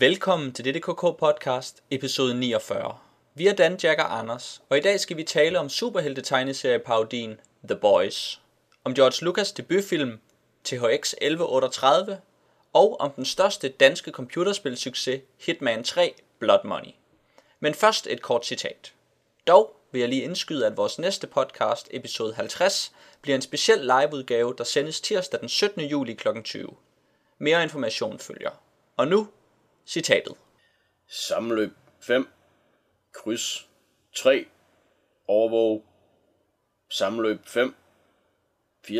Velkommen til dette KK podcast, episode 49. Vi er Dan, Jack og Anders, og i dag skal vi tale om superhelte parodien The Boys, om George Lucas debutfilm THX 1138 og om den største danske computerspilsucces Hitman 3 Blood Money. Men først et kort citat. Dog vil jeg lige indskyde, at vores næste podcast, episode 50, bliver en speciel liveudgave, der sendes tirsdag den 17. juli kl. 20. Mere information følger. Og nu, citatet. Sammenløb 5, kryds 3, overvåg, sammenløb 5, 34-17.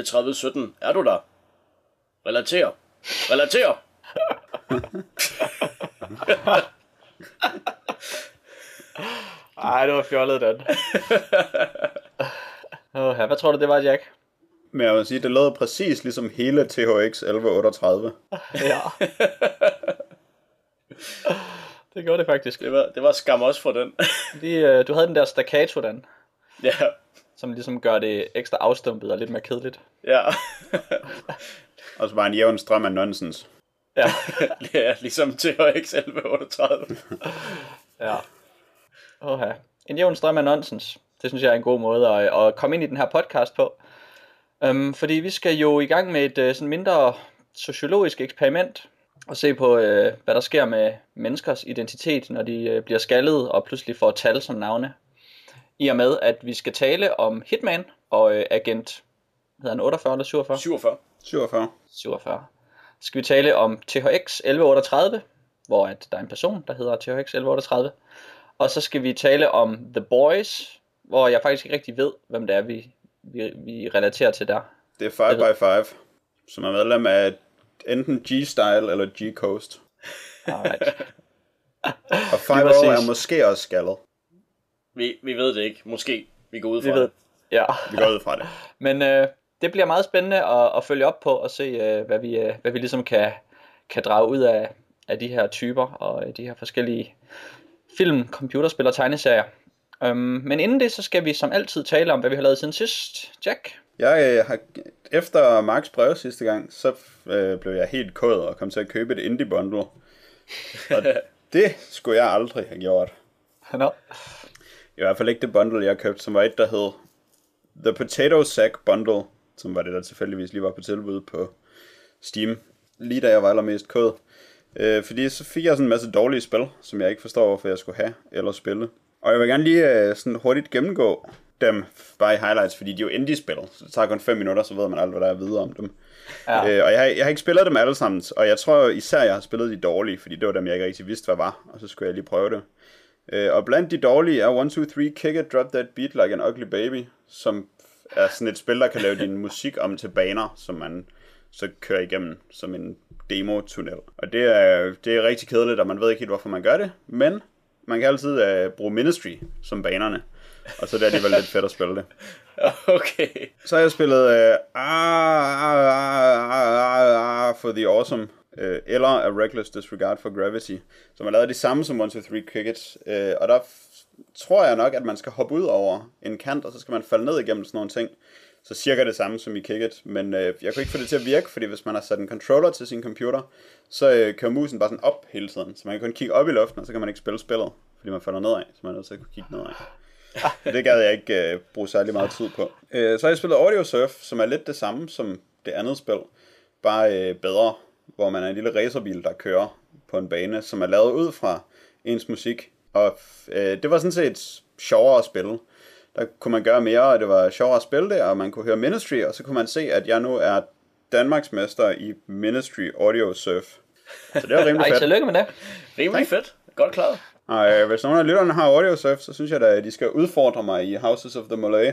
Er du der? Relater. Relater. Ej, det var fjollet, Dan. oh, hvad tror du, det var, Jack? Men jeg vil sige, det lød præcis ligesom hele THX 1138. ja. Det gjorde det faktisk. Det var, det var skam også for den. De, uh, du havde den der staccato, Dan. Ja. Som ligesom gør det ekstra afstumpet og lidt mere kedeligt. Ja. og så bare en jævn strøm af nonsens. Ja. ja, ligesom THX 1138. ja. Oha. En jævn strøm af nonsens. Det synes jeg er en god måde at, at komme ind i den her podcast på. Um, fordi vi skal jo i gang med et uh, sådan mindre sociologisk eksperiment og se på, uh, hvad der sker med menneskers identitet, når de uh, bliver skaldet og pludselig får tal som navne. I og med, at vi skal tale om Hitman og uh, Agent, hedder han 48 eller 47? 47. 47. 47. Så skal vi tale om THX 1138, hvor at der er en person, der hedder THX 1138. Og så skal vi tale om The Boys, hvor jeg faktisk ikke rigtig ved, hvem det er, vi, vi, vi relaterer til der. Det er 5 by 5 som er medlem af enten G-Style eller G-Coast. og 5 år er måske også skaldet. Vi, vi ved det ikke. Måske. Vi går ud fra vi ved, det. Ja. Vi går ud fra det. Men øh, det bliver meget spændende at, at følge op på og se, øh, hvad, vi, øh, hvad vi ligesom kan, kan drage ud af, af de her typer og øh, de her forskellige film, computerspil og tegneserier. Um, men inden det, så skal vi som altid tale om, hvad vi har lavet siden sidst. Jack? Jeg øh, har, efter Marks brev sidste gang, så øh, blev jeg helt kod og kom til at købe et indie bundle. Og det skulle jeg aldrig have gjort. No. I hvert fald ikke det bundle, jeg købte, som var et, der hed The Potato Sack Bundle, som var det, der tilfældigvis lige var på tilbud på Steam, lige da jeg var allermest kod. Øh, fordi så fik jeg sådan en masse dårlige spil, som jeg ikke forstår, hvorfor jeg skulle have eller spille. Og jeg vil gerne lige øh, sådan hurtigt gennemgå dem bare i highlights, fordi de er jo indie-spil, så det tager kun 5 minutter, så ved man alt, hvad der er videre om dem. Ja. Øh, og jeg har, jeg har ikke spillet dem alle sammen, og jeg tror især, jeg har spillet de dårlige, fordi det var dem, jeg ikke rigtig vidste, hvad var, og så skulle jeg lige prøve det. Øh, og blandt de dårlige er 1, 2, 3, Kick It, Drop That Beat Like an Ugly Baby, som er sådan et spil, der kan lave din musik om til baner, som man så kører igennem som en demo-tunnel. Og det er, det er rigtig kedeligt, og man ved ikke helt, hvorfor man gør det, men man kan altid uh, bruge Ministry som banerne, og så er det alligevel lidt fedt at spille det. Okay. Så har jeg spillet uh, ah, ah, ah, ah, for the Awesome, uh, eller A Reckless Disregard for Gravity, som er lavet de samme som 1, 2, 3 Cricket, uh, og der tror jeg nok, at man skal hoppe ud over en kant, og så skal man falde ned igennem sådan nogle ting. Så cirka det samme som i Kicket, men øh, jeg kunne ikke få det til at virke, fordi hvis man har sat en controller til sin computer, så øh, kører musen bare sådan op hele tiden, så man kan kun kigge op i luften, og så kan man ikke spille spillet, fordi man falder nedad, så man er nødt til at kunne kigge nedad. det gad jeg ikke øh, bruge særlig meget tid på. Øh, så har jeg spillet Audio Surf, som er lidt det samme som det andet spil, bare øh, bedre, hvor man er en lille racerbil, der kører på en bane, som er lavet ud fra ens musik, og øh, det var sådan set sjovere at spille der kunne man gøre mere, og det var sjovere at spille det, og man kunne høre Ministry, og så kunne man se, at jeg nu er Danmarks mester i Ministry Audio Surf. Så det var rimelig fedt. Ej, tillykke med det. Rimelig fedt. Godt klaret. Og øh, hvis nogen af lytterne har Audio Surf, så synes jeg da, at de skal udfordre mig i Houses of the Malay.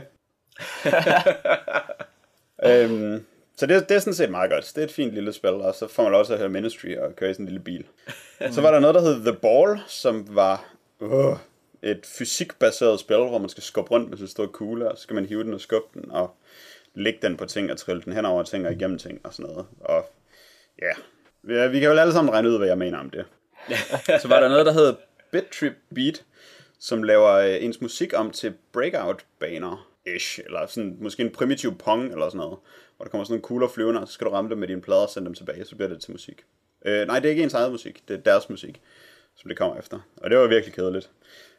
øhm, så det, det er sådan set meget godt. Det er et fint lille spil, og så får man også at høre Ministry og køre i sådan en lille bil. så var der noget, der hed The Ball, som var... Uh, et fysikbaseret spil, hvor man skal skubbe rundt med sådan en stor kugle, og så skal man hive den og skubbe den, og lægge den på ting og trille den hen over ting og igennem ting og sådan noget. Og ja, vi, kan jo alle sammen regne ud, hvad jeg mener om det. så var der noget, der hedder Bittrip Beat, som laver øh, ens musik om til breakout-baner, ish, eller sådan, måske en primitiv pong eller sådan noget, hvor der kommer sådan nogle kugler flyvende, og så skal du ramme dem med dine plader og sende dem tilbage, så bliver det til musik. Øh, nej, det er ikke ens eget musik, det er deres musik, som det kommer efter. Og det var virkelig kedeligt.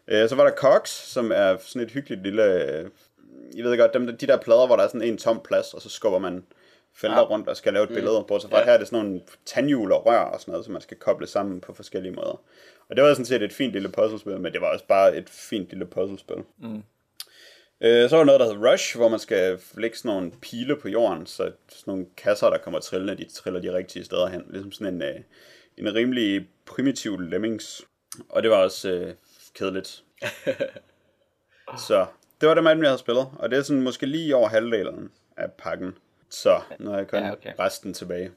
Øh, så var der Cox, som er sådan et hyggeligt lille... Øh, I ved godt, dem, de der plader, hvor der er sådan en tom plads, og så skubber man felter ja. rundt og skal lave et billede. Mm. Bortset fra, ja. her er det sådan nogle tandhjul og rør og sådan noget, som man skal koble sammen på forskellige måder. Og det var sådan set et fint lille puzzlespil, men det var også bare et fint lille puzzlespil. Mm. Øh, så var der noget, der hedder Rush, hvor man skal lægge sådan nogle pile på jorden, så sådan nogle kasser, der kommer trillende, de triller de rigtige steder hen. Ligesom sådan en, øh, en rimelig primitiv lemmings. Og det var også øh, kedeligt. så det var det, man jeg havde spillet. Og det er sådan måske lige over halvdelen af pakken. Så nu har jeg kun ja, okay. resten tilbage.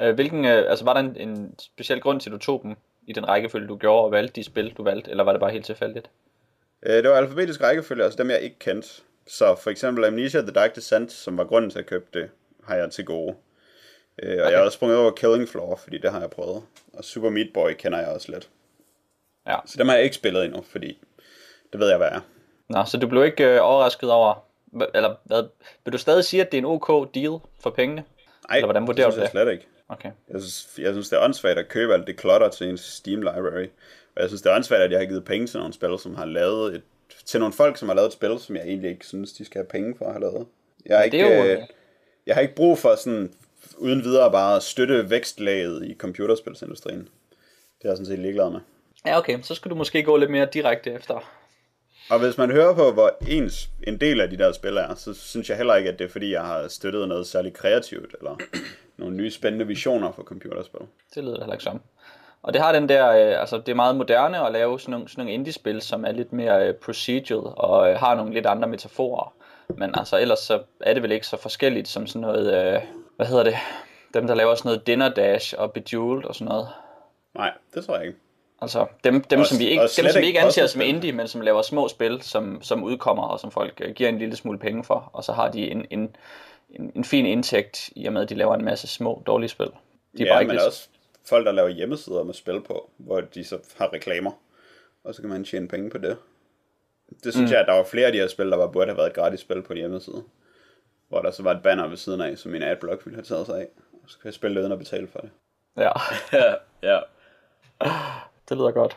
Øh, hvilken, øh, altså var der en, en speciel grund til, at du tog dem i den rækkefølge, du gjorde, og valgte de spil, du valgte, eller var det bare helt tilfældigt? Øh, det var alfabetisk rækkefølge, altså dem, jeg ikke kendte. Så for eksempel Amnesia The Dark Descent, som var grunden til at købe det, har jeg til gode. Øh, og okay. jeg har også sprunget over Killing Floor, fordi det har jeg prøvet. Og Super Meat Boy kender jeg også lidt. Ja. Så dem har jeg ikke spillet endnu, fordi det ved jeg, hvad er. Nå, så du blev ikke øh, overrasket over, eller hvad, vil du stadig sige, at det er en ok deal for pengene? Nej, eller hvordan vurderer det synes jeg slet ikke. Okay. Jeg synes, jeg synes, det er åndssvagt at købe alt det klotter til en Steam library. Og jeg synes, det er åndssvagt, at jeg har givet penge til nogle spil, som har lavet et, til nogle folk, som har lavet et spil, som jeg egentlig ikke synes, de skal have penge for at have lavet. Jeg har, ikke, jo... øh, jeg har ikke brug for sådan uden videre bare at støtte vækstlaget i computerspilsindustrien. Det er jeg sådan set ligeglad med. Ja, okay. Så skal du måske gå lidt mere direkte efter. Og hvis man hører på, hvor ens en del af de der spil er, så synes jeg heller ikke, at det er fordi, jeg har støttet noget særligt kreativt, eller nogle nye spændende visioner for computerspil. Det lyder heller ikke som. Og det har den der, øh, altså det er meget moderne at lave sådan nogle, sådan nogle indie-spil, som er lidt mere øh, procedural og øh, har nogle lidt andre metaforer. Men altså ellers så er det vel ikke så forskelligt som sådan noget, øh, hvad hedder det, dem der laver sådan noget Dinner Dash og Bejeweled og sådan noget. Nej, det tror jeg ikke. Altså dem, dem og, som vi ikke, dem, som vi ikke anser som indie, men som laver små spil, som, som udkommer og som folk øh, giver en lille smule penge for, og så har de en, en, en, en fin indtægt i og med, at de laver en masse små, dårlige spil. De er ja, bare ikke men lidt... også folk, der laver hjemmesider med spil på, hvor de så har reklamer, og så kan man tjene penge på det. Det synes mm. jeg, at der var flere af de her spil, der var, burde have været et gratis spil på de hjemmeside. Hvor der så var et banner ved siden af, som min adblock ville have taget sig af. Og så kan jeg spille det uden at betale for det. Ja, ja. Det lyder godt.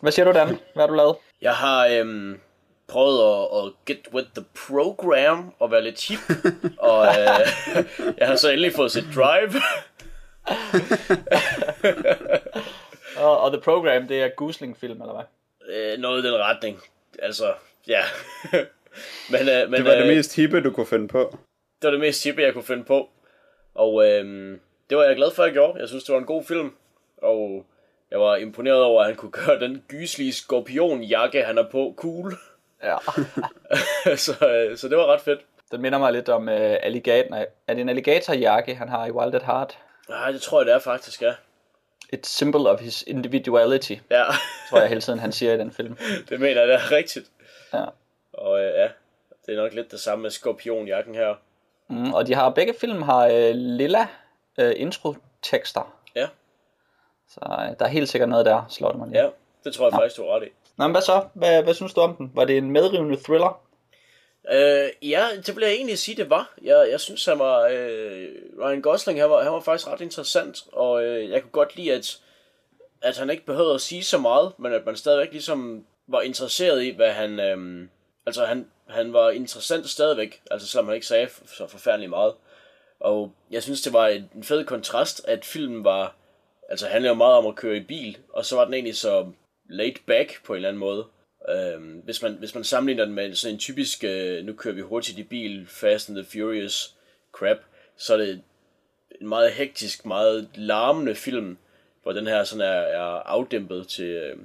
Hvad siger du, Dan? Hvad har du lavet? Jeg har øhm, prøvet at, at get with the program og være lidt cheap. og øh, jeg har så endelig fået sit drive. og, og The Program, det er Gusling-film, eller hvad? Øh, noget i den retning. Altså, ja. men, øh, men, det var øh, det mest hippe, du kunne finde på. Det var det mest hippe, jeg kunne finde på. Og øh, det var jeg glad for, at jeg gjorde. Jeg synes, det var en god film. Og jeg var imponeret over, at han kunne gøre den gyslige skorpionjakke, han er på, cool. Ja. så, øh, så det var ret fedt. Den minder mig lidt om uh, alligator. Er det en alligatorjakke, han har i Wild at Heart? Nej, det tror jeg, det er faktisk, ja. Et symbol of his individuality. Ja. tror jeg hele tiden, han siger i den film. det mener jeg, det er rigtigt. Ja. Og uh, ja, det er nok lidt det samme med skorpionjakken her. Mm, og de har begge film har uh, lilla uh, intro-tekster. Så uh, der er helt sikkert noget der, slår det mig lige. Ja, det tror jeg ja. faktisk, du er ret i. Nå, men hvad så? Hvad, hvad synes du om den? Var det en medrivende thriller? Øh, ja, det vil jeg egentlig sige, det var. Jeg, jeg synes, han var, øh, Ryan Gosling, han var, han var faktisk ret interessant, og øh, jeg kunne godt lide, at, at han ikke behøvede at sige så meget, men at man stadigvæk ligesom var interesseret i, hvad han, øh, altså han, han var interessant stadigvæk, altså selvom han ikke sagde så forfærdeligt meget. Og jeg synes, det var en fed kontrast, at filmen var, altså handler jo meget om at køre i bil, og så var den egentlig så laid back på en eller anden måde. Øhm, hvis, man, hvis man sammenligner den med sådan en typisk, øh, nu kører vi hurtigt i bil, Fast and the Furious crap, så er det en meget hektisk, meget larmende film, hvor den her sådan er, er afdæmpet til, øh,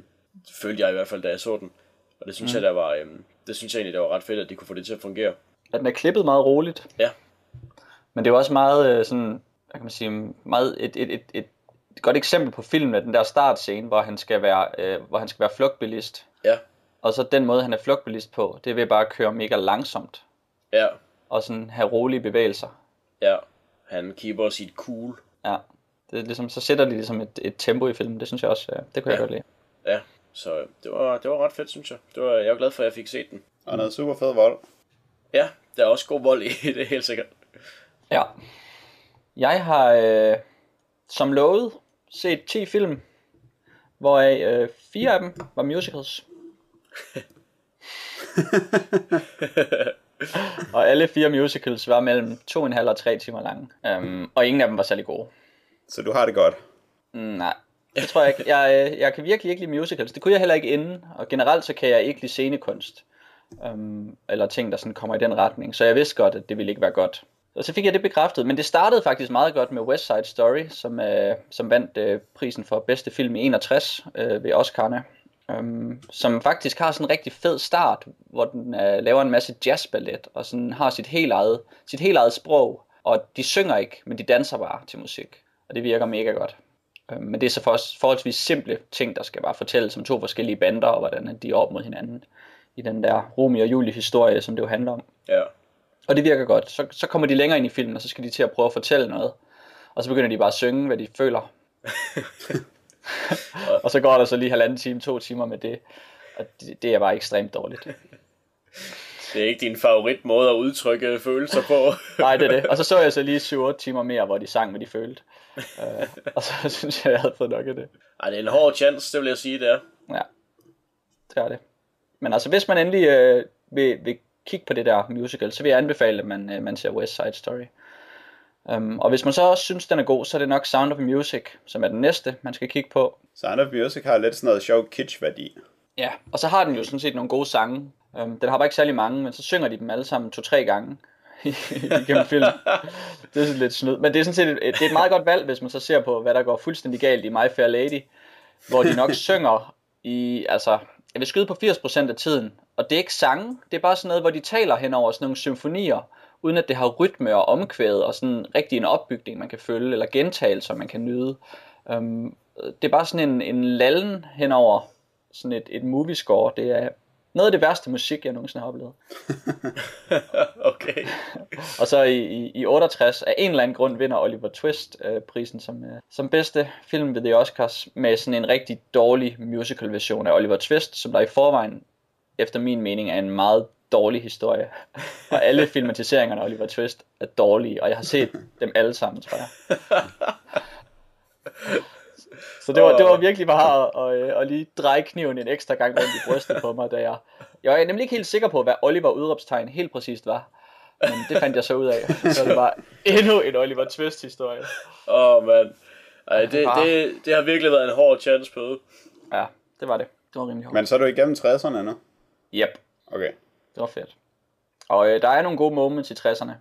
følte jeg i hvert fald, da jeg så den. Og det synes mm. jeg, der var, øh, det synes jeg egentlig, det var ret fedt, at de kunne få det til at fungere. At den er klippet meget roligt. Ja. Men det er også meget øh, sådan, hvad kan man sige, meget et, et, et, et et godt eksempel på filmen er den der startscene, hvor han skal være, øh, hvor han skal være flugtbilist. Ja. Og så den måde, han er flugtbilist på, det er ved bare at køre mega langsomt. Ja. Og sådan have rolige bevægelser. Ja. Han keeper sit cool. Ja. Det er ligesom, så sætter de ligesom et, et tempo i filmen. Det synes jeg også, det kunne ja. jeg godt lide. Ja, så det var, det var ret fedt, synes jeg. Det var, jeg var glad for, at jeg fik set den. Og noget super fed vold. Ja, der er også god vold i det, helt sikkert. Ja. Jeg har, øh, som lovet set 10 film, hvoraf øh, fire af dem var musicals. og alle fire musicals var mellem to og en halv og tre timer lange. Um, og ingen af dem var særlig gode. Så du har det godt. Mm, nej, det tror jeg ikke. Jeg, øh, jeg kan virkelig ikke lide musicals. Det kunne jeg heller ikke inden. Og generelt så kan jeg ikke lide scenekunst. Um, eller ting, der sådan kommer i den retning. Så jeg vidste godt, at det ville ikke være godt. Og så fik jeg det bekræftet. Men det startede faktisk meget godt med West Side Story, som, øh, som vandt øh, prisen for bedste film i 61 øh, ved Oscar'ne. Um, øhm, som faktisk har sådan en rigtig fed start, hvor den uh, laver en masse jazzballet, og sådan har sit helt eget, sit helt eget sprog. Og de synger ikke, men de danser bare til musik. Og det virker mega godt. Um, men det er så for, forholdsvis simple ting, der skal bare fortælles om to forskellige bander, og hvordan de er op mod hinanden i den der Romeo og Julie historie, som det jo handler om. Ja. Og det virker godt. Så, så kommer de længere ind i filmen, og så skal de til at prøve at fortælle noget. Og så begynder de bare at synge, hvad de føler. og så går der så lige halvanden time, to timer med det. Og det, det er bare ekstremt dårligt. Det er ikke din favorit måde at udtrykke følelser på. Nej, det er det. Og så så jeg så lige 7-8 timer mere, hvor de sang, hvad de følte. Uh, og så synes jeg, jeg havde fået nok af det. Ej, det er en hård chance, det vil jeg sige, det er. Ja, det er det. Men altså, hvis man endelig øh, vil, vil kigge på det der musical, så vil jeg anbefale, at man, øh, man ser West Side Story. Um, og hvis man så også synes, den er god, så er det nok Sound of Music, som er den næste, man skal kigge på. Sound of Music har lidt sådan noget sjov kitsch-værdi. Ja, og så har den jo sådan set nogle gode sange. Um, den har bare ikke særlig mange, men så synger de dem alle sammen to-tre gange igennem filmen. Det er sådan lidt snyd. Men det er sådan set et, det er et meget godt valg, hvis man så ser på, hvad der går fuldstændig galt i My Fair Lady, hvor de nok synger i, altså, jeg vil skyde på 80% af tiden, og det er ikke sange, det er bare sådan noget, hvor de taler hen over sådan nogle symfonier, uden at det har rytme og omkvæd og sådan rigtig en opbygning, man kan følge, eller gentagelser, man kan nyde. Um, det er bare sådan en, en lallen henover sådan et, et movie score. Det er noget af det værste musik, jeg nogensinde har oplevet. okay. og så i, i, i 68, af en eller anden grund, vinder Oliver Twist øh, prisen som, øh, som bedste film ved The Oscars, med sådan en rigtig dårlig musical version af Oliver Twist, som der i forvejen, efter min mening, er en meget dårlig historie. og alle filmatiseringerne af Oliver Twist er dårlige, og jeg har set dem alle sammen, tror jeg. Så det var, det var virkelig bare at, at, at lige dreje kniven en ekstra gang rundt i brystet på mig, da jeg... Jeg var nemlig ikke helt sikker på, hvad Oliver udråbstegn helt præcist var. Men det fandt jeg så ud af. Så det var endnu en Oliver Twist historie. Åh, oh, mand. Ej, det, det, det har virkelig været en hård chance på. Ja, det var det. Det var rimelig hårdt. Men så er du igennem 60'erne nu? Yep. Okay. Det var fedt. Og øh, der er nogle gode moments i 60'erne.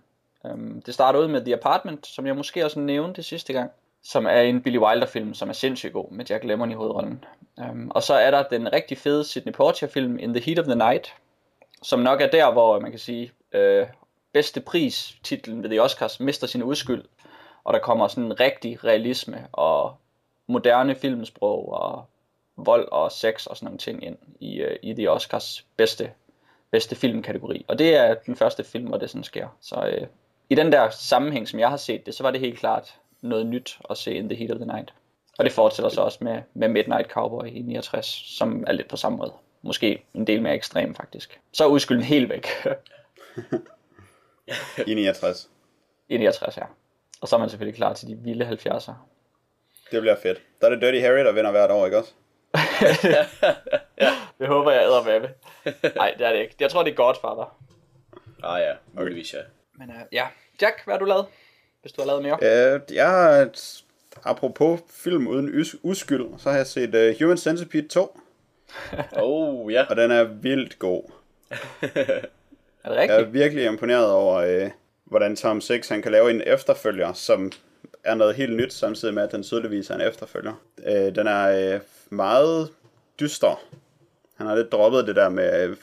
Um, det starter ud med The Apartment, som jeg måske også nævnte sidste gang som er en Billy Wilder-film, som er sindssygt god, med Jack Lemmon i hovedrollen. Um, og så er der den rigtig fede Sidney Poitier-film, In the Heat of the Night, som nok er der, hvor øh, man kan sige, øh, bedste pris, titlen ved The Oscars, mister sin udskyld, og der kommer sådan en rigtig realisme og moderne filmsprog og vold og sex og sådan nogle ting ind i, øh, i The Oscars bedste, bedste filmkategori. Og det er den første film, hvor det sådan sker. Så øh, i den der sammenhæng, som jeg har set det, så var det helt klart noget nyt at se In the Heat of the Night. Og det fortsætter så også med, med Midnight Cowboy i 69, som er lidt på samme måde. Måske en del mere ekstrem faktisk. Så er udskylden helt væk. I 69. I 69, ja. Og så er man selvfølgelig klar til de vilde 70'er. Det bliver fedt. Der er det Dirty Harry, der vinder hvert år, ikke også? ja, det håber jeg æder med. Nej, det er det ikke. Jeg tror, det er godt, fader. Ah ja, muligvis ja. Men uh, ja, Jack, hvad har du lavet? Hvis du har lavet mere? Øh, jeg har et, apropos film uden us- uskyld, så har jeg set uh, Human Centipede 2. oh, ja. Og den er vildt god. er det rigtigt? Jeg er virkelig imponeret over, uh, hvordan Tom Six han kan lave en efterfølger, som er noget helt nyt, samtidig med, at den tydeligvis er en efterfølger. Uh, den er uh, meget dyster. Han har lidt droppet det der med... Uh,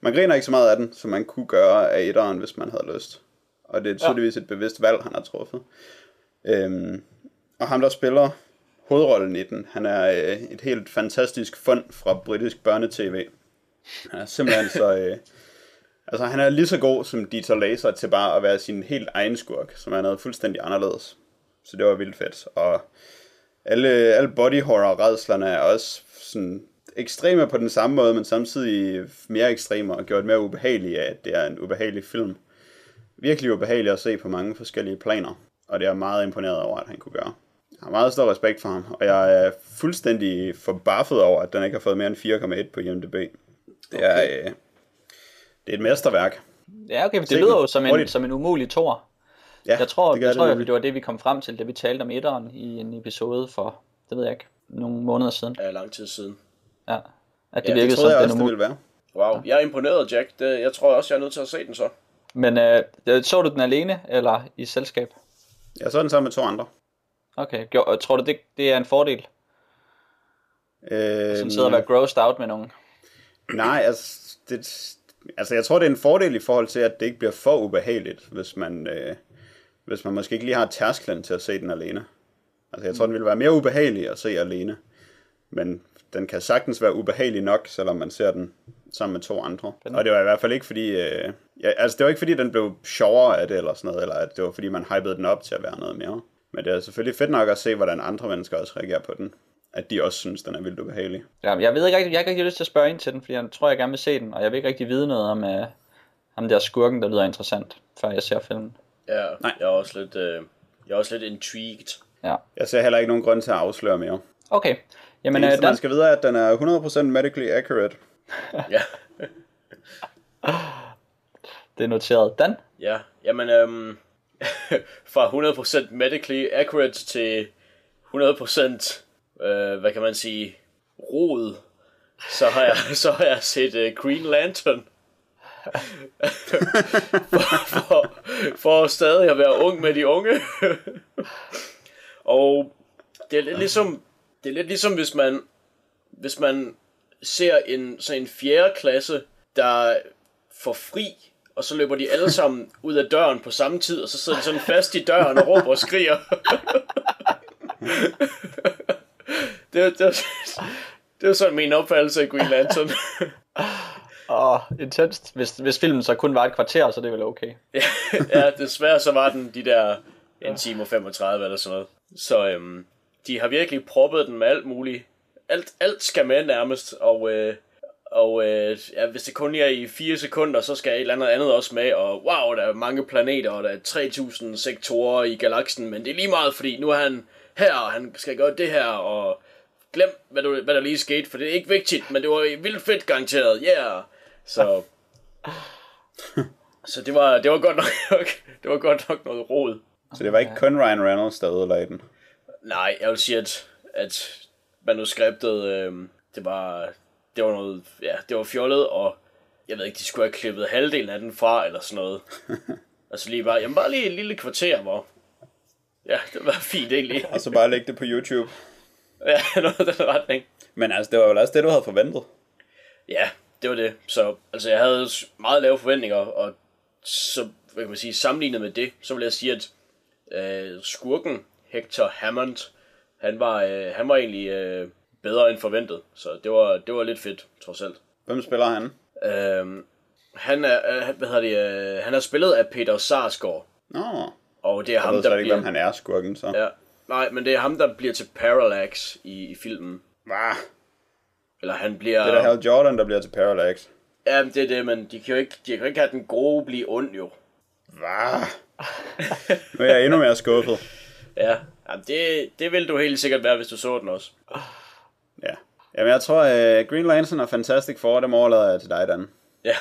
man griner ikke så meget af den, som man kunne gøre af etteren, hvis man havde lyst og det er tydeligvis et bevidst valg, han har truffet. Øhm, og ham, der spiller hovedrollen i den, han er øh, et helt fantastisk fund fra britisk børnetv. Han er simpelthen så... Øh, altså, han er lige så god som Dieter Laser til bare at være sin helt egen skurk, som er noget fuldstændig anderledes. Så det var vildt fedt. Og alle, alle body horror redslerne er også sådan ekstreme på den samme måde, men samtidig mere ekstreme og gjort mere ubehagelige af, at det er en ubehagelig film virkelig ubehageligt at se på mange forskellige planer, og det er jeg meget imponeret over, at han kunne gøre. Jeg har meget stor respekt for ham, og jeg er fuldstændig forbaffet over, at den ikke har fået mere end 4,1 på IMDb. Det er, øh, det er et mesterværk. Ja, okay, men Se det lyder den. jo som en, Hurtigt. som en umulig tor. Ja, Jeg tror, det jeg det, tror nemlig. det var det, vi kom frem til, da vi talte om etteren i en episode for, det ved jeg ikke, nogle måneder siden. Ja, lang tid siden. Ja. At det Ja, det virkede troede som jeg den også, det umulige. ville være. Wow, jeg er imponeret, Jack. Det, jeg tror også, jeg er nødt til at se den så. Men øh, så du den alene, eller i selskab? Jeg så den sammen med to andre. Okay, gjorde, og tror du, det, det er en fordel? Øh, Som sidder og være grossed out med nogen. Nej, altså, det, altså jeg tror, det er en fordel i forhold til, at det ikke bliver for ubehageligt, hvis man, øh, hvis man måske ikke lige har tærsklen til at se den alene. Altså jeg tror, den ville være mere ubehagelig at se alene. Men den kan sagtens være ubehagelig nok, selvom man ser den sammen med to andre. Og det var i hvert fald ikke fordi... Øh, ja, altså det var ikke fordi, den blev sjovere af det eller sådan noget, eller at det var fordi, man hypede den op til at være noget mere. Men det er selvfølgelig fedt nok at se, hvordan andre mennesker også reagerer på den. At de også synes, den er vildt ubehagelig. Ja, jeg ved ikke rigtig, jeg har ikke rigtig lyst til at spørge ind til den, fordi jeg tror, jeg gerne vil se den, og jeg vil ikke rigtig vide noget om uh, ham der skurken, der lyder interessant, før jeg ser filmen. Ja, Nej. jeg er også lidt, øh, jeg er også lidt intrigued. Ja. Jeg ser heller ikke nogen grund til at afsløre mere. Okay, jamen Det uh, eneste, man Dan, skal vide, er, at den er 100% medically accurate. Ja, det er noteret. Dan? ja. Jamen, øhm, fra 100% medically accurate til 100% øh, hvad kan man sige, rod, så har jeg, så har jeg set øh, Green Lantern. for, for, for stadig at være ung med de unge. og det er lidt ligesom, det er lidt ligesom hvis man, hvis man ser en, så en fjerde klasse, der får fri, og så løber de alle sammen ud af døren på samme tid, og så sidder de sådan fast i døren og råber og skriger. det, var- det, var, det var sådan min opfattelse af Green Lantern. Åh, oh, intenst. Hvis, hvis filmen så kun var et kvarter, så er det vel okay. ja, desværre så var den de der en time og 35 eller sådan noget. Så øhm, de har virkelig proppet den med alt muligt. Alt, alt skal med nærmest, og, øh, og øh, ja, hvis det kun er i 4 sekunder, så skal et eller andet andet også med, og wow, der er mange planeter, og der er 3000 sektorer i galaksen, men det er lige meget, fordi nu er han her, og han skal gøre det her, og glem, hvad, du, hvad der lige skete, for det er ikke vigtigt, men det var vildt fedt garanteret, yeah! Så, så det var, det var godt nok, det var godt nok noget rod. Så det var ikke kun Ryan Reynolds, der ødelagde den. Nej, jeg vil sige, at, at manuskriptet, øh, det var, det var noget, ja, det var fjollet, og jeg ved ikke, de skulle have klippet halvdelen af den fra, eller sådan noget. altså lige bare, jamen bare lige et lille kvarter, hvor, ja, det var fint egentlig. Og så bare lægge det på YouTube. ja, noget af den retning. Men altså, det var vel også det, du havde forventet. Ja, det var det. Så altså, jeg havde meget lave forventninger, og så hvad kan man sige, sammenlignet med det, så vil jeg sige, at øh, skurken Hector Hammond, han var, øh, han var egentlig øh, bedre end forventet. Så det var, det var lidt fedt, trods alt. Hvem spiller han? Øh, han er, øh, hvad hedder det, øh, han er spillet af Peter Sarsgaard, Nå, og det er jeg ham, ved der ikke, bliver... hvem han er, skurken, så. Ja, nej, men det er ham, der bliver til Parallax i, i filmen. Hva? Eller han bliver... Det er da Hal Jordan, der bliver til Parallax. Ja, det er det, men de kan jo ikke, de kan jo ikke have den gode blive ond, jo. Hva? nu er jeg endnu mere skuffet. Ja, Jamen, det, det vil du helt sikkert være, hvis du så den også. Ja. Jamen, jeg tror, uh, Green Lantern og Fantastic Four, dem overlader jeg til dig, Dan. Ja,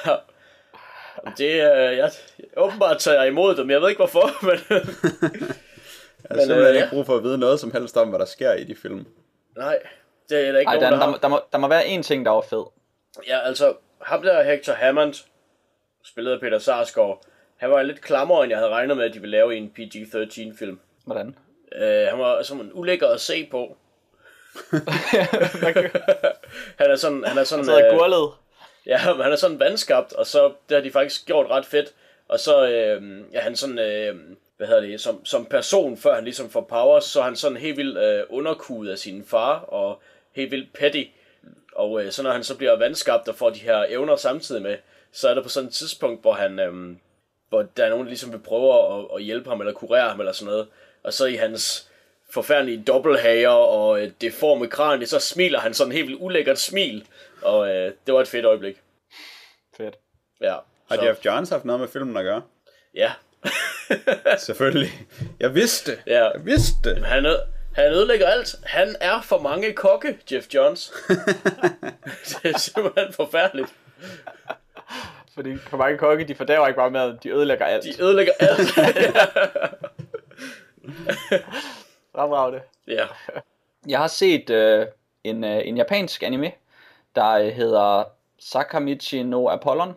Jamen, det er... Jeg, åbenbart tager jeg imod dem. Jeg ved ikke hvorfor, men... Jeg har simpelthen øh, ikke brug for at vide noget som helst om, hvad der sker i de film. nej, det er der ikke Ej, nogen, Dan, der der, må- der, må, der må være én ting, der var fed. Ja, altså, ham der Hector Hammond, spillet af Peter Sarsgaard, han var lidt klammere, end jeg havde regnet med, at de ville lave i en PG-13-film. Hvordan? Uh, han var sådan ulækker at se på. han er sådan... Han er sådan Så er øh, gurlet. Ja, men han er sådan vandskabt, og så det har de faktisk gjort ret fedt. Og så øh, ja, han sådan, øh, hvad hedder det, som, som person, før han ligesom får powers, så er han sådan helt vildt øh, underkudet af sin far, og helt vildt petty. Og øh, så når han så bliver vandskabt og får de her evner samtidig med, så er der på sådan et tidspunkt, hvor han, øh, hvor der er nogen, der ligesom vil prøve at, at hjælpe ham, eller kurere ham, eller sådan noget. Og så i hans forfærdelige dobbelthager og øh, deforme kranie, så smiler han sådan helt vildt ulækkert smil. Og øh, det var et fedt øjeblik. Fedt. Ja. Har Jeff Johns haft noget med filmen at gøre? Ja. Selvfølgelig. Jeg vidste. Ja. Jeg vidste. Han er, Han ødelægger alt. Han er for mange kokke, Jeff Johns. det er simpelthen forfærdeligt. Fordi for mange kokke, de fordæver ikke bare maden, de ødelægger alt. De ødelægger alt. Fremragende. ja. Jeg har set øh, en, øh, en japansk anime, der øh, hedder Sakamichi no Apollon,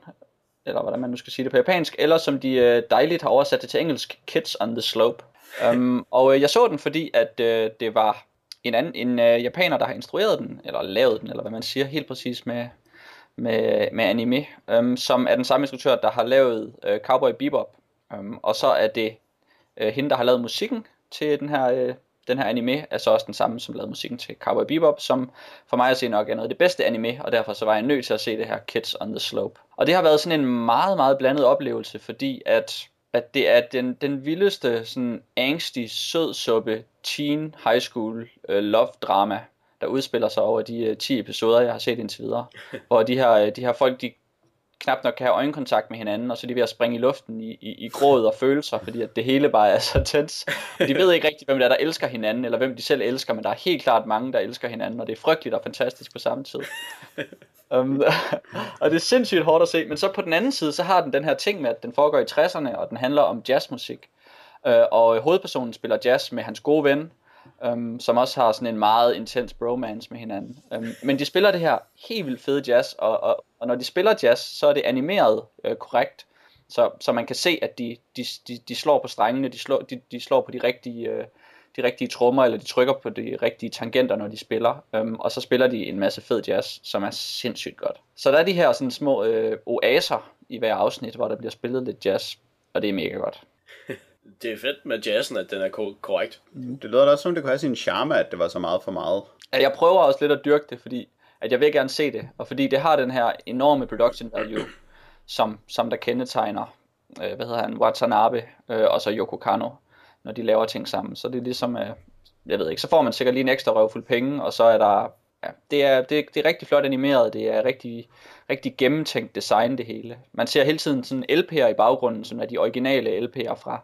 eller hvordan man nu skal sige det på japansk, eller som de øh, dejligt har oversat det til engelsk, Kids on the Slope. Um, og øh, jeg så den, fordi at øh, det var en anden en øh, japaner, der har instrueret den, eller lavet den, eller hvad man siger helt præcis med, med, med anime, um, som er den samme instruktør, der har lavet øh, Cowboy Bebop. Um, og så er det øh, hende, der har lavet musikken til den her, øh, den her anime, er så også den samme, som lavede musikken til Cowboy Bebop, som for mig at se nok er noget af det bedste anime, og derfor så var jeg nødt til at se det her Kids on the Slope. Og det har været sådan en meget, meget blandet oplevelse, fordi at at det er den, den vildeste, sådan angsty, sødsuppe, teen, high school, uh, love drama, der udspiller sig over de uh, 10 episoder, jeg har set indtil videre. Hvor de her, uh, de her folk, de knap nok kan have øjenkontakt med hinanden, og så er de ved at springe i luften i, i, i gråd og følelser, fordi at det hele bare er så tæt. Og de ved ikke rigtigt, hvem det er, der elsker hinanden, eller hvem de selv elsker, men der er helt klart mange, der elsker hinanden, og det er frygteligt og fantastisk på samme tid. Um, og det er sindssygt hårdt at se, men så på den anden side, så har den den her ting med, at den foregår i 60'erne, og den handler om jazzmusik. Uh, og hovedpersonen spiller jazz med hans gode ven, um, som også har sådan en meget intens bromance med hinanden. Um, men de spiller det her helt vildt fede jazz, og, og, og når de spiller jazz, så er det animeret øh, korrekt, så, så man kan se, at de, de, de, de slår på strengene, de slår, de, de slår på de rigtige... Øh, de rigtige trommer, eller de trykker på de rigtige tangenter, når de spiller. Øhm, og så spiller de en masse fed jazz, som er sindssygt godt. Så der er de her sådan små øh, oaser i hver afsnit, hvor der bliver spillet lidt jazz, og det er mega godt. Det er fedt med jazzen, at den er korrekt. Det lyder da også som, det kunne have sin charme, at det var så meget for meget. At jeg prøver også lidt at dyrke det, fordi at jeg vil gerne se det, og fordi det har den her enorme production value, som, som der kendetegner, øh, hvad hedder han, Watanabe, øh, og så Yoko Kano når de laver ting sammen. Så det er ligesom, øh, jeg ved ikke, så får man sikkert lige en ekstra røvfuld penge, og så er der, ja, det er, det, det er rigtig flot animeret, det er rigtig, rigtig gennemtænkt design det hele. Man ser hele tiden sådan LP'er i baggrunden, som er de originale LP'er fra,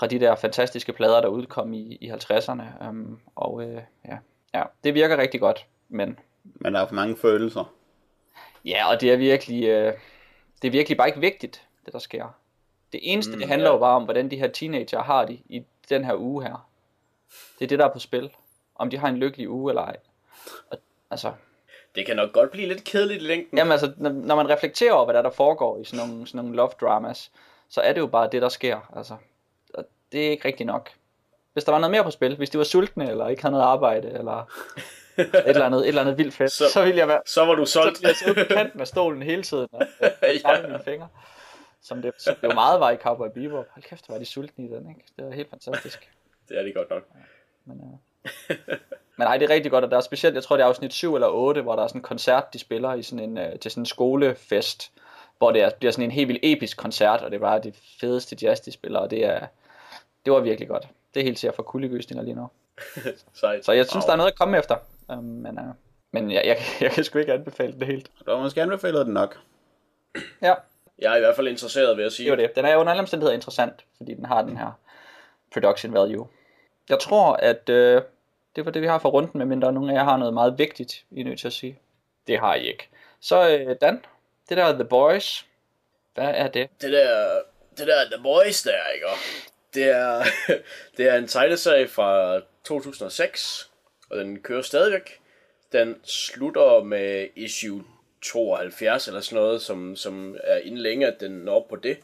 fra de der fantastiske plader, der udkom i, i 50'erne. Um, og øh, ja, ja, det virker rigtig godt, men... Men der er for mange følelser. Ja, og det er virkelig, øh, det er virkelig bare ikke vigtigt, det der sker. Det eneste, mm, det handler ja. jo bare om, hvordan de her teenager har det i den her uge her. Det er det, der er på spil. Om de har en lykkelig uge eller ej. Og, altså, Det kan nok godt blive lidt kedeligt i længden. jamen altså, når, man reflekterer over, hvad der, der foregår i sådan nogle, sådan nogle love dramas, så er det jo bare det, der sker. Altså, det er ikke rigtigt nok. Hvis der var noget mere på spil, hvis de var sultne, eller ikke havde noget arbejde, eller et eller andet, et eller andet vildt fedt, så, Så- så ville jeg være, Så var du så solgt. ville jeg sidde på kanten af stolen hele tiden, og Ja. mine fingre. Som det, som det jo meget var i Cowboy Bebop. Hold kæft, var de sultne i den, ikke? Det var helt fantastisk. det er de godt nok. Men, øh. men ej, det er rigtig godt, og der er specielt, jeg tror det er afsnit 7 eller 8, hvor der er sådan en koncert, de spiller i sådan en, øh, til sådan en skolefest, hvor det er, bliver sådan en helt vildt episk koncert, og det er bare det fedeste jazz, de spiller, og det er, det var virkelig godt. Det er helt sikkert for kuldegysninger lige nu. Sejt. Så jeg synes, Wow. der er noget at komme efter. Um, men øh, men jeg, jeg, jeg kan sgu ikke anbefale det helt. Du har måske anbefalet den nok. Ja, Jeg er i hvert fald interesseret ved at sige. det var det. Den er jo under alle omstændigheder interessant, fordi den har den her production value. Jeg tror, at øh, det var det, vi har for runden, medmindre nogen af jer har noget meget vigtigt, I er nødt til at sige. Det har I ikke. Så øh, Dan, det der The Boys, hvad er det? Det der, det der The Boys der, ikke? Det er, det er en tegneserie fra 2006, og den kører stadigvæk. Den slutter med issue 72 eller sådan noget, som, som er inden længe, at den når op på det.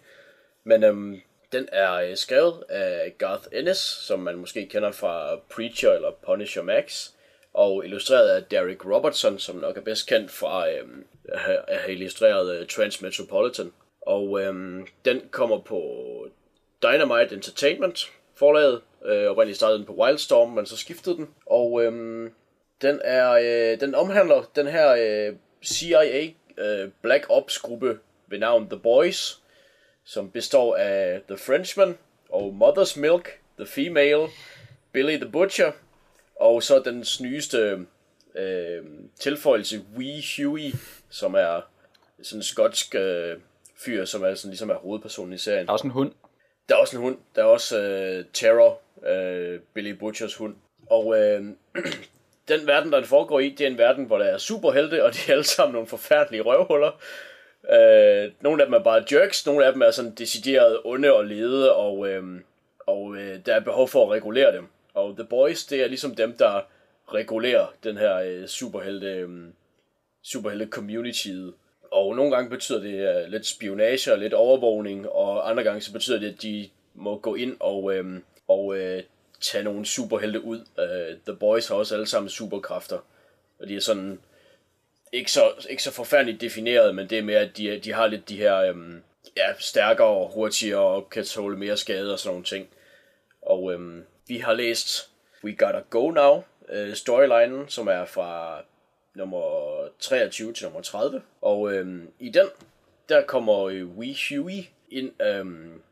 Men øhm, den er øh, skrevet af Garth Ennis, som man måske kender fra Preacher eller Punisher Max, og illustreret af Derek Robertson, som nok er bedst kendt fra øhm, at have- illustreret øh, Transmetropolitan. Og øhm, den kommer på Dynamite Entertainment forlaget. Øh, oprindeligt startede den på Wildstorm, men så skiftede den. Og øhm, den er øh, den omhandler den her øh, CIA øh, Black Ops gruppe ved navn The Boys, som består af The Frenchman og Mother's Milk, The Female, Billy the Butcher, og så den nyeste øh, tilføjelse Wee Huey, som er sådan en skotsk øh, fyr, som er sådan, ligesom er hovedpersonen i serien. Der er også en hund. Der er også en hund. Der er også øh, Terror, øh, Billy Butchers hund. og øh, den verden, der det foregår i, det er en verden, hvor der er superhelte, og de er alle sammen nogle forfærdelige røvhuller. Øh, nogle af dem er bare jerks, nogle af dem er sådan decideret onde og lede, og, øh, og øh, der er behov for at regulere dem. Og The Boys, det er ligesom dem, der regulerer den her øh, superhelte, øh, superhelte community. Og nogle gange betyder det uh, lidt spionage og lidt overvågning, og andre gange så betyder det, at de må gå ind og, øhm, øh, og uh, tage nogle superhelte ud. Uh, The Boys har også alle sammen superkræfter, og de er sådan ikke så, ikke så forfærdeligt defineret, men det er mere, at de, de har lidt de her øhm, ja, stærkere og hurtigere og kan tåle mere skade og sådan nogle ting. Og øhm, vi har læst We Gotta Go Now, øh, storylinen, som er fra nummer 23 til nummer 30. Og øhm, i den, der kommer øh, Huey ind, øhm,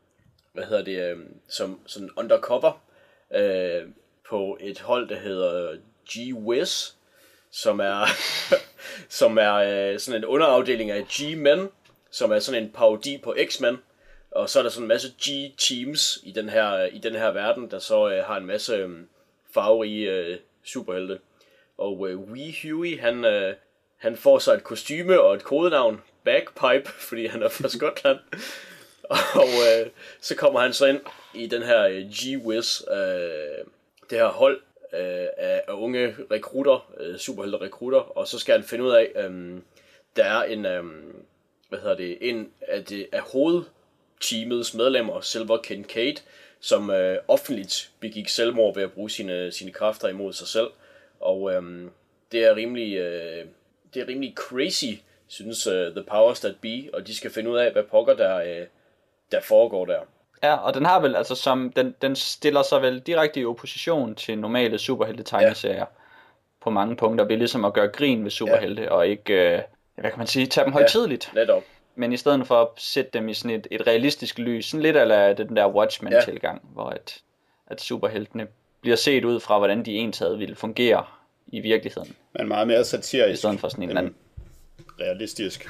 hvad hedder det, øhm, som sådan undercover øh, på et hold, der hedder G-Wiz, som er, som er øh, sådan en underafdeling af G-Men, som er sådan en parodi på X-Men. Og så er der sådan en masse G-teams i den her, i den her verden, der så øh, har en masse øh, farverige øh, superhelte. Og øh, Wee Huey, han, øh, han får så et kostyme og et kodenavn, Bagpipe, fordi han er fra Skotland. og øh, så kommer han så ind i den her øh, G-Wiz, øh, det her hold øh, af, af unge rekrutter, øh, superhelte rekrutter, og så skal han finde ud af, øh, der er en, øh, hvad hedder det, en af, det, af hovedteamets medlemmer, Silver Kincaid, som øh, offentligt begik selvmord ved at bruge sine, sine kræfter imod sig selv. Og øh, det er rimelig, øh, det er rimelig crazy, synes uh, The Powers That Be, og de skal finde ud af, hvad pokker der, øh, der foregår der. Ja, og den har vel, altså som, den, den stiller sig vel direkte i opposition til normale superhelte-tegneserier ja. på mange punkter, ved ligesom at gøre grin med superhelte, ja. og ikke, øh, hvad kan man sige, tage dem højtidligt. Ja, netop. Men i stedet for at sætte dem i sådan et, et realistisk lys, sådan lidt af den der Watchmen-tilgang, ja. hvor at, at superheltene bliver set ud fra, hvordan de ensad ville fungere i virkeligheden. Men meget mere satirisk. I stedet for sådan en anden. Realistisk.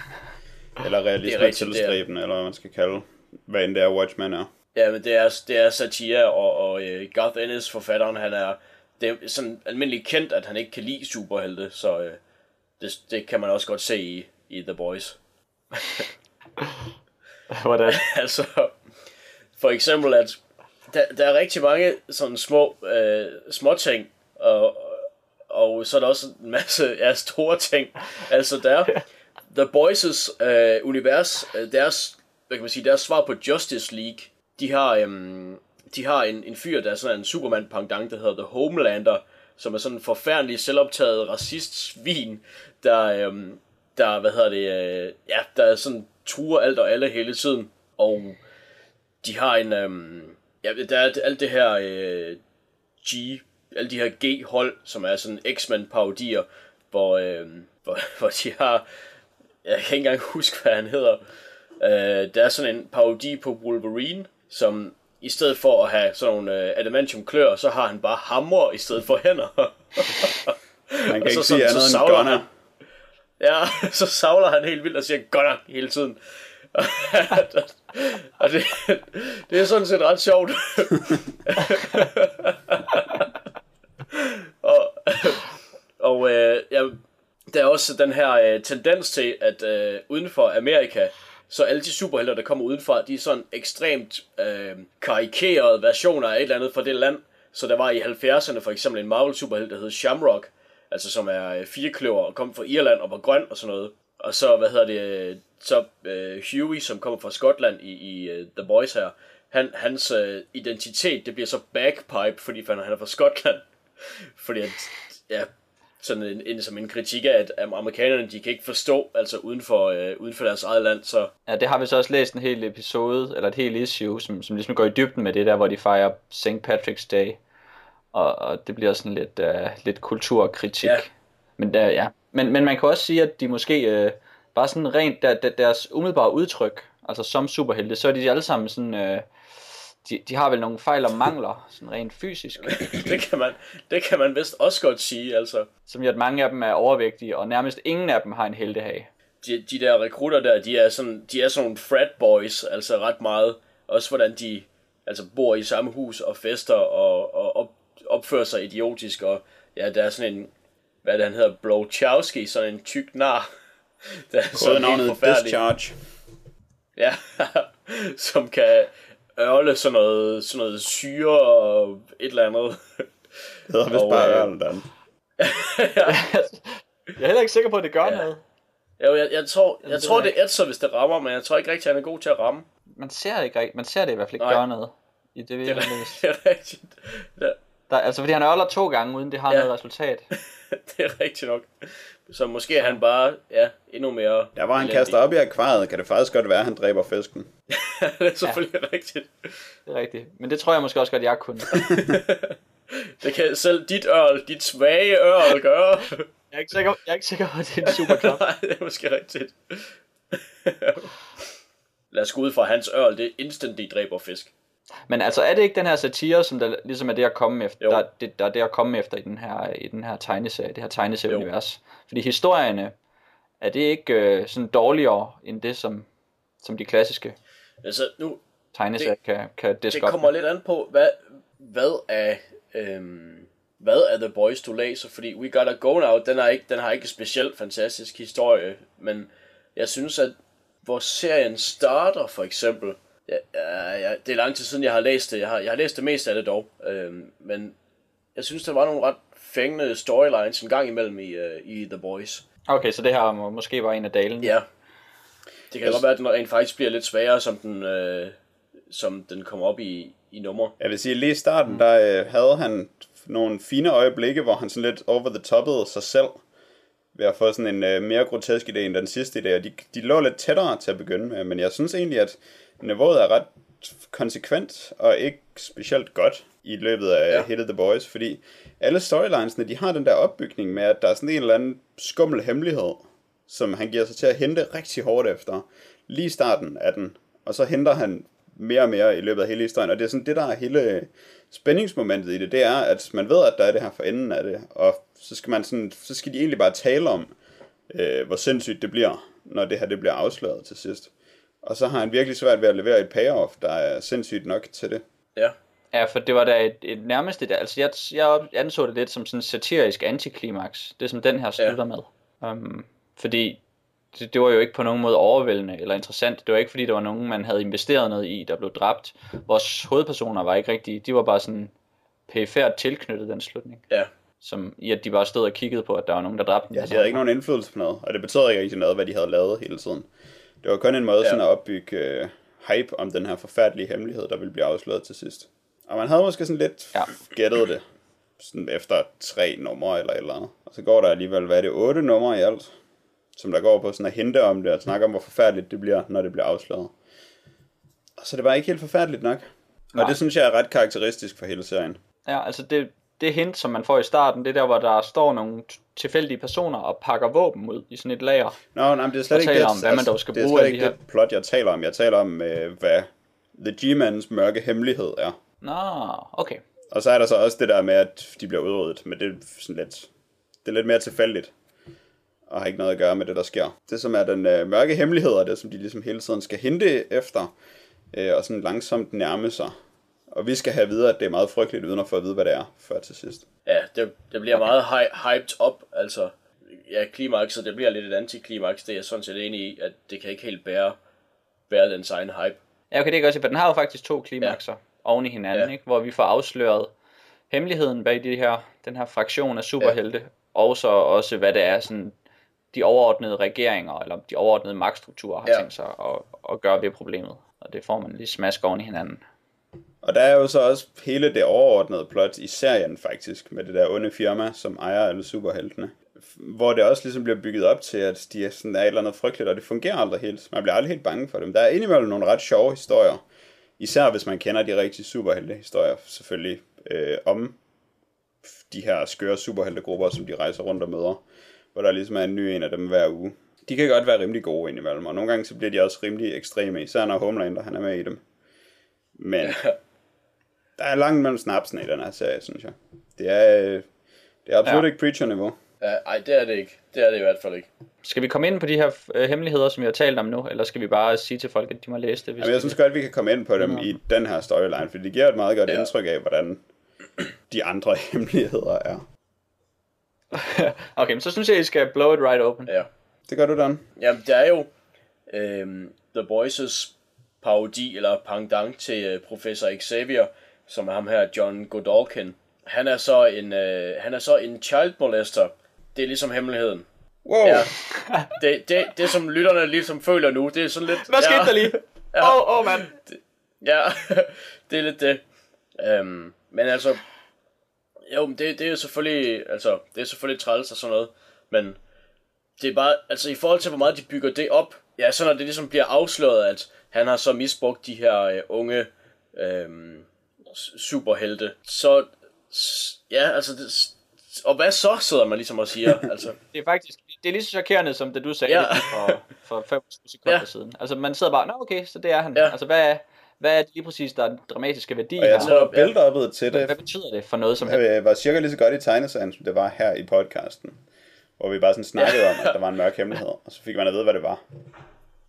Eller realistisk tilstræbende, eller hvad man skal kalde, hvad end det er Watchmen er. Ja, men det er, det er satire, og, og uh, Garth Ennis, forfatteren, han er, det er sådan almindeligt kendt, at han ikke kan lide superhelte, så uh, det, det kan man også godt se i, i The Boys. Hvordan? altså, for eksempel, at der, der er rigtig mange sådan små, øh, små ting, og, og så er der også en masse ja, store ting. Altså, der The Boys' øh, univers, øh, deres, hvad kan man sige, deres svar på Justice League, de har, øhm, de har en, en fyr, der er sådan en superman pendant der hedder The Homelander, som er sådan en forfærdelig selvoptaget racist-svin, der, øhm, der, hvad hedder det, øh, ja, der er sådan truer alt og alle hele tiden, og de har en, øhm, ja, der er alt det her øh, G, alle de her G-hold, som er sådan X-Men parodier, hvor, øh, hvor, hvor de har, jeg kan ikke engang huske, hvad han hedder, øh, der er sådan en parodi på Wolverine, som i stedet for at have sådan nogle uh, adamantium klør, så har han bare hammer i stedet for hænder. Man kan ikke så, sige andet end gunner. Han, ja, så savler han helt vildt og siger gunner hele tiden. og det, det er sådan set ret sjovt. og og øh, ja, der er også den her øh, tendens til, at øh, uden for Amerika, så alle de superhelte, der kommer udenfra, de er sådan ekstremt øh, karikerede versioner af et eller andet fra det land. Så der var i 70'erne for eksempel en Marvel superhelt, der hed Shamrock, altså som er øh, firekløver og kom fra Irland og var grøn og sådan noget. Og så, hvad hedder det, så øh, Huey, som kommer fra Skotland i, i uh, The Boys her, han, hans øh, identitet, det bliver så bagpipe, fordi han er fra Skotland. fordi at, ja, sådan en, en, som en kritik af, at amerikanerne, de kan ikke forstå, altså uden for, øh, uden for deres eget land, så... Ja, det har vi så også læst en hel episode, eller et helt issue, som, som ligesom går i dybden med det der, hvor de fejrer St. Patrick's Day, og, og det bliver sådan lidt, uh, lidt kulturkritik. Ja. Men, uh, ja. Men, men man kan også sige, at de måske uh, bare sådan rent, der, der, deres umiddelbare udtryk, altså som superhelte, så er de alle sammen sådan... Uh, de, de har vel nogle fejl og mangler, sådan rent fysisk. det, kan man, det kan man vist også godt sige, altså. Som jo, at mange af dem er overvægtige, og nærmest ingen af dem har en heldehage. De, de der rekrutter der, de er sådan, de er sådan nogle frat boys, altså ret meget. Også hvordan de altså bor i samme hus og fester og, og op, opfører sig idiotisk, og ja, der er sådan en, hvad det, han hedder, Blowchowski, sådan en tyk nar, der er sådan forfærdelig. Discharge. Ja, som kan ørle sådan noget, sådan noget syre og et eller andet. Det hedder vist bare øh, Ørlen, Dan. Jeg er heller ikke sikker på, at det gør Ja. ja. noget. Jo, jeg, jeg tror, jeg ved tror jeg det er så hvis det rammer, men jeg tror ikke rigtig, han er god til at ramme. Man ser, ikke, rigtig- man ser det i hvert fald ikke Nej. gøre noget. I det, Det er, det er rigtigt. Det, Der, altså, fordi han ørler to gange, uden det har Ja. ja. noget resultat. det er rigtigt nok. Så måske er han bare, ja, endnu mere... Der hvor han kaster op i akvariet, kan det faktisk godt være, at han dræber fisken. det er selvfølgelig ja. rigtigt. Det er rigtigt. Men det tror jeg måske også godt, jeg kunne. Det kan selv dit ørl, dit svage ørl gøre. Jeg er ikke sikker, jeg er ikke sikker på, at det er en super klap. Nej, det er måske rigtigt. Lad os gå ud fra hans ørl, det er instant, de dræber fisk. Men altså, er det ikke den her satire, som der ligesom er det at komme efter, Jo. der, det, der er det at komme efter i den her, i den her tegneserie, det her tegneserieunivers? Fordi historierne, er det ikke øh, sådan dårligere end det, som, som de klassiske Altså, nu, tegneserier Det- kan, kan det kommer med? lidt an på, hvad, hvad er... Øhm, hvad er The Boys du læser? Fordi We Gotta Go Now, den, er ikke, den har ikke en specielt fantastisk historie, men jeg synes, at hvor serien starter, for eksempel, ja, ja, ja, det er lang tid siden, jeg har læst det. Jeg har, jeg har læst det meste af det dog. Øhm, men jeg synes, der var nogle ret fængende storylines en gang imellem i, uh, i The Boys. Okay, så det her må, måske var en af dalen. Ja. Det kan godt være, at den rent faktisk bliver lidt sværere, som den, øh, som den kommer op i, i nummer. Jeg vil sige, lige i starten, der øh, havde han nogle fine øjeblikke, hvor han sådan lidt over the toppede sig selv, ved at få sådan en øh, mere grotesk idé end den sidste idé, og de, de lå lidt tættere til at begynde med, men jeg synes egentlig, at niveauet er ret konsekvent, og ikke specielt godt i løbet af Ja. Hit the Boys, fordi alle storylinesene, de har den der opbygning med, at der er sådan en eller anden skummel hemmelighed, som han giver sig til at hente rigtig hårdt efter, lige i starten af den, og så henter han mere og mere i løbet af hele historien, og det er sådan det, der er hele spændingsmomentet i det, det er, at man ved, at der er det her for enden af det, og så skal, man sådan, så skal de egentlig bare tale om, øh, hvor sindssygt det bliver, når det her det bliver afsløret til sidst. Og så har han virkelig svært ved at levere et payoff, der er sindssygt nok til det. Ja. Ja, for det var da et, et nærmest et, altså jeg, jeg anså det lidt som sådan en satirisk antiklimaks, det som den her slutter ja. med. Um, fordi det, det var jo ikke på nogen måde overvældende eller interessant. Det var ikke fordi, der var nogen, man havde investeret noget i, der blev dræbt. Vores hovedpersoner var ikke rigtige, de var bare sådan perifært tilknyttet den slutning. Ja. Som i at de bare stod og kiggede på, at der var nogen, der dræbte dem. Ja, de havde ikke nogen indflydelse på noget, og det betød ikke rigtig noget, hvad de havde lavet hele tiden. Det var kun en måde Ja. sådan at opbygge øh, hype om den her forfærdelige hemmelighed, der ville blive afsløret til sidst. Og man havde måske sådan lidt Ja. gættet det, sådan efter tre numre eller et eller andet. Og så går der alligevel, hvad er det, otte numre i alt, som der går på sådan at hente om det, og snakke om, hvor forfærdeligt det bliver, når det bliver afsløret. Og så det var ikke helt forfærdeligt nok. Og Nej. det synes jeg er ret karakteristisk for hele serien. Ja, altså det, det hint, som man får i starten, det er der, hvor der står nogle tilfældige personer og pakker våben ud i sådan et lager. Nå, nej, men det er slet Og ikke taler det, om, hvad man dog skal det er bruge slet af de ikke her- det plot, jeg taler om. Jeg taler om, øh, hvad The G-Mans mørke hemmelighed er. Nå, okay. Og så er der så også det der med, at de bliver udryddet, men det er sådan lidt, det er lidt mere tilfældigt, og har ikke noget at gøre med det, der sker. Det, som er den øh, mørke hemmelighed, er det, som de ligesom hele tiden skal hente efter, øh, og sådan langsomt nærme sig. Og vi skal have videre, at det er meget frygteligt, uden at få at vide, hvad det er, før til sidst. Ja, det, det bliver meget hy- hyped op, altså. Ja, klimakset, det bliver lidt et antiklimaks, det er jeg sådan set enig i, at det kan ikke helt bære, bære den egen hype. Ja, okay, det kan jeg godt se, for den har jo faktisk to klimakser ja. oven i hinanden, Ja. ikke? hvor vi får afsløret hemmeligheden bag de her, den her fraktion af superhelte, ja. og så også, hvad det er, sådan, de overordnede regeringer, eller de overordnede magtstrukturer har ja. tænkt sig at, at gøre ved problemet. Og det får man lige smask oven i hinanden. Og der er jo så også hele det overordnede plot i serien faktisk, med det der onde firma, som ejer alle superheltene. Hvor det også ligesom bliver bygget op til, at de er, sådan, er et eller andet frygteligt, og det fungerer aldrig helt. Man bliver aldrig helt bange for dem. Der er indimellem nogle ret sjove historier, især hvis man kender de rigtige superheltehistorier, selvfølgelig, øh, om de her skøre superheltegrupper, som de rejser rundt og møder, hvor der ligesom er en ny en af dem hver uge. De kan godt være rimelig gode indimellem, og nogle gange så bliver de også rimelig ekstreme, især når Homelander han er med i dem. Men der er langt mellem snapsene i den her serie, synes jeg. Det er, øh, det er absolut Ja. ikke Preacher-niveau. Ja, ej, det er det ikke. Det er det i hvert fald ikke. Skal vi komme ind på de her øh, hemmeligheder, som vi har talt om nu, eller skal vi bare sige til folk, at de må læse det? Hvis Jamen, jeg synes godt, vi kan komme ind på dem i den her storyline, for det giver et meget godt Ja. indtryk af, hvordan de andre hemmeligheder er. okay, men så synes jeg, I skal blow it right open. Ja. Det gør du, Dan. Jamen, der er jo øhm, The Boys' parodi, eller pangdang til øh, Professor Xavier, som er ham her, John Godolkin. Han er så en, øh, han er så en child molester. Det er ligesom hemmeligheden. Wow. Ja. Det, det, det, som lytterne ligesom føler nu, det er sådan lidt... Hvad skete ja, der lige? Åh, åh, oh, mand. Ja, det er lidt det. Øhm, men altså, jo, men det, det er jo selvfølgelig, altså, det er selvfølgelig træls og sådan noget, men det er bare, altså i forhold til, hvor meget de bygger det op, ja, så når det ligesom bliver afsløret, at han har så misbrugt de her øh, unge øh, superhelte, så, ja, altså, det, og hvad så, sidder man ligesom og siger, altså, Det er faktisk, det er lige så chokerende, som det du sagde Ja. ja. for, for 25 sekunder Ja. siden. Altså man sidder bare, nå okay, så det er han. Ja. Altså hvad er, hvad er det lige præcis, der er den dramatiske værdi Og jeg her? tror, til Hvad det betyder det for noget som helst? øh, var cirka lige så godt i tegneserien, som det var her i podcasten. Hvor vi bare sådan snakkede om, at der var en mørk hemmelighed, og så fik man at vide, hvad det var.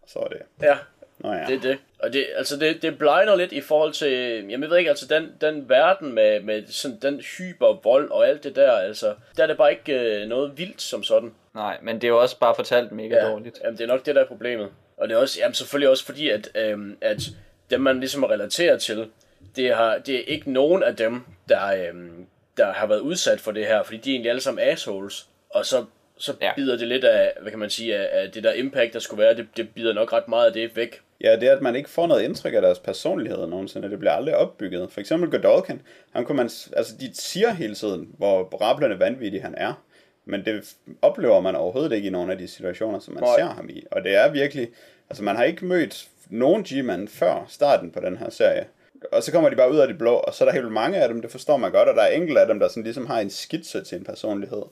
Og så var det. ja, Nå ja. Det er det. Og det, altså det, det blegner lidt i forhold til, jamen jeg ved ikke, altså den, den verden med, med sådan den hyper vold og alt det der, altså, der er det bare ikke øh, noget vildt som sådan. Nej, men det er jo også bare fortalt mega ja. dårligt. Jamen det er nok det, der er problemet. Og det er også, jamen selvfølgelig også fordi, at, øhm, at dem man ligesom relaterer til, det, har, det er ikke nogen af dem, der, øhm, der har været udsat for det her, fordi de er egentlig alle sammen assholes. Og så, så Ja. bider det lidt af, hvad kan man sige, af, af det der impact, der skulle være, det, det bider nok ret meget af det væk. Ja, det er, at man ikke får noget indtryk af deres personlighed nogensinde. Det bliver aldrig opbygget. For eksempel Godolkin, han kunne man, altså de siger hele tiden, hvor brablende vanvittig han er. Men det oplever man overhovedet ikke i nogle af de situationer, som man Nej. ser ham i. Og det er virkelig, altså man har ikke mødt nogen G-man før starten på den her serie. Og så kommer de bare ud af det blå, og så er der helt mange af dem, det forstår man godt, og der er enkelte af dem, der sådan ligesom har en skitse til en personlighed.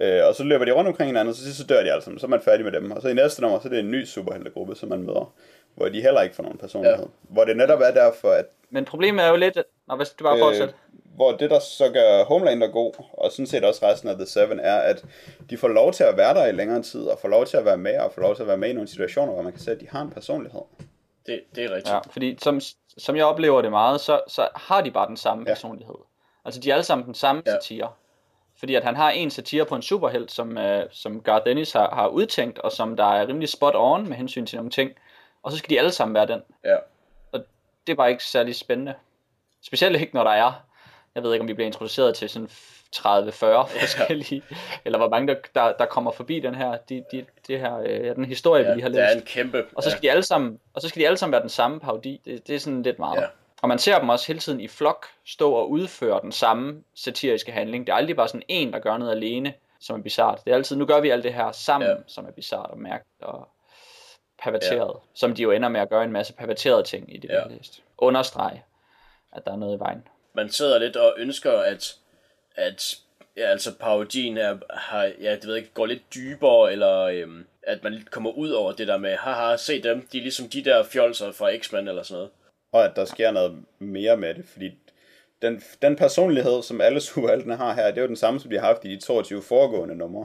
Øh, og så løber de rundt omkring hinanden, og så, så dør de alle sammen. Så er man færdig med dem. Og så i næste nummer, så er det en ny superheltegruppe, som man møder, hvor de heller ikke får nogen personlighed. Ja. Hvor det netop er derfor, at Men problemet er jo lidt, at... Nå, hvis du bare øh, fortsætter. hvor det, der så gør Homelander god, og sådan set også resten af The Seven, er, at de får lov til at være der i længere tid, og får lov til at være med, og får lov til at være med i nogle situationer, hvor man kan se, at de har en personlighed. Det, det er rigtigt. Ja, fordi som, som jeg oplever det meget, så, så har de bare den samme Ja. personlighed. Altså de er alle sammen den samme Ja. ja. satire. Fordi at han har en satire på en superhelt, som, øh, som Garth Ennis har, har udtænkt, og som der er rimelig spot on med hensyn til nogle ting. Og så skal de alle sammen være den. Ja. Og det er bare ikke særlig spændende. Specielt ikke, når der er, jeg ved ikke, om vi bliver introduceret til sådan 30-40 forskellige, eller hvor mange, der, der, der kommer forbi den her, de, de, det her øh, ja, den historie, Ja, vi lige har der er læst. en kæmpe... Og så skal de alle sammen, og så skal de alle sammen være den samme parodi. Det, det er sådan lidt meget. Ja. Ja. Og man ser dem også hele tiden i flok stå og udføre den samme satiriske handling. Det er aldrig bare sådan en, der gør noget alene, som er bizart. Det er altid, nu gør vi alt det her sammen, Ja. ja. som er bizart og mærkeligt og perverteret. Ja. Som de jo ender med at gøre en masse perverterede ting i det, Ja. læst. Understrege, at der er noget i vejen. man sidder lidt og ønsker, at, at ja, altså parodien er, har, ja, det ved jeg ikke, går lidt dybere, eller øhm, at man lidt kommer ud over det der med, haha, se dem, de er ligesom de der fjolser fra X-Men eller sådan noget. Og at der sker noget mere med det, fordi den, den personlighed, som alle superheltene har her, det er jo den samme, som de har haft i de 22 foregående numre.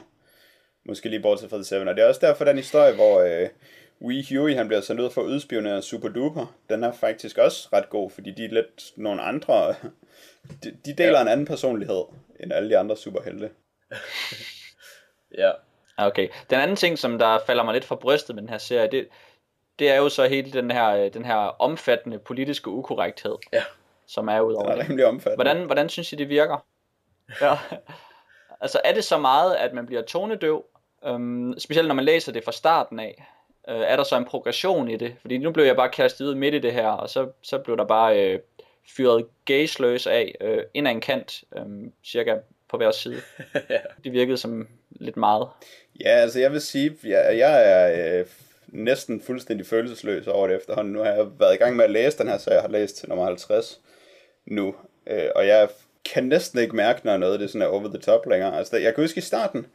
Måske lige bortset fra The Seven. Og det er også derfor den historie, hvor øh, Wee Huey han bliver sendt ud for at udspionere Super Duper. Den er faktisk også ret god, fordi de er lidt nogle andre... De, de deler ja. en anden personlighed end alle de andre superhelte. Ja, Ja, Okay. Den anden ting, som der falder mig lidt for brystet med den her serie, det, det er jo så hele den her, øh, den her omfattende politiske ukorrekthed, ja. som er ud Den over er rimelig omfattende. Hvordan, hvordan synes I, det virker? Ja. altså, er det så meget, at man bliver tonedøv? Øhm, specielt når man læser det fra starten af. Øh, er der så en progression i det? Fordi nu blev jeg bare kastet ud midt i det her, og så, så blev der bare øh, fyret gaysløs af øh, ind ad en kant, øh, cirka på hver side. Det virkede som lidt meget. Ja, altså jeg vil sige, jeg, jeg er øh, næsten fuldstændig følelsesløs over det efterhånden. Nu har jeg været i gang med at læse den her, så jeg har læst til nummer 50 nu. Øh, og jeg kan næsten ikke mærke, når noget det sådan er over the top længere. Altså, jeg kan huske i starten,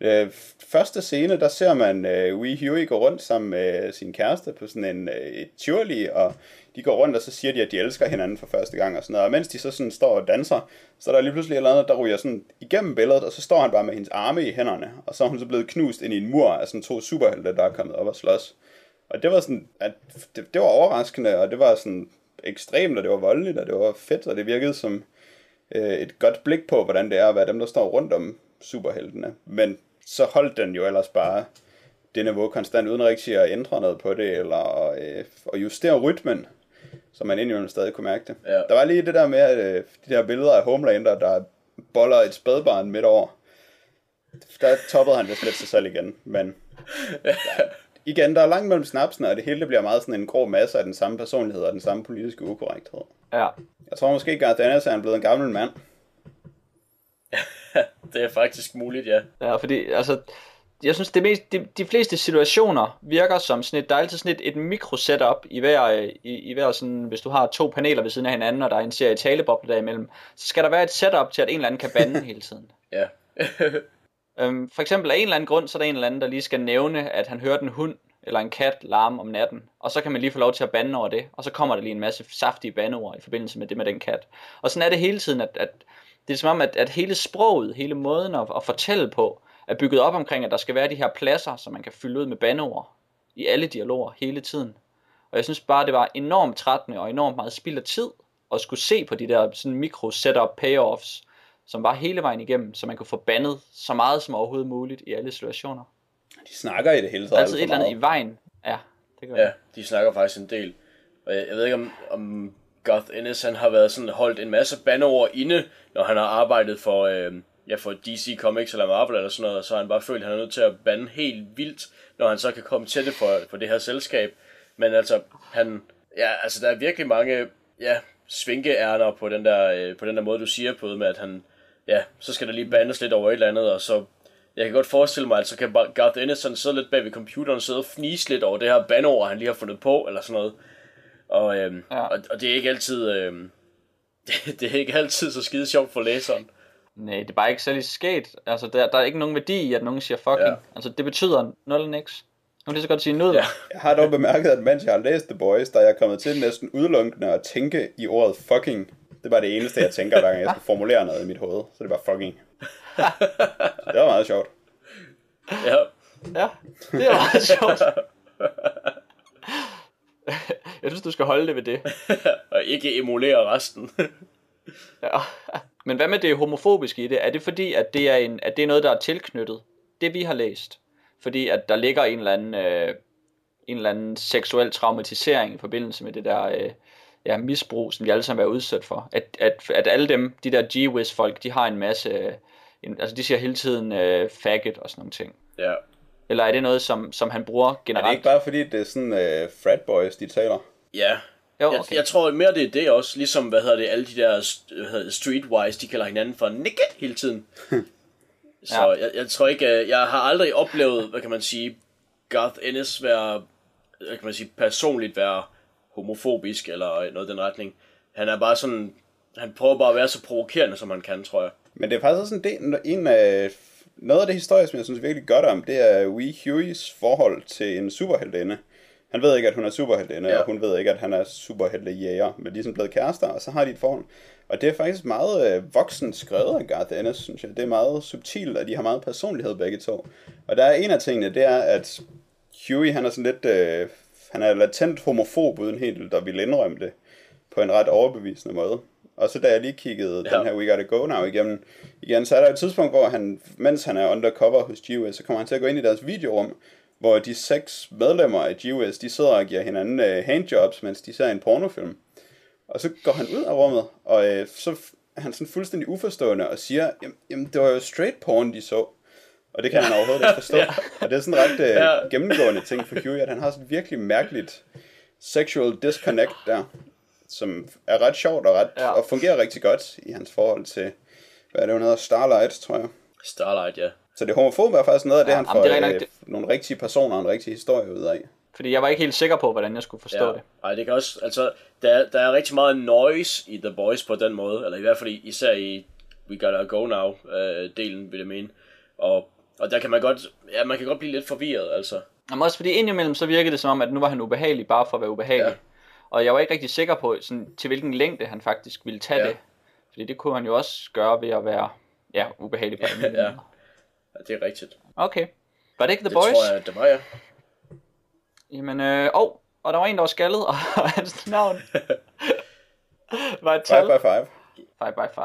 øh, første scene, der ser man øh, Wee Huey gå rundt sammen med sin kæreste på sådan en øh, et og de går rundt, og så siger de, at de elsker hinanden for første gang og sådan noget. Og mens de så sådan står og danser, så er der lige pludselig et eller andet, der ryger sådan igennem billedet, og så står han bare med hendes arme i hænderne, og så er hun så blevet knust ind i en mur af sådan to superhelte, der er kommet op og slås. Og det var sådan, at det, det var overraskende, og det var sådan ekstremt, og det var voldeligt, og det var fedt, og det virkede som øh, et godt blik på, hvordan det er at være dem, der står rundt om superheltene. Men så holdt den jo ellers bare det niveau konstant, uden rigtig at ændre noget på det, eller øh, at justere rytmen, så man indimellem stadig kunne mærke det. Ja. Der var lige det der med, at øh, de der billeder af Homelander, der boller et spædbarn midt over. Der toppede han vist lidt sig selv igen, men der, igen, der er langt mellem snapsene, og det hele bliver meget sådan en grå masse af den samme personlighed og den samme politiske ukorrekthed. Ja. Jeg tror måske, Garth Ennis er blevet en gammel mand. det er faktisk muligt, ja. Ja, fordi altså, jeg synes, det mest, de, de fleste situationer virker som sådan et, der er altid sådan et, et mikro-setup i hver, øh, i, i hver sådan, hvis du har to paneler ved siden af hinanden, og der er en serie taleboble derimellem, så skal der være et setup til, at en eller anden kan bande hele tiden. Ja. Øhm, for eksempel af en eller anden grund, så er der en eller anden, der lige skal nævne, at han hørte en hund eller en kat larme om natten, og så kan man lige få lov til at bande over det, og så kommer der lige en masse saftige bandeord i forbindelse med det med den kat. Og sådan er det hele tiden, at, at det er som om, at, at hele sproget, hele måden at, at fortælle på, er bygget op omkring, at der skal være de her pladser, som man kan fylde ud med bandeord i alle dialoger hele tiden. Og jeg synes bare, det var enormt trættende og enormt meget spild af tid at skulle se på de der sådan mikro setup payoffs, som var hele vejen igennem, så man kunne få bandet så meget som overhovedet muligt i alle situationer. De snakker i det hele taget. altid et eller andet i vejen. Ja, det gør Ja, de snakker faktisk en del. Og jeg, jeg ved ikke, om, om Garth Ennis han har været sådan holdt en masse bandeord inde, når han har arbejdet for, øh, ja, for DC Comics eller Marvel eller sådan noget, så har han bare følt, at han er nødt til at bande helt vildt, når han så kan komme til det for, for det her selskab. Men altså, han, ja, altså der er virkelig mange, ja, svinkeærner på den der, øh, på den der måde, du siger på det med, at han, ja, så skal der lige bandes lidt over et eller andet, og så jeg kan godt forestille mig, at så kan Garth Ennis sådan sidde lidt bag ved computeren og sidde og fnise lidt over det her banord, han lige har fundet på, eller sådan noget. Og, øhm, Ja. og, og det er ikke altid, øhm, det, det er ikke altid så skide sjovt for læseren. Nej, det er bare ikke særlig sket. Altså, der, der er ikke nogen værdi i, at nogen siger fucking. Ja. Altså, det betyder nul og niks. Nu kan lige så godt sige nød. Ja. Jeg har dog bemærket, at mens jeg har læst The Boys, der er jeg kommet til næsten udelukkende at tænke i ordet fucking. Det er bare det eneste, jeg tænker, hver gang jeg skal formulere noget i mit hoved. Så det er bare fucking. Så det var meget sjovt. ja. ja det er meget sjovt. Jeg synes, du skal holde det ved det. Og ikke emulere resten. Ja. Men hvad med det homofobiske i det? Er det fordi, at det er, en, at det er noget, der er tilknyttet? Det vi har læst. Fordi at der ligger en eller anden, øh, en eller anden seksuel traumatisering i forbindelse med det der øh, ja, misbrug, som de alle sammen er udsat for. At, at, at alle dem, de der G-Wiz folk, de har en masse, øh, en, altså de siger hele tiden øh, faggot og sådan nogle ting. ja. Eller er det noget, som, som han bruger Er det generelt? ikke bare fordi, det er sådan uh, frat boys, de taler? Ja. Jo, Jeg, okay. jeg tror mere, det er det også. Ligesom, hvad hedder det, alle de der streetwise, de kalder hinanden for nikke hele tiden. Så Ja. jeg, jeg tror ikke, øh, jeg har aldrig oplevet, hvad kan man sige, Garth Ennis være, hvad kan man sige, personligt være homofobisk eller noget i den retning. Han er bare sådan, han prøver bare at være så provokerende, som han kan, tror jeg. Men det er faktisk også en, del, en af... Noget af det historie, som jeg synes virkelig godt om, det er Wee Hueys forhold til en superheltinde. Han ved ikke, at hun er superheltinde, ja. Og hun ved ikke, at han er superheltejæger, men de er sådan blevet kærester, og så har de et forhold. Og det er faktisk meget øh, voksen skrevet af Garth Ennis, synes jeg. Det er meget subtilt, og de har meget personlighed begge to. Og der er en af tingene, det er, at Huey, han er sådan lidt... Øh, han er latent homofob, uden helt at ville indrømme det, på en ret overbevisende måde. Og så da jeg lige kiggede ja. Den her We Gotta Go Now igennem, igen, så er der et tidspunkt, hvor han, mens han er undercover hos GWS, så kommer han til at gå ind i deres videorum, hvor de seks medlemmer af GWS, de sidder og giver hinanden øh, handjobs, mens de ser en pornofilm. Og så går han ud af rummet, og øh, så er han sådan fuldstændig uforstående og siger, jamen, jamen det var jo straight porn, de så. Og det kan han overhovedet ikke forstå. Ja. Og det er sådan en ret øh, Ja. gennemgående ting for Huey, at han har sådan et virkelig mærkeligt sexual disconnect der, som er ret sjovt og, ret, ja. Og fungerer rigtig godt i hans forhold til, hvad er det, hun hedder, Starlight, tror jeg. Starlight, ja. Så det homofob er faktisk noget af det, Ja, han får det er rigtig øh, nogle rigtige personer og en rigtig historie ud af. Fordi jeg var ikke helt sikker på, hvordan jeg skulle forstå ja. det. Ej, det kan også, altså, der, er- der er rigtig meget noise i The Boys på den måde, eller i hvert fald i- især i We Gotta Go Now øh, delen, vil jeg mene. Og, og der kan man godt, ja, man kan godt blive lidt forvirret, altså. Jamen også fordi indimellem så virkede det som om, at nu var han ubehagelig bare for at være ubehagelig. Ja. Og jeg var ikke rigtig sikker på, sådan, til hvilken længde han faktisk ville tage Ja. det. Fordi det kunne han jo også gøre ved at være ja, ubehagelig på Ja. ja. ja det er rigtigt. Okay. Var det ikke The Det Boys? tror jeg, det var jeg. Jamen, øh, oh, og der var en, der var skaldet, og hans navn var et tal. Five by five. 5 by 5.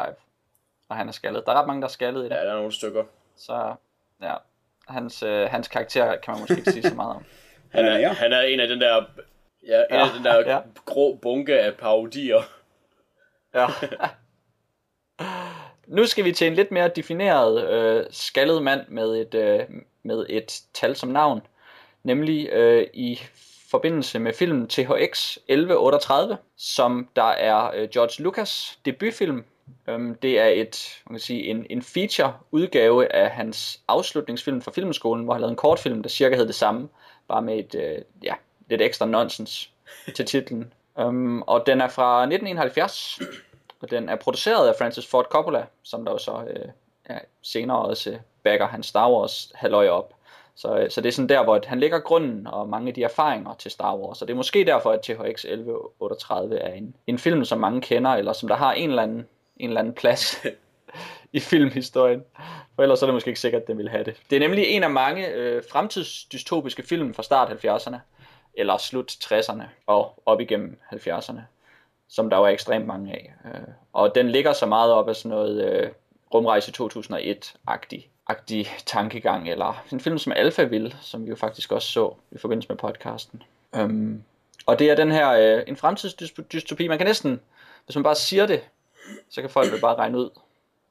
og han er skaldet. Der er ret mange, der er skaldet i det. Ja, der er nogle stykker. Så ja, hans, øh, hans karakter kan man måske ikke sige så meget om. Han er, Ja. han er en af den der, ja, en af Ja, den der ja. grå bunke af parodier. Ja. nu skal vi til en lidt mere defineret øh, skaldet mand med et, øh, med et tal som navn. Nemlig øh, i forbindelse med filmen THX 1138, som der er øh, George Lucas debutfilm. Øhm, det er et, man kan sige, en, en feature udgave af hans afslutningsfilm fra filmskolen, hvor han lavede en kortfilm, der cirka hed det samme, bare med et øh, ja, lidt ekstra nonsens til titlen. Um, og den er fra 1971, og den er produceret af Francis Ford Coppola, som der jo så øh, ja, senere også øh, backer hans Star Wars halvøje op. Så, øh, så det er sådan der, hvor han lægger grunden og mange af de erfaringer til Star Wars. Og det er måske derfor, at THX 1138 er en, en film, som mange kender, eller som der har en eller anden, en eller anden plads i filmhistorien. For ellers er det måske ikke sikkert, at den ville have det. Det er nemlig en af mange øh, fremtidsdystopiske film fra start 70'erne, eller slut 60'erne og op igennem 70'erne, som der var ekstremt mange af. Øh, og den ligger så meget op af sådan noget øh, rumrejse 2001-agtig agtig tankegang, eller en film som Alpha Alphaville, som vi jo faktisk også så i forbindelse med podcasten. Um, og det er den her, øh, en fremtidsdystopi, man kan næsten, hvis man bare siger det, så kan folk jo bare regne ud,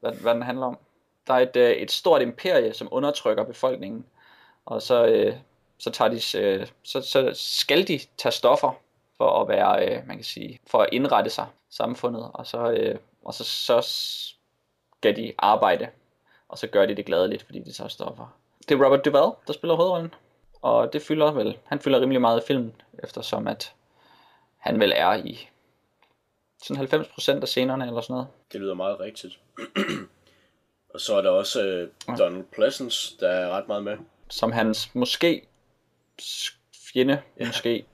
hvad, hvad den handler om. Der er et, øh, et stort imperie, som undertrykker befolkningen, og så, øh, så, tager de, øh, så, så skal de tage stoffer for at være, øh, man kan sige, for at indrette sig samfundet, og så, øh, og så, så skal de arbejde, og så gør de det gladeligt, fordi de tager stoffer. Det er Robert Duvall, der spiller hovedrollen, og det fylder vel, han fylder rimelig meget i filmen, eftersom at han vel er i sådan 90% af scenerne eller sådan noget. Det lyder meget rigtigt. og så er der også øh, Donald Pleasance, der er ret meget med. Som hans måske fjende, ja. måske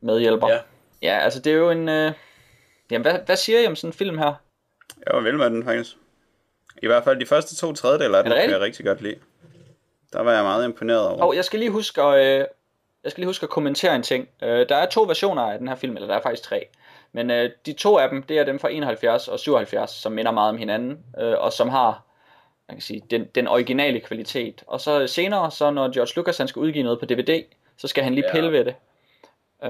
medhjælper. Ja. ja, altså det er jo en... Øh... Jamen, hvad, hvad siger I om sådan en film her? Jeg var vild med den, faktisk. I hvert fald de første to tredjedele af den, kan jeg rigtig godt lide. Der var jeg meget imponeret over. Og jeg skal lige huske at, øh, jeg skal lige huske at kommentere en ting. Øh, der er to versioner af den her film, eller der er faktisk tre. Men øh, de to af dem, det er dem fra 71 og 77, som minder meget om hinanden, øh, og som har man kan sige, den, den originale kvalitet. Og så senere, så når George Lucas han skal udgive noget på DVD, så skal han lige Ja. pille ved det.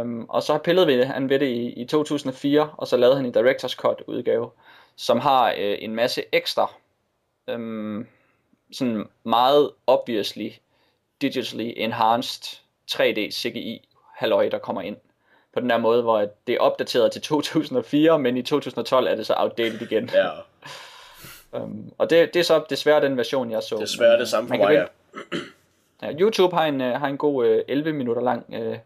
Um, og så pillede vi det, han ved det i, i 2004, og så lavede han en Director's Cut udgave, som har øh, en masse ekstra, øhm, sådan meget obviously digitally enhanced 3D CGI halløj, der kommer ind. På den der måde, hvor det er opdateret til 2004, men i 2012 er det så outdated igen. Ja, Um, og det, det er så desværre den version, jeg så. desværre det samme for mig, ja. Ja, YouTube har en, øh, har en god øh, 11 minutter lang øh,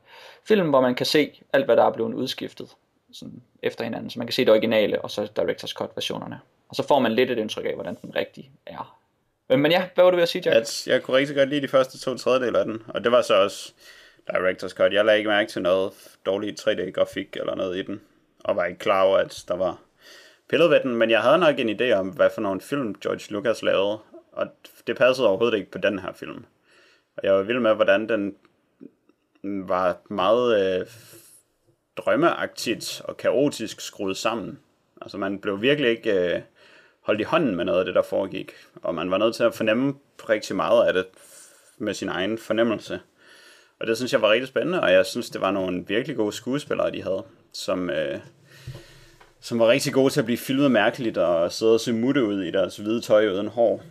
film, hvor man kan se alt, hvad der er blevet udskiftet sådan efter hinanden. Så man kan se det originale, og så Director's Cut versionerne. Og så får man lidt et indtryk af, hvordan den rigtig er. Øh, Men ja, hvad var du ved at sige, Jack? At jeg kunne rigtig godt lide de første to tredjedele af den, og det var så også Director's Cut. Jeg lagde ikke mærke til noget dårlig 3D-grafik eller noget i den, og var ikke klar over, at der var pillet ved den, men jeg havde nok en idé om, hvad for nogle film George Lucas lavede, og det passede overhovedet ikke på den her film. Og jeg var vild med, hvordan den var meget øh, drømmeagtigt og kaotisk skruet sammen. Altså man blev virkelig ikke øh, holdt i hånden med noget af det, der foregik, og man var nødt til at fornemme rigtig meget af det med sin egen fornemmelse. Og det synes jeg var rigtig spændende, og jeg synes, det var nogle virkelig gode skuespillere, de havde, som, øh, som var rigtig gode til at blive filmet mærkeligt og sidde og se mutte ud i deres hvide tøj uden hår.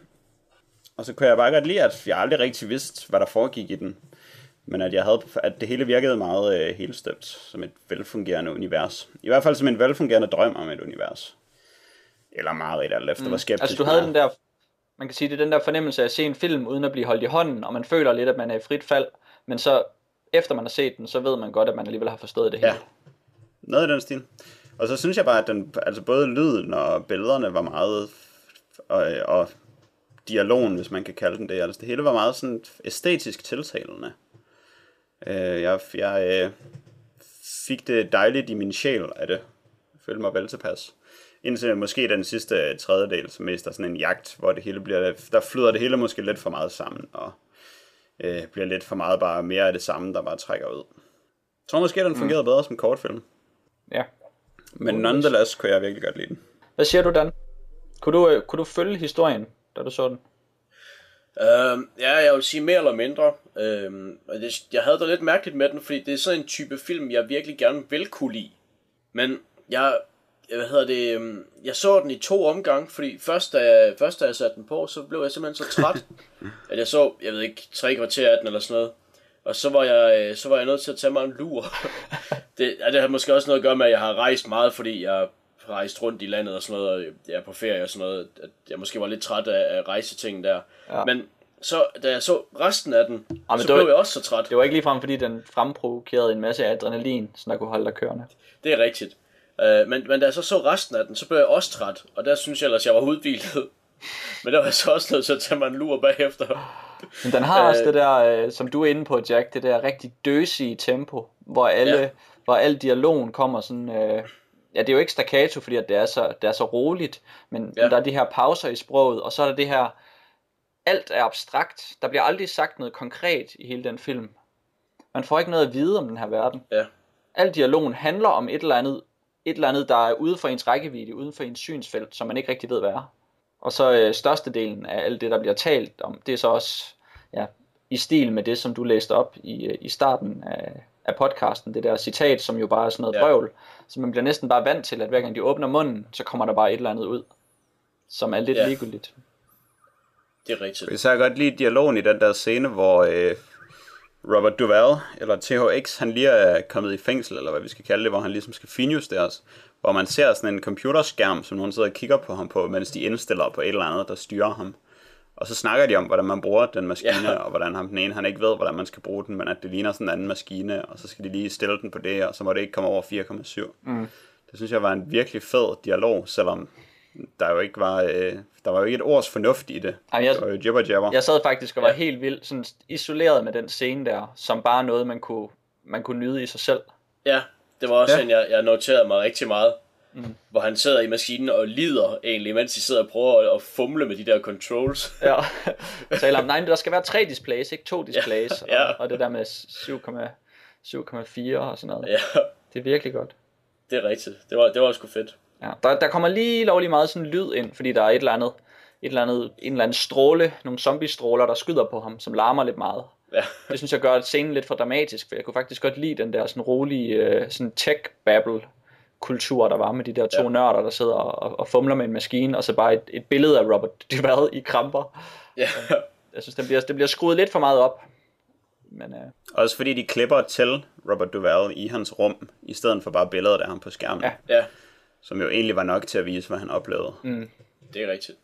Og så kunne jeg bare godt lide, at jeg aldrig rigtig vidste, hvad der foregik i den. Men at, jeg havde, at det hele virkede meget øh, helstøbt som et velfungerende univers. I hvert fald som en velfungerende drøm om et univers. Eller meget alt efter, hvor skeptisk Altså du havde den der, man kan sige, det er den der fornemmelse af at se en film, uden at blive holdt i hånden, og man føler lidt, at man er i frit fald, men så efter man har set den, så ved man godt, at man alligevel har forstået det hele. Ja. Noget i den stil. Og så synes jeg bare, at den, altså både lyden og billederne var meget, og, og dialogen, hvis man kan kalde den det, altså det hele var meget sådan æstetisk tiltalende. Øh, jeg jeg øh, fik det dejligt i min sjæl af det. Jeg følte mig vel tilpas. Indtil måske den sidste tredjedel, som mest er sådan en jagt, hvor det hele bliver, der flyder det hele måske lidt for meget sammen, og øh, bliver lidt for meget bare mere af det samme, der bare trækker ud. Jeg tror måske, den fungerede mm. bedre som kortfilm. ja. Men nonetheless kunne jeg virkelig godt lide den. Hvad siger du, Dan? Kunne du, øh, kunne du følge historien, da du så den? Uh, ja, jeg vil sige mere eller mindre. Uh, det, jeg havde det lidt mærkeligt med den, fordi det er sådan en type film, jeg virkelig gerne vil kunne lide. Men jeg, hvad hedder det, øhm, jeg så den i to omgange, fordi først da, jeg, først da jeg satte den på, så blev jeg simpelthen så træt, at jeg så, jeg ved ikke, tre kvarter af den eller sådan noget. Og så var jeg, øh, så var jeg nødt til at tage mig en lur. det, det har måske også noget at gøre med, at jeg har rejst meget, fordi jeg har rejst rundt i landet og sådan noget, og jeg er på ferie og sådan noget. At jeg måske var lidt træt af, af rejsetingen der. Ja. Men så, da jeg så resten af den, ja, så blev var, jeg også så træt. Det var ikke ligefrem, fordi den fremprovokerede en masse adrenalin, så der kunne holde dig kørende. Det er rigtigt. Uh, men, men da jeg så så resten af den, så blev jeg også træt, og der synes jeg ellers, jeg var udvildet. men der var jeg så også nødt til at tage mig en lur bagefter. Men den har også øh. det der, uh, som du er inde på, Jack, det der rigtig døsige tempo, hvor alle, ja. hvor al dialogen kommer sådan... Uh, ja, det er jo ikke staccato, fordi at det, er så, det er så roligt, men ja. der er de her pauser i sproget, og så er der det her, alt er abstrakt. Der bliver aldrig sagt noget konkret i hele den film. Man får ikke noget at vide om den her verden. Ja. Al dialogen handler om et eller andet et eller andet, der er ude for ens rækkevidde, uden for ens synsfelt, som man ikke rigtig ved, hvad er. Og så øh, størstedelen af alt det, der bliver talt om, det er så også ja, i stil med det, som du læste op i, øh, i starten af, af podcasten, det der citat, som jo bare er sådan noget ja. brøvl, så man bliver næsten bare vant til, at hver gang de åbner munden, så kommer der bare et eller andet ud, som er lidt ja. ligegyldigt. Det er rigtigt. Jeg så godt lide dialogen i den der scene, hvor øh, Robert Duvall, eller THX, han lige er kommet i fængsel, eller hvad vi skal kalde det, hvor han ligesom skal finjusteres, hvor man ser sådan en computerskærm, som nogen sidder og kigger på ham på, mens de indstiller på et eller andet, der styrer ham. Og så snakker de om, hvordan man bruger den maskine, ja. og hvordan ham den ene, han ikke ved, hvordan man skal bruge den, men at det ligner sådan en anden maskine, og så skal de lige stille den på det, og så må det ikke komme over 4,7. Mm. Det synes jeg var en virkelig fed dialog, selvom der jo ikke var, øh, der var jo ikke et års fornuft i det. Ej, jeg, det var jo jibber jabber. Jeg sad faktisk og var ja. helt vildt sådan isoleret med den scene der, som bare noget, man kunne, man kunne nyde i sig selv. Ja, det var også ja. en, jeg, jeg noterede mig rigtig meget. Mm. Hvor han sidder i maskinen og lider egentlig, mens de sidder og prøver at, at fumle med de der controls. ja, så om, nej, der skal være tre displays, ikke to displays. Ja. ja. Og, og det der med 7,4 og sådan noget. Ja. Det er virkelig godt. Det er rigtigt. Det var, det var sgu fedt. Ja, der, der kommer lige lovlig meget sådan lyd ind, fordi der er et eller andet, et eller andet, en eller anden stråle, nogle zombie-stråler, der skyder på ham, som larmer lidt meget. Ja. det synes jeg gør scenen lidt for dramatisk, for jeg kunne faktisk godt lide den der sådan rolige uh, sådan tech-babble kultur, der var med de der to ja. nørder, der sidder og, og fumler med en maskine, og så bare et, et billede af Robert Duvall i kramper. Ja. Jeg synes, det bliver, det bliver skruet lidt for meget op. Men, uh... Også fordi de klipper til Robert Duvall i hans rum, i stedet for bare billedet af ham på skærmen. Ja. ja som jo egentlig var nok til at vise, hvad han oplevede. Mm. Det er rigtigt.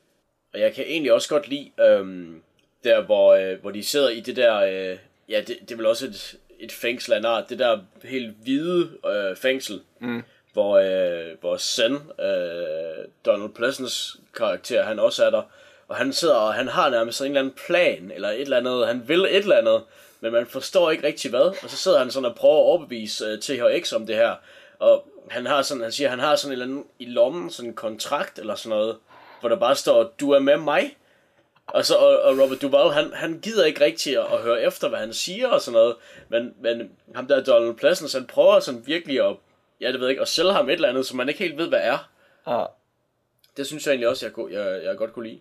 Og jeg kan egentlig også godt lide, øhm, der hvor, øh, hvor de sidder i det der, øh, ja, det, det er vel også et, et fængsel af art, det der helt hvide øh, fængsel, mm. hvor, øh, hvor Sen, øh, Donald Pleasants karakter, han også er der, og han sidder og han har nærmest sådan en eller anden plan, eller et eller andet, han vil et eller andet, men man forstår ikke rigtig hvad, og så sidder han sådan og prøver at overbevise uh, THX om det her, og han har sådan, han siger, han har sådan en eller anden i lommen, sådan en kontrakt eller sådan noget, hvor der bare står, du er med mig. Og, så, og, og Robert Duvall, han, han gider ikke rigtig at, at høre efter, hvad han siger og sådan noget. Men, men ham der Donald Pleasence, han prøver sådan virkelig at, ja, det ved ikke, at sælge ham et eller andet, som man ikke helt ved, hvad er. Ja. Det synes jeg egentlig også, jeg, jeg, jeg godt kunne lide.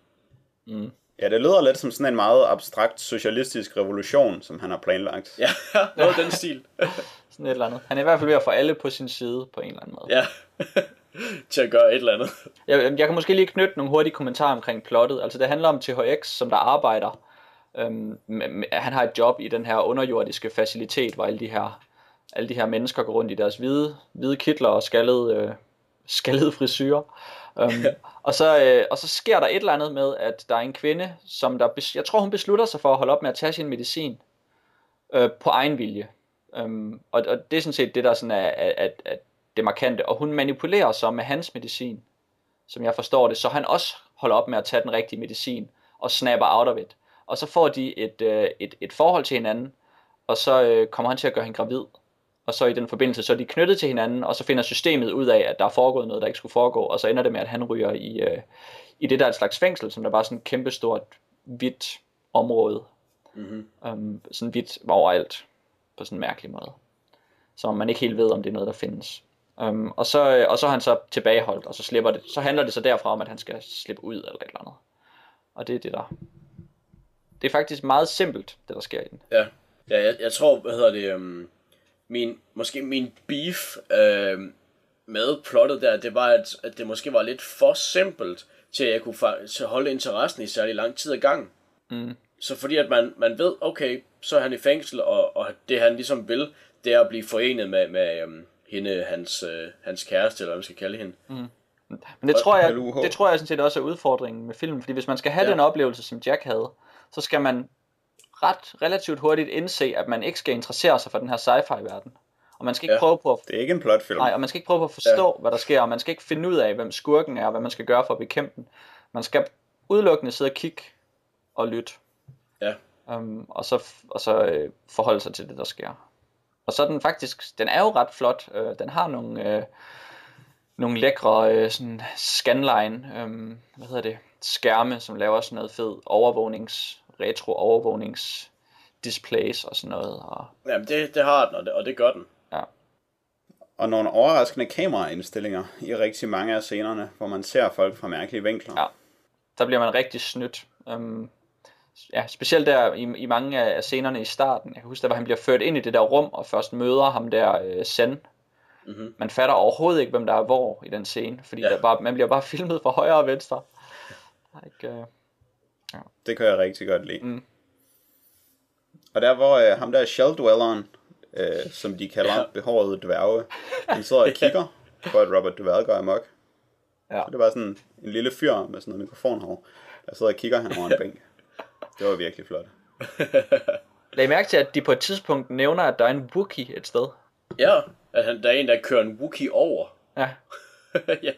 Mm. Ja, det lyder lidt som sådan en meget abstrakt socialistisk revolution, som han har planlagt. Ja, noget den stil. sådan et eller andet. Han er i hvert fald ved at få alle på sin side på en eller anden måde. Ja, til at gøre et eller andet. jeg, jeg kan måske lige knytte nogle hurtige kommentarer omkring plottet. Altså det handler om THX, som der arbejder. Øhm, han har et job i den her underjordiske facilitet, hvor alle de her, alle de her mennesker går rundt i deres hvide, hvide kitler og skaldede, øh, skaldede frisyrer. Um, og, så, øh, og så sker der et eller andet med, at der er en kvinde, som der, jeg tror hun beslutter sig for at holde op med at tage sin medicin øh, på egen vilje. Um, og, og det er sådan set det, der sådan er, at, at det markante. Og hun manipulerer så med hans medicin, som jeg forstår det, så han også holder op med at tage den rigtige medicin og snapper out of it. Og så får de et, øh, et, et forhold til hinanden, og så øh, kommer han til at gøre hende gravid og så i den forbindelse, så er de knyttet til hinanden, og så finder systemet ud af, at der er foregået noget, der ikke skulle foregå, og så ender det med, at han ryger i, øh, i det der er et slags fængsel, som der bare sådan et kæmpestort, hvidt område. Mm-hmm. Um, sådan hvidt overalt, på sådan en mærkelig måde. Så man ikke helt ved, om det er noget, der findes. Um, og, så, øh, og så er han så tilbageholdt, og så, slipper det, så handler det så derfra om, at han skal slippe ud eller et eller andet. Og det er det der. Det er faktisk meget simpelt, det der sker i den. Ja, ja jeg, jeg tror, hvad hedder det, um, min, måske min beef uh, med plottet der, det var, at, at det måske var lidt for simpelt, til at jeg kunne til at holde interessen i særlig lang tid ad gang. Mm. Så fordi at man, man ved, okay, så er han i fængsel, og, og det han ligesom vil, det er at blive forenet med, med um, hende, hans, uh, hans kæreste, eller hvad man skal kalde hende. Mm. Men det tror, jeg, det tror jeg sådan set også er udfordringen med filmen, fordi hvis man skal have Ja. den oplevelse, som Jack havde, så skal man ret relativt hurtigt indse, at man ikke skal interessere sig for den her sci-fi verden. Og man skal ikke Ja. prøve på at Det er ikke en plotfilm. Nej, og man skal ikke prøve på at forstå, ja. hvad der sker, og man skal ikke finde ud af, hvem skurken er, og hvad man skal gøre for at bekæmpe den. Man skal udelukkende sidde og kigge og lytte, Ja. um, og så, og så øh, forholde sig til det, der sker. Og så er den faktisk, den er jo ret flot. Øh, den har nogle, øh, nogle lækre øh, sådan scanline, øh, hvad hedder det, skærme, som laver sådan noget fed overvågnings, retro overvågnings displays og sådan noget. Og, Jamen, det, det har den, og det, og det gør den. Og nogle overraskende kameraindstillinger i rigtig mange af scenerne, hvor man ser folk fra mærkelige vinkler. Ja. der bliver man rigtig snydt. Um, ja, specielt der i, i mange af scenerne i starten. Jeg kan huske, der hvor han bliver ført ind i det der rum, og først møder ham der øh, Sen. Mhm. Man fatter overhovedet ikke, hvem der er hvor i den scene, fordi Ja. ja. der bare, man bliver bare filmet fra højre og venstre. Ikke, øh... Det kan jeg rigtig godt lide. Mm. Og der hvor øh, ham der Shelldwelleren, øh, som de kalder Ja. ja. behårede dværge, han sidder og kigger på, at Robert Duvall går amok. Ja. Så det var sådan en lille fyr med sådan noget mikrofonhår, der sidder og kigger han over en bænk. Det var virkelig flot. Lag I mærke til, at de på et tidspunkt nævner, at der er en Wookie et sted. Ja, at han, der er en, der kører en Wookie over. Ja. ja,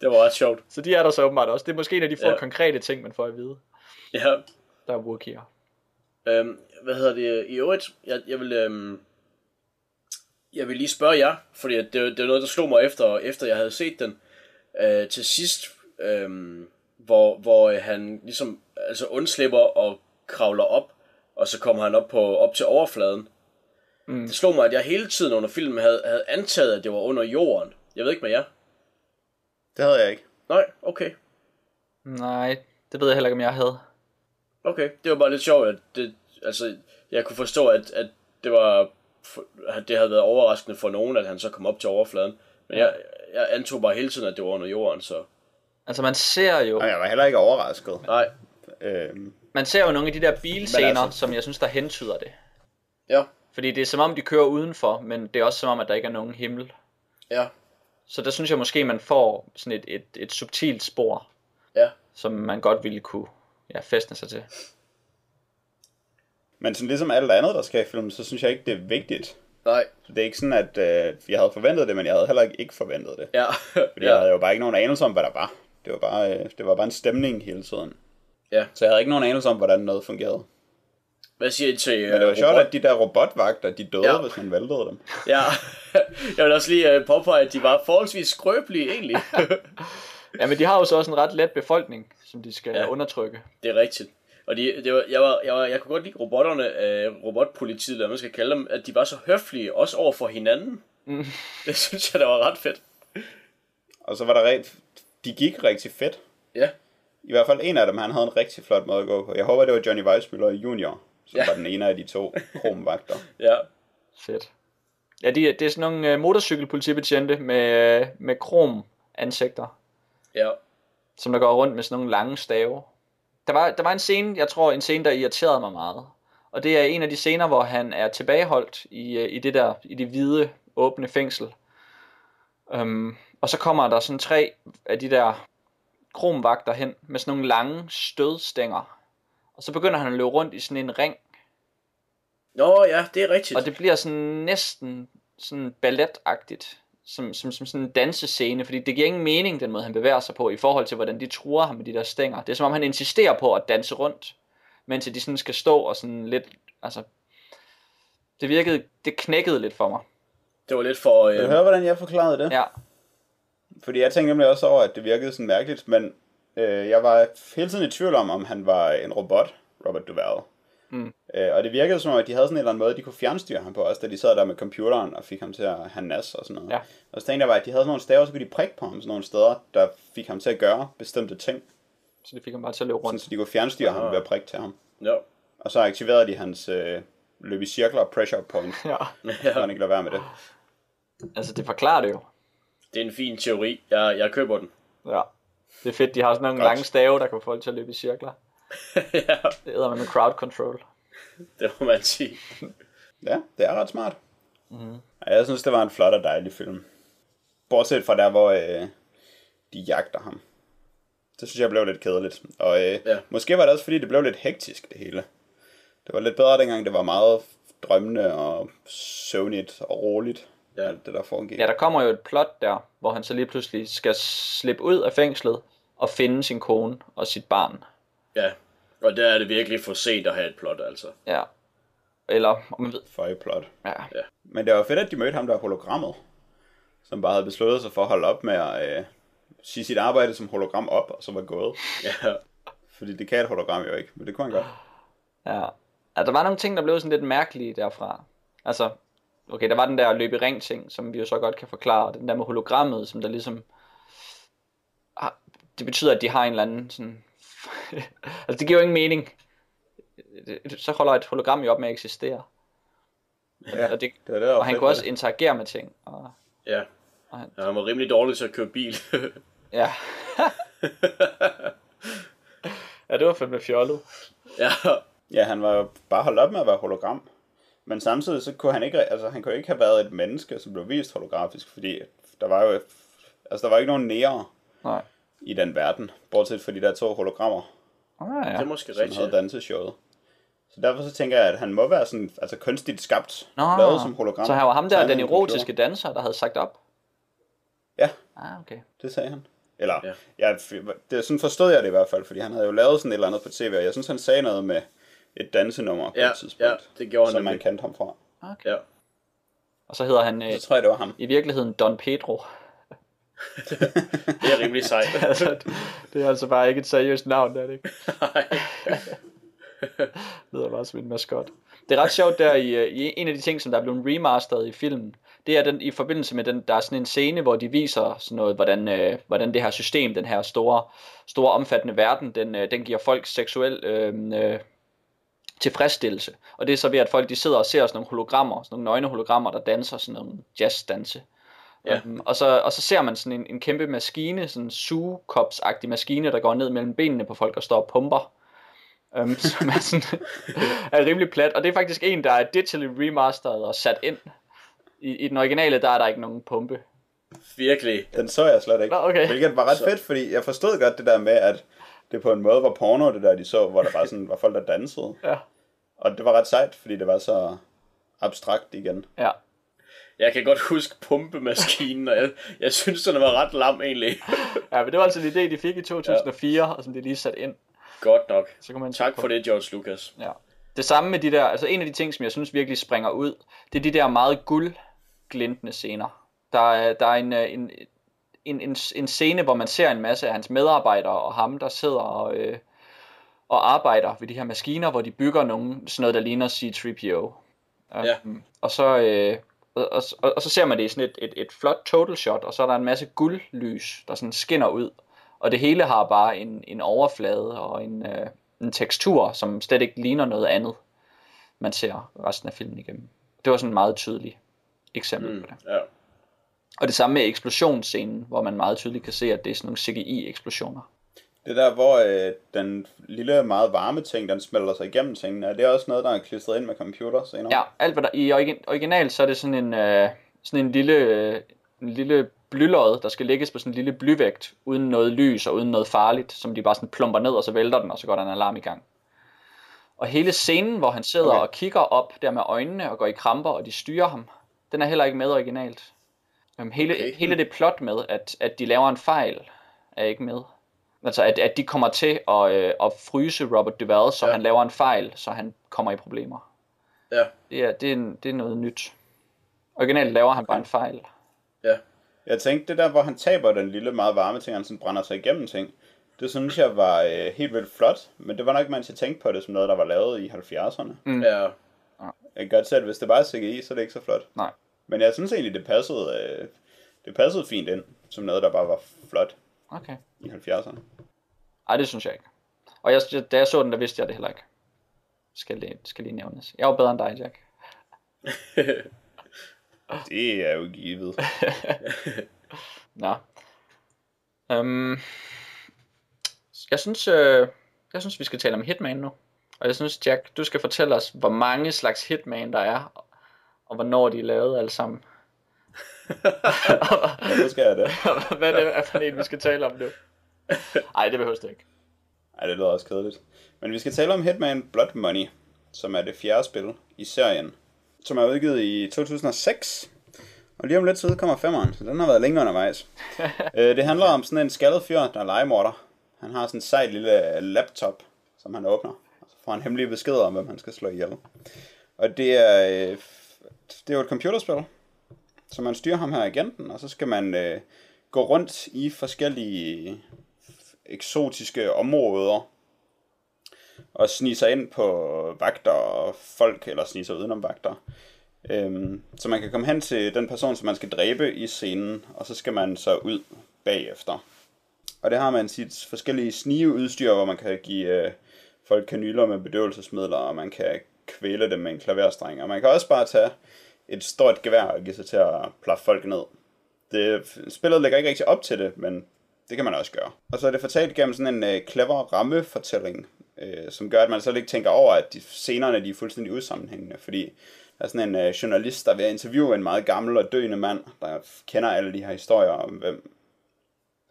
det var ret sjovt. Så de er der så åbenbart også. Det er måske en af de få Ja. konkrete ting, man får at vide. Ja, Der er Wookie'er. Øhm, hvad hedder det? I øvrigt, jeg, jeg vil... Øhm, jeg vil lige spørge jer, fordi at det, det er noget, der slog mig efter, efter jeg havde set den. Øh, til sidst, øhm, hvor, hvor øh, han ligesom altså undslipper og kravler op, og så kommer han op, på, op til overfladen. Mm. Det slog mig, at jeg hele tiden under filmen havde, havde antaget, at det var under jorden. Jeg ved ikke med jer. Det havde jeg ikke. Nej, okay. Nej, det ved jeg heller ikke, om jeg havde. Okay, det var bare lidt sjovt, at det, altså, jeg kunne forstå, at, at det var, at det havde været overraskende for nogen, at han så kom op til overfladen. Men jeg, jeg antog bare hele tiden, at det var under jorden, så Altså man ser jo, Og jeg var heller ikke overrasket. nej. Øhm, man ser jo nogle af de der bilscener, altså- altså... som jeg synes, der hentyder det. Ja, Fordi det er som om, de kører udenfor, men det er også som om, at der ikke er nogen himmel. ja, Så der synes jeg måske, man får sådan et, et, et subtilt spor, ja. som man godt ville kunne ja, fæstne sig til. men sådan ligesom alt andet, der skal i filmen, så synes jeg ikke, det er vigtigt. Nej, Så det er ikke sådan, at øh, jeg havde forventet det, men jeg havde heller ikke ikke forventet det. ja. Fordi ja. jeg havde jo bare ikke nogen anelse om, hvad der var. Det var bare, øh, det var bare en stemning hele tiden. Ja. Så jeg havde ikke nogen anelse om, hvordan noget fungerede. Hvad siger I til Men det var uh, sjovt, at de der robotvagter, de døde, Ja. hvis man væltede dem. Ja, jeg vil også lige uh, påpege, at de var forholdsvis skrøbelige egentlig. Ja, men de har jo så også en ret let befolkning, som de skal Ja. undertrykke. det er rigtigt. Og de, det var, jeg, var, jeg, var, jeg kunne godt lide robotterne, øh, robotpolitiet, eller hvad man skal kalde dem, at de var så høflige, også over for hinanden. Mm. Det synes jeg, der var ret fedt. Og så var der rent, de gik rigtig fedt. Ja, I hvert fald en af dem, han havde en rigtig flot måde at gå på. Jeg håber, det var Johnny Weissmuller junior, som Ja. var den ene af de to kromvagter. ja, Fedt. Ja, de, det er sådan nogle uh, motorcykelpolitibetjente med, uh, med krom ansigter, ja. som der går rundt med sådan nogle lange stave. Der var, der var en scene, jeg tror en scene, der irriterede mig meget. Og det er en af de scener, hvor han er tilbageholdt i, øh, i det der, i det hvide, åbne fængsel. Um, og så kommer der sådan tre af de der kromvagter hen med sådan nogle lange stødstænger. Og så begynder han at løbe rundt i sådan en ring. Nå ja, det er rigtigt. Og det bliver sådan næsten sådan balletagtigt. Som, som, som sådan en dansescene, fordi det giver ingen mening, den måde han bevæger sig på, i forhold til hvordan de truer ham med de der stænger. Det er som om han insisterer på at danse rundt, mens de sådan skal stå og sådan lidt, altså, det virkede, det knækkede lidt for mig. Det var lidt for... Vil du Øh, høre, hvordan jeg forklarede det? Ja, Fordi jeg tænkte nemlig også over, at det virkede sådan mærkeligt, men øh, jeg var hele tiden i tvivl om, om han var en robot, Robert Duvall. Mm. Øh, og det virkede som om, at de havde sådan en eller anden måde, de kunne fjernstyre ham på også, da de sad der med computeren og fik ham til at have nas og sådan noget. Ja. Og så tænkte jeg bare, at de havde sådan nogle staver, så kunne de prikke på ham sådan nogle steder, der fik ham til at gøre bestemte ting. Så det fik ham bare til at løbe Sådan, rundt. så de kunne fjernstyre ham ved at prikke til ham. Ja. Og så aktiverede de hans øh, løb i cirkler pressure point, Ja. så han ikke lade være med det. Altså, det forklarer det jo. Det er en fin teori. Jeg, jeg køber den. Ja. Det er fedt, de har sådan nogle Godt. lange stave, der kan få folk til at løbe i cirkler. ja, Det hedder man med crowd control. det må man sige. Ja, det er ret smart. Mm-hmm. Jeg synes, det var en flot og dejlig film. Bortset fra der, hvor øh, de jagter ham. Det synes jeg blev lidt kedeligt. Og øh, Ja. måske var det også, fordi det blev lidt hektisk, det hele. Det var lidt bedre dengang, det var meget drømmende og søvnigt og roligt. Ja. Alt det, der foregik. Ja, der kommer jo et plot der, hvor han så lige pludselig skal slippe ud af fængslet og finde sin kone og sit barn. Ja. Og der er det virkelig for sent at have et plot, altså. Ja. Eller, om man ved... Føjeplot. Ja. Men det var fedt, at de mødte ham, der hologrammet. Som bare havde besluttet sig for at holde op med at øh, sige sit arbejde som hologram op, og så var gået. Ja. Fordi det kan et hologram jo ikke, men det kunne han godt. Ja. ja. der var nogle ting, der blev sådan lidt mærkelige derfra. Altså, okay, der var den der løb i ring ting, som vi jo så godt kan forklare. Den der med hologrammet, som der ligesom... har- Det betyder, at de har en eller anden sådan... altså, det giver jo ingen mening. Så holder et hologram jo op med at eksistere. Ja, Og, det, det var det, og han kunne også det. interagere med ting. Og, Ja. og han, ja. Han var rimelig dårlig til at køre bil. ja. ja, det var fandme fjollet. ja. Ja, han var jo bare holdt op med at være hologram. Men samtidig så kunne han ikke, altså han kunne ikke have været et menneske, som blev vist holografisk, fordi der var jo, altså der var ikke nogen nære Nej. i den verden, bortset fra de der to hologrammer, Ah, Det ja. er måske som rigtigt. havde danseshowet. Så derfor så tænker jeg, at han må være sådan, altså kunstigt skabt, Nå, lavet som hologram. så her var ham der, den en computer. erotiske danser, der havde sagt op. Ja, Ah, okay. det sagde han. Eller, Ja. ja. ja, det, sådan forstod jeg det i hvert fald, fordi han havde jo lavet sådan et eller andet på tv, og jeg synes, han sagde noget med et dansenummer på Ja, et tidspunkt, ja, det gjorde han som man kendte ham fra. okay. Ja. Og så hedder han øh, Så tror jeg, det var ham. i virkeligheden Don Pedro. Det er rimelig sejt. altså, det- det er altså bare ikke et seriøst navn, det er det ikke? Nej. Det lyder bare som en maskot. Det er ret sjovt der i, øh, i en af de ting, som der er blevet remasteret i filmen. Det er den, i forbindelse med den, der er sådan en scene, hvor de viser sådan noget, hvordan, øh, hvordan det her system, den her store, store omfattende verden, den, øh, den giver folk seksuel øh, øh, tilfredsstillelse. Og det er så ved, at folk de sidder og ser sådan nogle hologrammer, sådan nogle nøgne hologrammer, der danser sådan nogle jazzdanse. Ja. Um, og, så, og så ser man sådan en, en kæmpe maskine, sådan en sugekops-agtig maskine, der går ned mellem benene på folk og står og pumper. Um, som er, sådan, er rimelig plat. Og det er faktisk en, der er digitally remasteret og sat ind. I, I den originale, der er der ikke nogen pumpe. Virkelig. Den så jeg slet ikke. Nå, okay. Hvilket var ret fedt, fordi jeg forstod godt det der med, at det på en måde var porno, det der de så, hvor der bare sådan var folk, der dansede. Ja. Og det var ret sejt, fordi det var så abstrakt igen. Ja. Jeg kan godt huske pumpemaskinen, og jeg, jeg synes, den var ret lam egentlig. ja, men det var altså en idé, de fik i 2004, ja. og som de lige sat ind. Godt nok. Så kunne man Tak for det, George Lucas. Ja. Det samme med de der, altså en af de ting, som jeg synes virkelig springer ud, det er de der meget guldglintende scener. Der er, der er en, øh, en, en, en, en scene, hvor man ser en masse af hans medarbejdere og ham, der sidder og, øh, og arbejder ved de her maskiner, hvor de bygger nogen, sådan noget, der ligner C-3PO. Ja. Um, og så... Øh, og, og, og, og så ser man det i sådan et, et, et flot total shot, og så er der en masse guldlys, der sådan skinner ud. Og det hele har bare en, en overflade og en, øh, en tekstur, som slet ikke ligner noget andet, man ser resten af filmen igennem. Det var sådan et meget tydeligt eksempel mm. på det. Ja. Og det samme med eksplosionsscenen, hvor man meget tydeligt kan se, at det er sådan nogle CGI-eksplosioner. Det der, hvor øh, den lille, meget varme ting, den smelter sig igennem tingene, er det også noget, der er klistret ind med computer senere? Ja, alt hvad der, i origin, original, så er det sådan en, øh, sådan en lille, øh, en lille blylod, der skal lægges på sådan en lille blyvægt, uden noget lys og uden noget farligt, som de bare sådan plumper ned, og så vælter den, og så går der en alarm i gang. Og hele scenen, hvor han sidder okay. Og kigger op der med øjnene og går i kramper, og de styrer ham, den er heller ikke med originalt. Um, hele, okay. Hele det plot med, at, at de laver en fejl, er ikke med. Altså, at, at de kommer til at, øh, at fryse Robert Duvall, så ja. Han laver en fejl, så han kommer i problemer. Ja. Det er, det er, det er noget nyt. Originalt laver han bare en fejl. Ja. Jeg tænkte, det der, hvor han taber den lille, meget varme ting, han sådan brænder sig igennem ting, Det synes jeg var øh, helt vildt flot, men det var nok, man til tænke på det som noget, der var lavet i 70'erne. Mm. Ja. Jeg kan godt se, at hvis det bare er CGI, så er det ikke så flot. Nej. Men jeg synes egentlig, det passede, øh, det passede fint ind, som noget, der bare var flot Okay. i 70'erne. Ej, det synes jeg ikke. Og jeg, da jeg så den, der vidste jeg det heller ikke. Skal lige, skal lige nævnes. Jeg var bedre end dig, Jack. Det er jo givet. Nå. Um, jeg synes, øh, jeg synes, vi skal tale om Hitman nu. Og jeg synes, Jack, du skal fortælle os, hvor mange slags Hitman der er, og hvornår de er lavet alle sammen. Så skal jeg det. Hvad er det for en, vi skal tale om nu? Nej, det behøver det ikke. Ej, det lyder også kedeligt. Men vi skal tale om Hitman Blood Money, som er det fjerde spil i serien, som er udgivet i 2006. Og lige om lidt tid kommer femmeren, så den har været længe undervejs. øh, det handler om sådan en skaldet fyr, der er legemorder. Han har sådan en sejt lille laptop, som han åbner. Og så får han hemmelige beskeder om, hvem han skal slå ihjel. Og det er, øh, det er jo et computerspil, så man styrer ham her agenten, og så skal man øh, gå rundt i forskellige eksotiske områder og snige sig ind på vagter og folk, eller snige sig udenom vagter. Øhm, så man kan komme hen til den person, som man skal dræbe i scenen, og så skal man så ud bagefter. Og det har man sit forskellige snigeudstyr, hvor man kan give øh, folk kanyler med bedøvelsesmidler, og man kan kvæle dem med en klaverstreng. Og man kan også bare tage et stort gevær og give sig til at plaffe folk ned. Det, spillet lægger ikke rigtig op til det, men det kan man også gøre. Og så er det fortalt gennem sådan en øh, clever rammefortælling, øh, som gør, at man så ikke tænker over, at de scenerne de er fuldstændig usammenhængende, fordi der er sådan en øh, journalist, der vil interviewe en meget gammel og døende mand, der kender alle de her historier om, hvem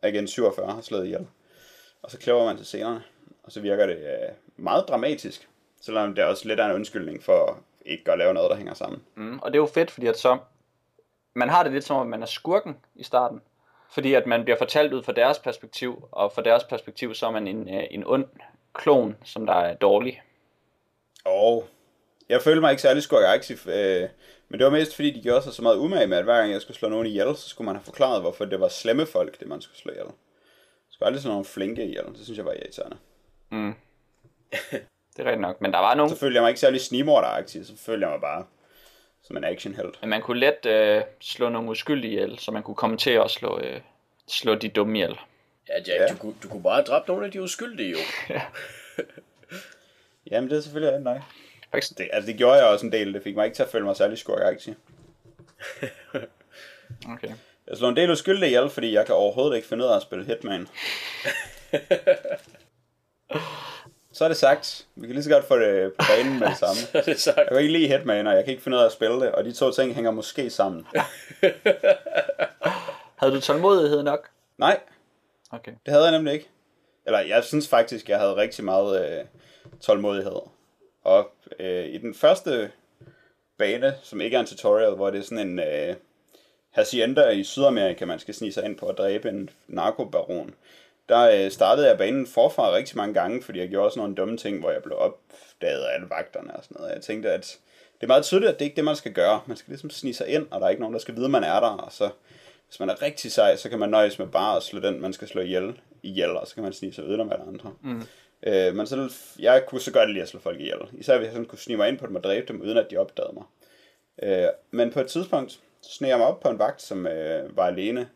Agent 47 har slået ihjel. Og så klæver man til scenerne, og så virker det øh, meget dramatisk, selvom det er også lidt af en undskyldning for ikke at lave noget, der hænger sammen. Mm, og det er jo fedt, fordi at så, man har det lidt som om, man er skurken i starten. Fordi at man bliver fortalt ud fra deres perspektiv, og fra deres perspektiv, så er man en, øh, en ond klon, som der er dårlig. Og jeg følte mig ikke særlig skurkaktiv, øh, men det var mest fordi, de gjorde sig så meget umage med, at hver gang jeg skulle slå nogen ihjel, så skulle man have forklaret, hvorfor det var slemme folk, det man skulle slå ihjel. Det skulle aldrig slå nogle flinke ihjel, det synes jeg var irriterende. Mm. det er rigtigt nok, men der var nogen... Så følte jeg mig ikke særlig snimorderagtig, så følte jeg mig bare som en actionheld. Men man kunne let øh, slå nogle uskyldige ihjel, så man kunne komme til at slå, øh, slå de dumme ihjel. Ja, Jack, ja. Du, kunne, du kunne bare have dræbt nogle af de uskyldige jo. Jamen, det er selvfølgelig rigtigt nok. Faktisk, Det, altså, det gjorde jeg også en del. Det fik mig ikke til at føle mig særlig skurkaktig. okay. Jeg slår en del uskyldige ihjel, fordi jeg kan overhovedet ikke finde ud af at spille Hitman. Så er det sagt. Vi kan lige så godt få det på banen med det samme. Så er det sagt. Jeg kan ikke lide Hitman, og jeg kan ikke finde ud af at spille det, og de to ting hænger måske sammen. Havde du tålmodighed nok? Nej, Okay. det havde jeg nemlig ikke. Eller jeg synes faktisk, jeg havde rigtig meget øh, tålmodighed. Og øh, i den første bane, som ikke er en tutorial, hvor det er sådan en øh, hacienda i Sydamerika, man skal snige sig ind på at dræbe en narkobaron, der øh, startede jeg banen forfra rigtig mange gange, fordi jeg gjorde sådan nogle dumme ting, hvor jeg blev opdaget af alle vagterne og sådan noget. Jeg tænkte, at det er meget tydeligt, at det ikke er det, man skal gøre. Man skal ligesom snige sig ind, og der er ikke nogen, der skal vide, at man er der. Og så, hvis man er rigtig sej, så kan man nøjes med bare at slå den, man skal slå ihjel, ihjel og så kan man snige sig udenom alle andre. Mm. Øh, men så, jeg kunne så godt lide at slå folk ihjel. Især hvis jeg sådan kunne snige mig ind på dem og dræbe dem, uden at de opdagede mig. Øh, men på et tidspunkt, så sneg jeg mig op på en vagt, som øh, var alene.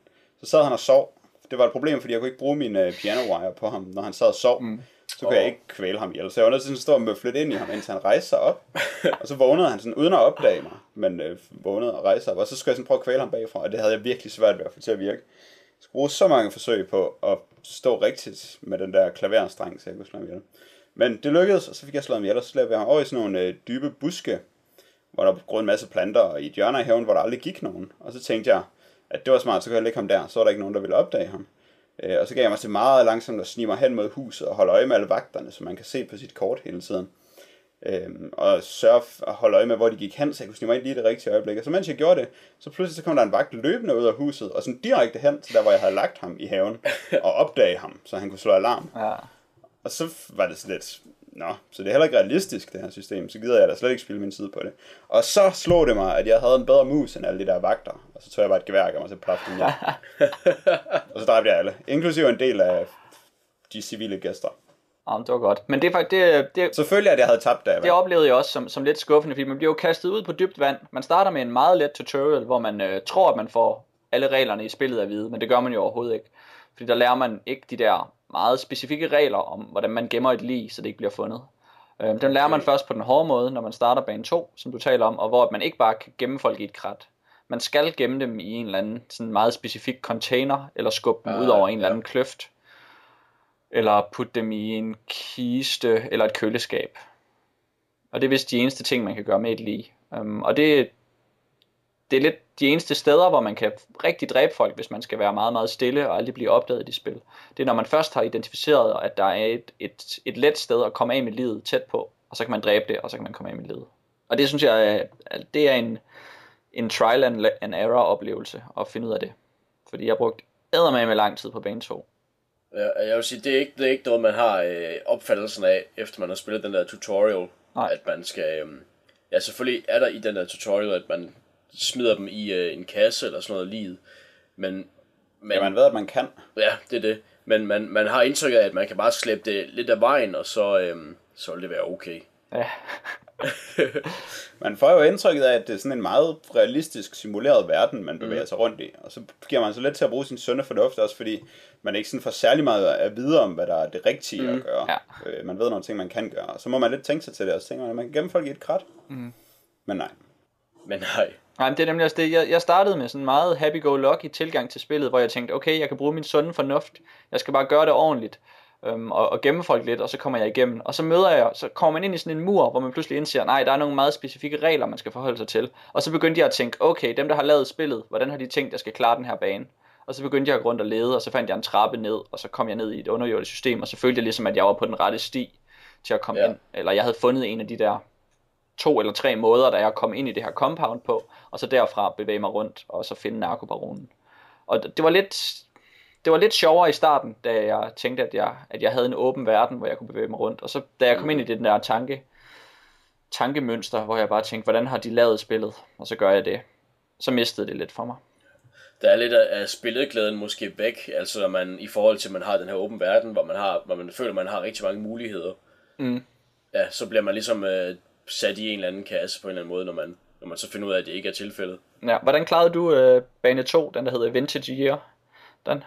Så sad han og sov. Det var et problem, fordi jeg kunne ikke bruge min øh, piano wire på ham, når han sad og sov. Mm. Så kunne jeg ikke kvæle ham ihjel. Så jeg var nødt til at stå og møfle ind i ham, indtil han rejste sig op. og så vågnede han sådan, uden at opdage mig, men øh, vågnede og rejste sig op. Og så skulle jeg sådan prøve at kvæle ham bagfra, og det havde jeg virkelig svært ved at få til at virke. Jeg skulle bruge så mange forsøg på at stå rigtigt med den der klaverstreng, så jeg kunne slå ham ihjel. Men det lykkedes, og så fik jeg slået ham ihjel, og så slæbte jeg ham over i sådan nogle øh, dybe buske, hvor der var en masse planter, og i et hjørne af haven, hvor der aldrig gik nogen. Og så tænkte jeg, at det var smart, så kunne jeg lægge ham der, så var der ikke nogen, der ville opdage ham. Øh, og så gav jeg mig til meget langsomt at snige mig hen mod huset og holde øje med alle vagterne, så man kan se på sit kort hele tiden. Øhm, og sørge at holde øje med, hvor de gik hen, så jeg kunne snige mig ind lige det rigtige øjeblik. Og så mens jeg gjorde det, så pludselig så kom der en vagt løbende ud af huset, og sådan direkte hen til der, hvor jeg havde lagt ham i haven, og opdage ham, så han kunne slå alarm. Ja. Og så var det sådan lidt, nå, så det er heller ikke realistisk, det her system, så gider jeg da slet ikke spille min tid på det. Og så slog det mig, at jeg havde en bedre mus end alle de der vagter, og så tog jeg bare et gevær og gav mig til hjem. og så dræbte jeg alle, inklusive en del af de civile gæster. Ja, det var godt. Men det er faktisk, det, det, Selvfølgelig, at jeg havde tabt der. det oplevede jeg også som, som lidt skuffende, fordi man bliver jo kastet ud på dybt vand. Man starter med en meget let tutorial, hvor man øh, tror, at man får alle reglerne i spillet at vide, men det gør man jo overhovedet ikke. Fordi der lærer man ikke de der meget specifikke regler om, hvordan man gemmer et lig, så det ikke bliver fundet. Øh, den lærer man først på den hårde måde, når man starter bane 2, som du taler om, og hvor man ikke bare kan gemme folk i et krat. Man skal gemme dem i en eller anden sådan meget specifik container, eller skubbe dem Ah, ud over en eller anden kløft. Eller putte dem i en kiste eller et køleskab. Og det er vist de eneste ting, man kan gøre med et lig. Um, og det, det er lidt de eneste steder, hvor man kan rigtig dræbe folk, hvis man skal være meget, meget stille og aldrig blive opdaget i de spil. Det er, når man først har identificeret, at der er et, et, et let sted at komme af med livet tæt på, og så kan man dræbe det, og så kan man komme af med livet. Og det synes jeg, det er en, en trial and, and error oplevelse at finde ud af det. Fordi jeg har brugt med lang tid på bane 2. Ja, jeg vil sige, det er ikke, det er ikke noget, man har øh, opfattelsen af, efter man har spillet den der tutorial. Nej. At man skal... Øh, ja, selvfølgelig er der i den der tutorial, at man smider dem i øh, en kasse eller sådan noget livet. Men, men Ja, man ved, at man kan. ja, det er det. Men man, man har indtryk af, at man kan bare slæbe det lidt af vejen, og så, øh, så vil det være okay. Ja, Man får jo indtrykket af, at det er sådan en meget realistisk simuleret verden, man bevæger Mm. sig rundt i. Og så giver man så lidt til at bruge sin sunde fornuft også, fordi man ikke sådan får særlig meget at vide om, hvad der er det rigtige Mm. at gøre. Ja. Øh, man ved nogle ting, man kan gøre. Og så må man lidt tænke sig til det, og så tænker man, at man kan gemme folk i et krat. Mm. Men nej. Men nej. Nej, men det er nemlig også det. Jeg, jeg startede med sådan en meget happy-go-lucky tilgang til spillet, hvor jeg tænkte, okay, jeg kan bruge min sunde fornuft. Jeg skal bare gøre det ordentligt. Øhm, og, og gemme folk lidt, og så kommer jeg igennem. Og så møder jeg, så kommer man ind i sådan en mur, hvor man pludselig indser, nej, der er nogle meget specifikke regler, man skal forholde sig til. Og så begyndte jeg at tænke, okay, dem der har lavet spillet, hvordan har de tænkt, jeg skal klare den her bane? Og så begyndte jeg at gå rundt og lede, og så fandt jeg en trappe ned, og så kom jeg ned i et underjordisk system, og så følte jeg ligesom, at jeg var på den rette sti til at komme Ja. ind. Eller jeg havde fundet en af de der to eller tre måder, der jeg kom ind i det her compound på, og så derfra bevæge mig rundt, og så finde narkobaronen. Og det var lidt, det var lidt sjovere i starten, da jeg tænkte, at jeg, at jeg havde en åben verden, hvor jeg kunne bevæge mig rundt. Og så da jeg kom ind i det der tanke, tankemønster, hvor jeg bare tænkte, hvordan har de lavet spillet? Og så gør jeg det. Så mistede det lidt for mig. Der er lidt af, af spilleglæden måske væk, altså når man i forhold til, at man har den her åben verden, hvor man, har, hvor man føler, at man har rigtig mange muligheder. Mm. Ja, så bliver man ligesom øh, sat i en eller anden kasse på en eller anden måde, når man, når man så finder ud af, at det ikke er tilfældet. Ja, hvordan klarede du øh, bane 2, den der hedder Vintage Year? Den?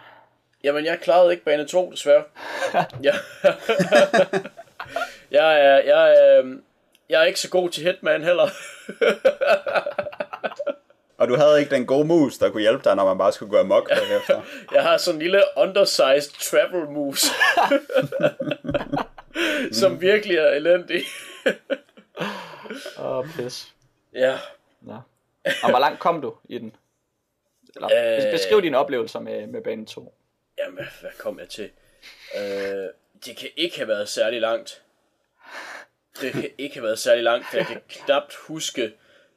Jamen, jeg klarede ikke bane 2, desværre. ja. jeg, er, jeg, er, jeg er ikke så god til Hitman heller. Og du havde ikke den gode mus, der kunne hjælpe dig, når man bare skulle gå amok bagefter. Jeg har sådan en lille undersized travel moves. som virkelig er elendig. Åh, oh, pis. Ja. Ja. Og hvor langt kom du i den? Eller, Øh. beskriv dine oplevelser med, med bane 2. Jamen, hvad- kom jeg til? Øh, det kan ikke have været særlig langt. Det kan ikke have været særlig langt, for jeg kan knapt huske...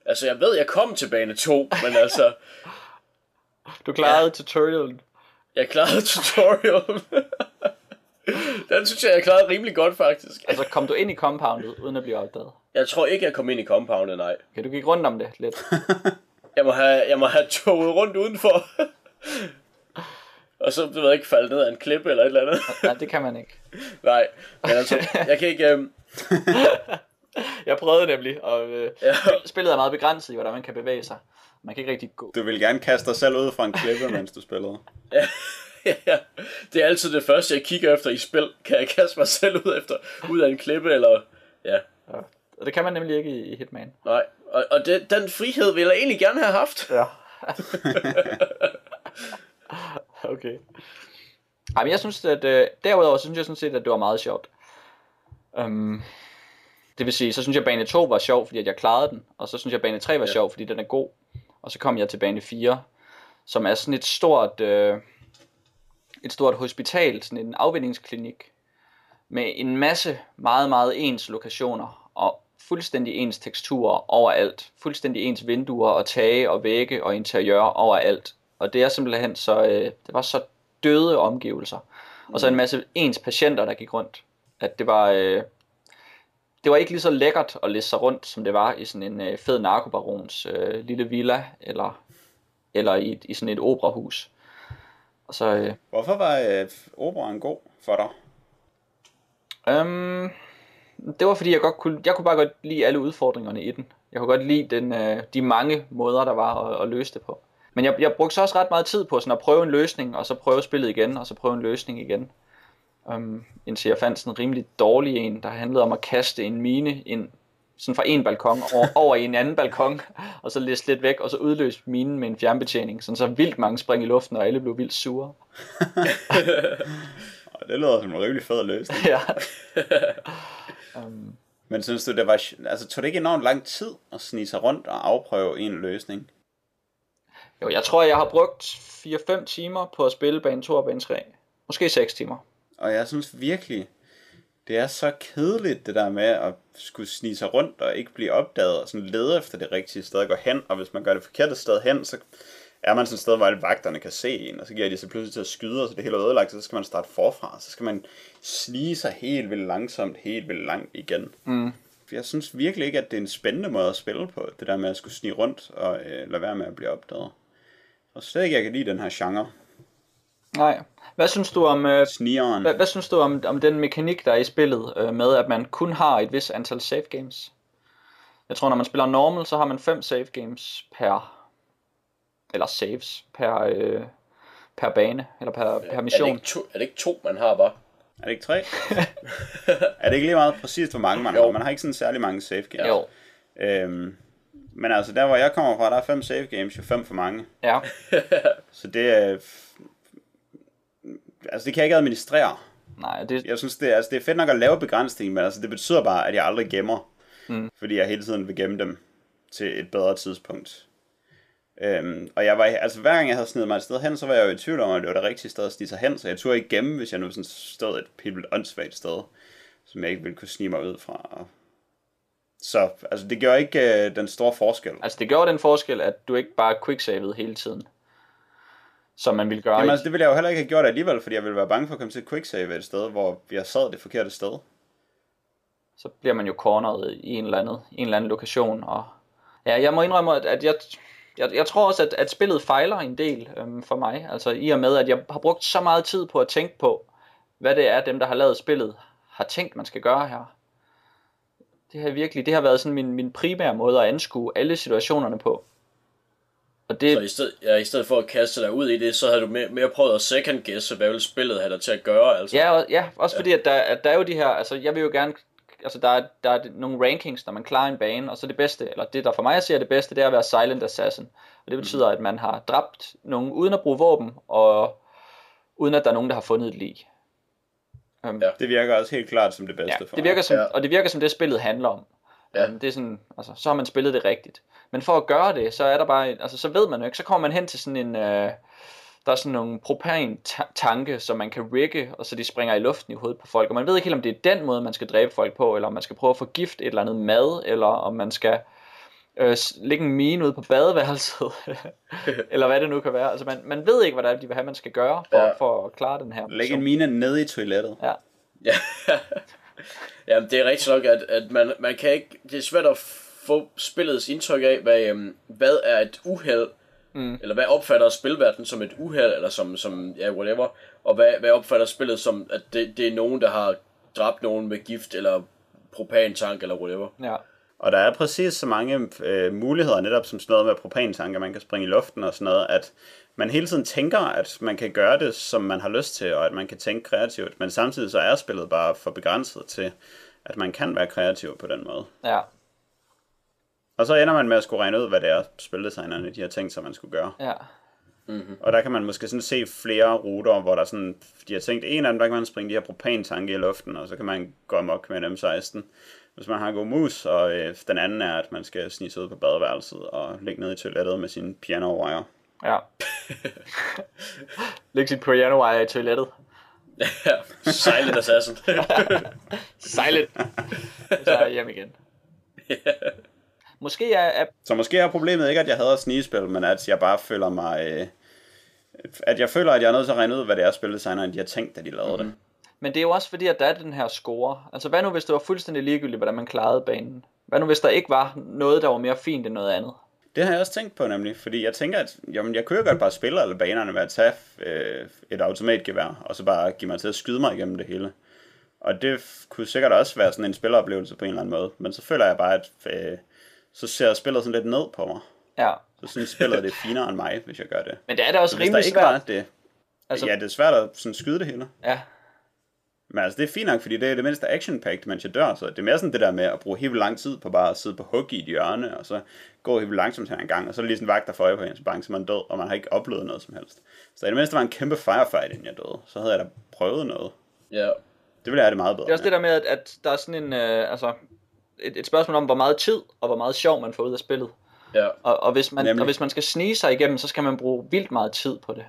Altså, jeg ved, jeg kom til bane 2, men altså, Du klarede ja. tutorialen. jeg klarede tutorial. Den synes jeg, jeg klarede rimelig godt, faktisk. Altså, kom du ind i compoundet, uden at blive opdaget? Jeg tror ikke, jeg kom ind i compoundet, nej. Okay, du gik rundt om det lidt. Jeg må have, jeg må have toget rundt udenfor. Og så, du ved ikke, falde ned af en klippe eller et eller andet. Nej, det kan man ikke. Nej, men altså, jeg kan ikke... Øhm, Jeg prøvede nemlig, og øh, ja, spillet er meget begrænset i, hvordan man kan bevæge sig. Man kan ikke rigtig gå. Du ville gerne kaste dig selv ud fra en klippe, mens du spillede. ja, det er altid det første, jeg kigger efter i spil. Kan jeg kaste mig selv ud efter ud af en klippe, eller... Ja, Ja. Og det kan man nemlig ikke i, i Hitman. nej. Og, og det, den frihed ville jeg egentlig gerne have haft. Ja. okay. Ej, men jeg synes, at øh, derudover så synes jeg sådan set, at det var meget sjovt. Um, det vil sige, så synes jeg, at bane 2 var sjov, fordi at jeg klarede den. Og så synes jeg, at bane 3 var ja. sjov, fordi den er god. Og så kom jeg til bane 4, som er sådan et stort, øh, et stort hospital, sådan en afvindingsklinik, med en masse meget, meget ens lokationer, og fuldstændig ens teksturer overalt. Fuldstændig ens vinduer og tage og vægge og interiør overalt. Og det er simpelthen så, øh, det var så døde omgivelser. Og så en masse ens patienter, der gik rundt. At det var, øh, det var ikke lige så lækkert at læse sig rundt, som det var i sådan en øh, fed narkobarons øh, lille villa, eller, eller i, i sådan et operahus. Og så, øh, Hvorfor var øh, operaen god for dig? Um, det var fordi, jeg, godt kunne, jeg kunne bare godt lide alle udfordringerne i den. Jeg kunne godt lide den, øh, de mange måder, der var at, at løse det på. Men jeg, jeg brugte så også ret meget tid på sådan at prøve en løsning, og så prøve spillet igen, og så prøve en løsning igen. Um, indtil jeg fandt sådan en rimelig dårlig en, der handlede om at kaste en mine ind sådan fra en balkon over, over i en anden balkon, og så læste lidt væk, og så udløste minen med en fjernbetjening, sådan så vildt mange spring i luften, og alle blev vildt sure. det lyder som en rimelig fed løsning. ja. um. Men synes du, det var, altså tog det ikke enormt lang tid at snige sig rundt og afprøve en løsning? Jo, jeg tror, jeg har brugt 4-5 timer på at spille bane 2 og bane 3. Måske 6 timer. Og jeg synes virkelig, det er så kedeligt det der med at skulle snige sig rundt og ikke blive opdaget og sådan lede efter det rigtige sted at gå hen. Og hvis man gør det forkerte sted hen, så er man sådan et sted, hvor alle vagterne kan se en, og så giver de sig pludselig til at skyde, og så det hele er ødelagt, så skal man starte forfra, så skal man snige sig helt vildt langsomt, helt vildt langt igen. Mm. Jeg synes virkelig ikke, at det er en spændende måde at spille på, det der med at skulle snige rundt og øh, lade være med at blive opdaget. Og slet ikke, jeg kan lide den her genre. Nej. Hvad synes du om øh, Snigeren. Hvad, hvad synes du om, om den mekanik der er i spillet øh, med at man kun har et vis antal save games? Jeg tror når man spiller normal, så har man fem save games per eller saves per øh, per bane eller per, per mission. Er det, ikke to, er det ikke to man har bare? Er det ikke tre? er det ikke lige meget præcist, hvor mange man jo. har? Man har ikke sådan særlig mange save games. Jo. Øhm, men altså, der hvor jeg kommer fra, der er fem save games, jo fem for mange. Ja. så det er... Altså, det kan jeg ikke administrere. Nej, det... Jeg synes, det er, altså, det er fedt nok at lave begrænsning, men altså, det betyder bare, at jeg aldrig gemmer. Mm. Fordi jeg hele tiden vil gemme dem til et bedre tidspunkt. Øhm, og jeg var, altså hver gang jeg havde snedet mig et sted hen, så var jeg jo i tvivl om, at det var det rigtige sted at snige sig hen, så jeg turde ikke gemme, hvis jeg nu sådan stod et helt vildt åndssvagt sted, som jeg ikke ville kunne snige mig ud fra. Så altså, det gør ikke øh, den store forskel. Altså det gjorde den forskel, at du ikke bare quicksavede hele tiden, som man ville gøre. Jamen altså, det ville jeg jo heller ikke have gjort alligevel, fordi jeg ville være bange for at komme til at quicksave et sted, hvor jeg sad det forkerte sted. Så bliver man jo corneret i en eller anden, en eller anden lokation, og ja, jeg må indrømme, at, at jeg, jeg, jeg tror også, at, at spillet fejler en del øhm, for mig. Altså i og med, at jeg har brugt så meget tid på at tænke på, hvad det er, dem der har lavet spillet, har tænkt, man skal gøre her. Det har virkelig, det har været sådan min, min primære måde at anskue alle situationerne på. Og det... Så i stedet, ja, i stedet for at kaste dig ud i det, så har du mere, mere prøvet at second guess, hvad vil spillet have dig til at gøre? Altså. Ja, og, ja, også ja. fordi, at der, at der er jo de her, altså jeg vil jo gerne altså der er, der er nogle rankings, når man klarer en bane, og så det bedste, eller det der for mig at sige er det bedste, det er at være Silent Assassin. Og det betyder, at man har dræbt nogen uden at bruge våben, og uden at der er nogen, der har fundet et lig. Um, ja. Det virker også helt klart som det bedste ja, for det virker som, ja. Og det virker som det, spillet handler om. Ja. Um, det er sådan, altså, så har man spillet det rigtigt. Men for at gøre det, så er der bare, altså så ved man jo ikke, så kommer man hen til sådan en, øh, der er sådan nogle propan-tanke, som man kan rigge, og så de springer i luften i hovedet på folk. Og man ved ikke helt, om det er den måde, man skal dræbe folk på, eller om man skal prøve at forgifte et eller andet mad, eller om man skal øh, lægge en mine ud på badeværelset, eller hvad det nu kan være. Altså man, man ved ikke, hvad det er, de vil have, man skal gøre, for, ja. for at klare den her. Lægge en mine ned i toilettet. Ja. ja. Jamen, det er rigtigt nok, at, at man, man kan ikke, det er svært at få spillets indtryk af, hvad, øhm, hvad er et uheld, Mm. Eller hvad opfatter spilverdenen som et uheld, eller som, som ja, whatever. Og hvad, hvad opfatter spillet som, at det, det er nogen, der har dræbt nogen med gift, eller propantank, eller whatever. Ja. Og der er præcis så mange øh, muligheder, netop som sådan noget med propantanker, man kan springe i luften og sådan noget, at man hele tiden tænker, at man kan gøre det, som man har lyst til, og at man kan tænke kreativt, men samtidig så er spillet bare for begrænset til, at man kan være kreativ på den måde. Ja, og så ender man med at skulle regne ud, hvad det er, spildesignerne de har tænkt sig, man skulle gøre. Ja. Mm-hmm. Og der kan man måske sådan se flere ruter, hvor der sådan, de har tænkt, en af dem, der kan man springe de her propantanke i luften, og så kan man gå amok med en M16, hvis man har en god mus, og øh, den anden er, at man skal snige sig ud på badeværelset og ligge ned i toilettet med sin piano wire. Ja. Læg sin piano wire i toilettet. ja, silent assassin. silent. Så er jeg hjem igen. Måske er, er... Så måske er problemet ikke, at jeg hader snigespil, men at jeg bare føler mig... Øh, at jeg føler, at jeg er nødt til at regne ud, hvad det er, spildesigneren de har tænkt, da de lavede mm. det. Men det er jo også fordi, at der er den her score. Altså hvad nu, hvis det var fuldstændig ligegyldigt, hvordan man klarede banen? Hvad nu, hvis der ikke var noget, der var mere fint end noget andet? Det har jeg også tænkt på nemlig, fordi jeg tænker, at jamen, jeg jo godt bare spille alle banerne med at tage øh, et automatgevær, og så bare give mig til at skyde mig igennem det hele. Og det kunne sikkert også være sådan en spilleroplevelse på en eller anden måde. Men så føler jeg bare, at øh, så ser spillet sådan lidt ned på mig. Ja. Så synes spillet, det er finere end mig, hvis jeg gør det. Men det er da også rimelig ikke var svært. det, Altså, ja, det er svært at sådan skyde det hele. ja. Men altså, det er fint nok, fordi det er det mindste action mens jeg dør, så det er mere sådan det der med at bruge helt lang tid på bare at sidde på hug i et hjørne, og så gå helt langsomt her en gang, og så er det lige sådan vagt, der får øje på en, så bange, så man død, og man har ikke oplevet noget som helst. Så i det mindste var en kæmpe firefight, inden jeg døde, så havde jeg da prøvet noget. Ja. Det ville jeg have det meget bedre Det er også det med. der med, at, at der er sådan en, øh, altså, et, et spørgsmål om, hvor meget tid og hvor meget sjov man får ud af spillet. Ja. Og, og, hvis man, Nemlig. og hvis man skal snige sig igennem, så skal man bruge vildt meget tid på det.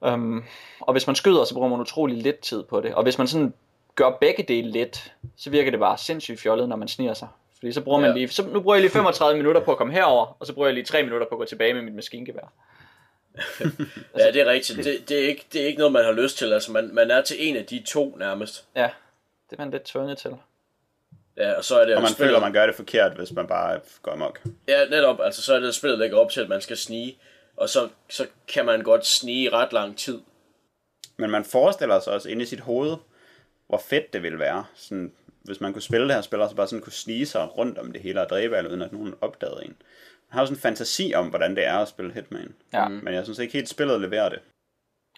Um, og hvis man skyder, så bruger man utrolig lidt tid på det. Og hvis man sådan gør begge dele lidt, så virker det bare sindssygt fjollet, når man sniger sig. Fordi så bruger man Ja. lige, så nu bruger jeg lige 35 minutter på at komme herover, og så bruger jeg lige 3 minutter på at gå tilbage med mit maskingevær. Ja, det er rigtigt. Det, det, er ikke, det er ikke noget, man har lyst til. Altså, man, man er til en af de to nærmest. Ja, det er man lidt tvunget til. Ja, og så er det Og man spillet- føler, man gør det forkert, hvis man bare går amok. Ja, netop. Altså, så er det spillet lægger op til, at man skal snige. Og så, så kan man godt snige i ret lang tid. Men man forestiller sig også inde i sit hoved, hvor fedt det ville være, sådan, hvis man kunne spille det her spil, og så bare sådan kunne snige sig rundt om det hele og dræbe alle, uden at nogen opdagede en. Man har jo sådan en fantasi om, hvordan det er at spille Hitman. Ja. Men jeg synes ikke helt, spillet leverer det.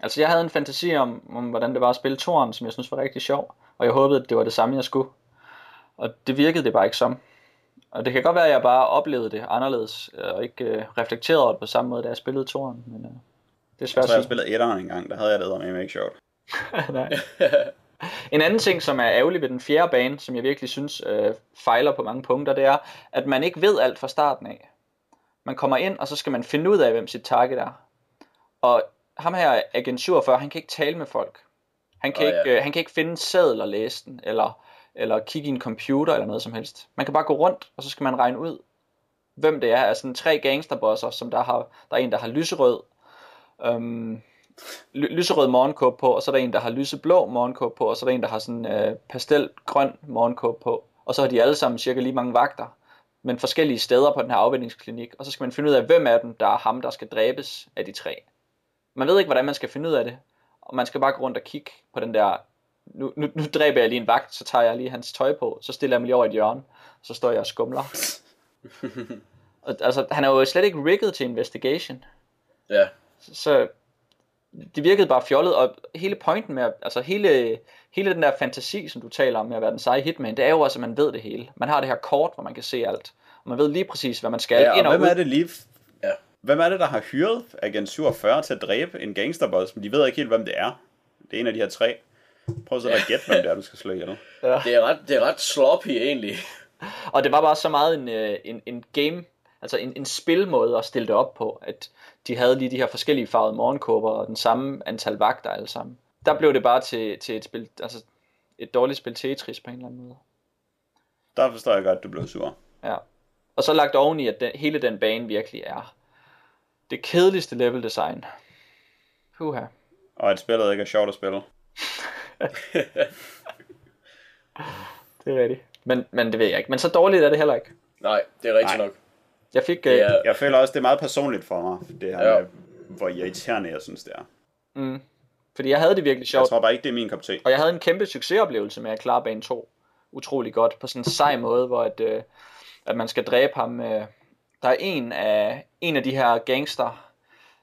Altså, jeg havde en fantasi om, om hvordan det var at spille toren, som jeg synes var rigtig sjov. Og jeg håbede, at det var det samme, jeg skulle. Og det virkede det bare ikke som. Og det kan godt være, at jeg bare oplevede det anderledes, øh, og ikke øh, reflekterede over det på samme måde, da jeg spillede toren. Men øh, det er Jeg svært tror, jeg at sige. spillede etteren en gang, der havde jeg det med ikke sjovt. Nej. En anden ting, som er ærgerlig ved den fjerde bane, som jeg virkelig synes øh, fejler på mange punkter, det er, at man ikke ved alt fra starten af. Man kommer ind, og så skal man finde ud af, hvem sit target er. Og ham her, Agent 47, han kan ikke tale med folk. Han kan, ikke, ja. øh, han kan ikke finde en seddel og læse den, eller, eller kigge i en computer eller noget som helst. Man kan bare gå rundt, og så skal man regne ud, hvem det er. Altså sådan tre gangsterbosser, som der har, der er en, der har lyserød, øhm, ly- lyserød morgenkåb på, og så er der en, der har lyseblå morgenkåb på, og så er der en, der har sådan øh, pastelgrøn morgenkåb på. Og så har de alle sammen cirka lige mange vagter, men forskellige steder på den her afvendingsklinik. Og så skal man finde ud af, hvem af dem, der er ham, der skal dræbes af de tre. Man ved ikke, hvordan man skal finde ud af det, og man skal bare gå rundt og kigge på den der, nu, nu, nu dræber jeg lige en vagt, så tager jeg lige hans tøj på, så stiller jeg mig lige over i et hjørne, så står jeg og skumler. og, altså, han er jo slet ikke rigget til investigation. Ja. Så det virkede bare fjollet, og hele pointen med, altså hele, hele den der fantasi, som du taler om med at være den seje hitman, det er jo også, at man ved det hele. Man har det her kort, hvor man kan se alt. Og man ved lige præcis, hvad man skal Ja, ind og og hvem ud. er det lige... Ja. Hvem er det, der har hyret Agent 47 til at dræbe en gangsterboss, men de ved ikke helt, hvem det er? Det er en af de her tre. Prøv så at gætte, hvem det er, du skal slå ihjel. Det er ret, det er ret sloppy egentlig. Og det var bare så meget en, øh, en, en game, altså en, en spilmåde at stille det op på, at de havde lige de her forskellige farvede morgenkåber og den samme antal vagter alle sammen. Der blev det bare til, til et spil, altså et dårligt spil Tetris på en eller anden måde. Der forstår jeg godt, at du blev sur. Ja. Og så lagt oveni, at den, hele den bane virkelig er det kedeligste level design. Puha. Og at spillet ikke er sjovt at spille. Det er rigtigt. Men, men det ved jeg ikke. Men så dårligt er det heller ikke. Nej, det er rigtigt Nej. nok. Jeg fik... Øh, er, Jeg føler også, det er meget personligt for mig, det her Ja. med, hvor irriterende jeg synes, det er. mm, fordi jeg havde det virkelig Jeg sjovt. tror bare ikke, det er min kop te. Og jeg havde en kæmpe succesoplevelse med at klare bane 2 utrolig godt, på sådan en sej måde, hvor at, øh, at man skal dræbe ham. Øh, der er en af, en af de her gangster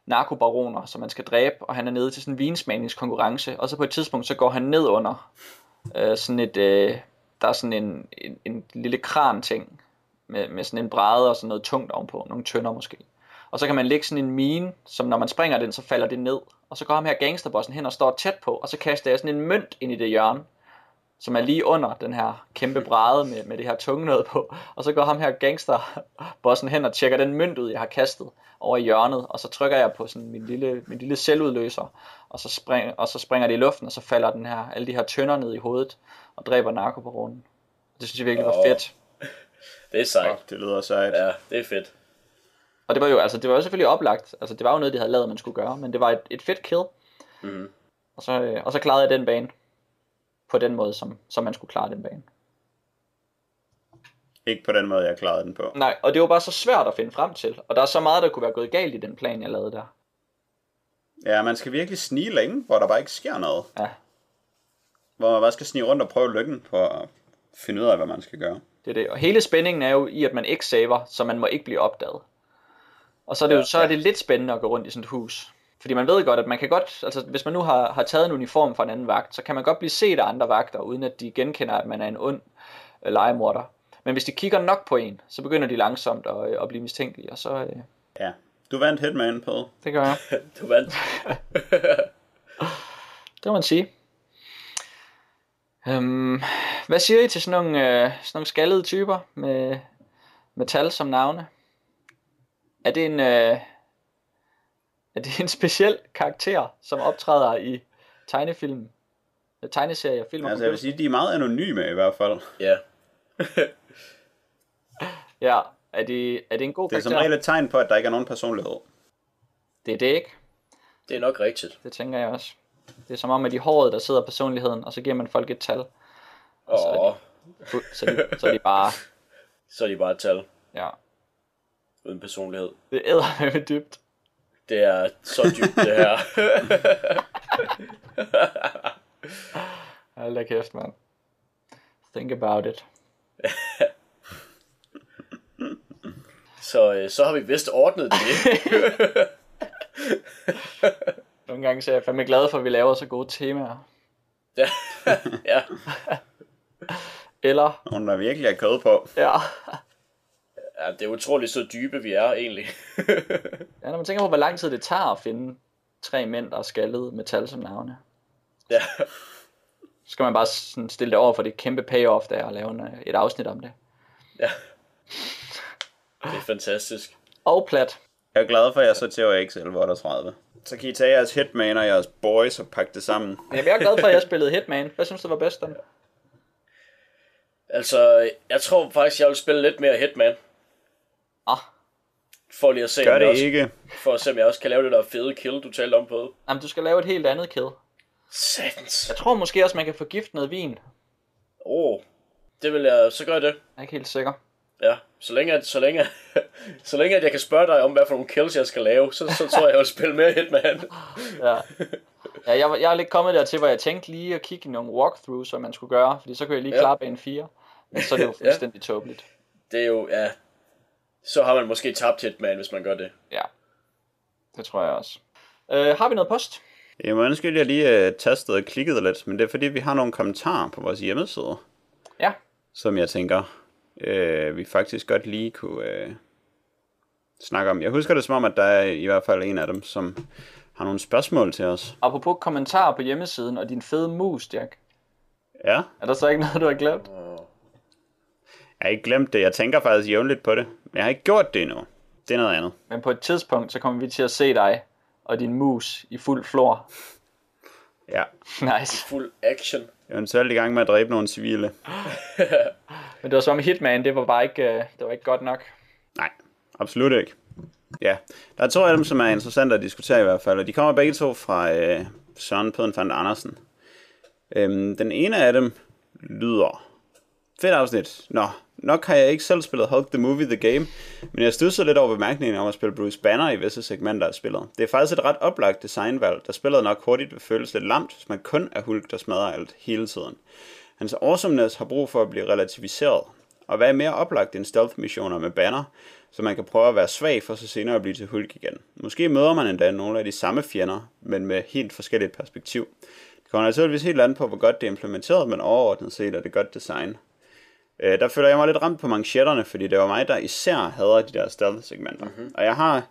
narkobaroner, som man skal dræbe, og han er nede til sådan en vinsmagningskonkurrence, og så på et tidspunkt, så går han ned under øh, sådan et, øh, der er sådan en, en, en lille kran ting, med, med sådan en bræde og sådan noget tungt ovenpå, nogle tønder måske. Og så kan man lægge sådan en mine, som når man springer den, så falder det ned. Og så går ham her gangsterbossen hen og står tæt på, og så kaster jeg sådan en mønt ind i det hjørne, som er lige under den her kæmpe bræde med, med det her tunge noget på. Og så går ham her gangsterbossen hen og tjekker den mønt ud, jeg har kastet over i hjørnet, og så trykker jeg på sådan min lille, min lille selvudløser, og så, spring, og så springer det i luften, og så falder den her, alle de her tønder ned i hovedet, og dræber narkobaronen. Det synes jeg virkelig var fedt. det er sejt. Fuck, det lyder sejt. Ja, det er fedt. Og det var jo, altså, det var jo selvfølgelig oplagt. Altså, det var jo noget, de havde lavet, man skulle gøre. Men det var et, et fedt kill. Mhm. Og, så, øh, og så klarede jeg den bane. På den måde, som, som man skulle klare den bane. Ikke på den måde, jeg klarede den på. Nej, og det var bare så svært at finde frem til. Og der er så meget, der kunne være gået galt i den plan, jeg lavede der. Ja, man skal virkelig snige længe, hvor der bare ikke sker noget. Ja. hvor man bare skal snige rundt og prøve lykken på at finde ud af, hvad man skal gøre. Det er det. Og hele spændingen er jo i, at man ikke saver, så man må ikke blive opdaget. Og så er det, jo, så er det lidt spændende at gå rundt i sådan et hus. Fordi man ved godt, at man kan godt, altså hvis man nu har, har taget en uniform fra en anden vagt, så kan man godt blive set af andre vagter, uden at de genkender, at man er en ond øh, legemorder. Men hvis de kigger nok på en, så begynder de langsomt at, øh, at blive mistænkelige, og så... Øh, Ja. Du vandt Hitman på. det gør jeg. Du vandt. Det må man sige. Øhm, hvad siger I til sådan nogle, øh, sådan nogle skaldede typer med, med tal som navne? Er det en, øh, er det en speciel karakter, som optræder i tegnefilm, øh, tegneserier, film og Altså jeg vil sige, de er meget anonyme i hvert fald. ja. Ja, er det, er det en god Det er som karakter? regel et tegn på, at der ikke er nogen personlighed. Det er det ikke. Det er nok rigtigt. Det tænker jeg også. Det er som om, at i håret, der sidder personligheden, og så giver man folk et tal. Og så er Og de, så er de, så er de bare, så er de bare et tal ja, uden personlighed. det æder med dybt. Det er så dybt, det her. Hold da kæft, mand. Think about it. Så, øh, så har vi vist ordnet det. Nogle gange så er jeg fandme glad for, at vi laver så gode temaer. ja. ja. Eller, Nogen, der virkelig er kød på. ja. Ja, det er utroligt så dybe, vi er egentlig. ja, når man tænker på, hvor lang tid det tager at finde tre mænd, der er skaldet med tal som navne, ja. så skal man bare sådan stille det over for det kæmpe payoff, der er at lave en, øh, et afsnit om det. ja. Det er fantastisk. Og plat. Jeg er glad for, at jeg så til Excel 38. Så kan I tage jeres Hitman og jeres Boys og pakke det sammen. Jamen, jeg er glad for, at jeg spillede Hitman. Hvad synes du var bedst den? Altså, jeg tror faktisk, jeg vil spille lidt mere Hitman. Ah, For lige at se, Gør om jeg det også, ikke. for at se, om jeg også kan lave det der fede kill, du talte om på. jamen, du skal lave et helt andet kæde. Satans. Jeg tror måske også, man kan forgifte noget vin. Jeg Åh, oh, det vil jeg, så gør jeg det. er ikke helt sikker. Ja, så længe, at, så længe, så længe at jeg kan spørge dig om, hvad for nogle kills jeg skal lave, så, så tror jeg, jeg vil spille mere Hitman. Ja. Ja, jeg, var- jeg er lidt kommet dertil, hvor jeg tænkte lige at kigge i nogle walkthroughs, som man skulle gøre, fordi så kunne jeg lige Ja. klare bane 4. Men så er det jo Ja. fuldstændig tåbeligt. Det er jo, ja, så har man måske tabt Hitman, hvis man gør det. Ja, det tror jeg også. Øh, har vi noget post? Jeg må ønske, at jeg lige uh, tastede og klikkede lidt, men det er fordi, vi har nogle kommentarer på vores hjemmeside, Ja. som jeg tænker, uh, vi faktisk godt lige kunne uh, snakke om. Jeg husker det som om, at der er i hvert fald en af dem, som har nogle spørgsmål til os. Apropos kommentarer på hjemmesiden og din fede mus, Jack. Ja, Er der så ikke noget, du har glemt? Jeg har ikke glemt det. Jeg tænker faktisk jævnligt på det, men jeg har ikke gjort det endnu. Det er noget andet. Men på et tidspunkt, så kommer vi til at se dig og din mus i fuld flor. Ja, Nice. Fuld action. eventuelt i gang med at dræbe nogle civile. Men det var som om Hitman, det var bare ikke, øh, det var ikke godt nok. Nej, absolut ikke. Ja, der er to af dem, som er interessante at diskutere i hvert fald, og de kommer begge to fra øh, Søren Pøden van Andersen. Øhm, den ene af dem lyder... Fedt afsnit. Nå, nok har jeg ikke selv spillet Hulk the Movie The Game, men jeg studsede lidt over bemærkningen om at spille Bruce Banner i visse segmenter af spillet. Det er faktisk et ret oplagt designvalg, der spillet nok hurtigt vil føles lidt lamt, hvis man kun er Hulk, der smadrer alt hele tiden. Hans awesomeness har brug for at blive relativiseret, og hvad er mere oplagt end stealth-missioner med banner, så man kan prøve at være svag for så senere at blive til Hulk igen. Måske møder man endda nogle af de samme fjender, men med helt forskelligt perspektiv. Det kommer naturligvis helt an på, hvor godt det er implementeret, men overordnet set er det godt design. Øh, der føler jeg mig lidt ramt på manchetterne, fordi det var mig, der især hader de der stealth-segmenter. Mm-hmm. Og jeg har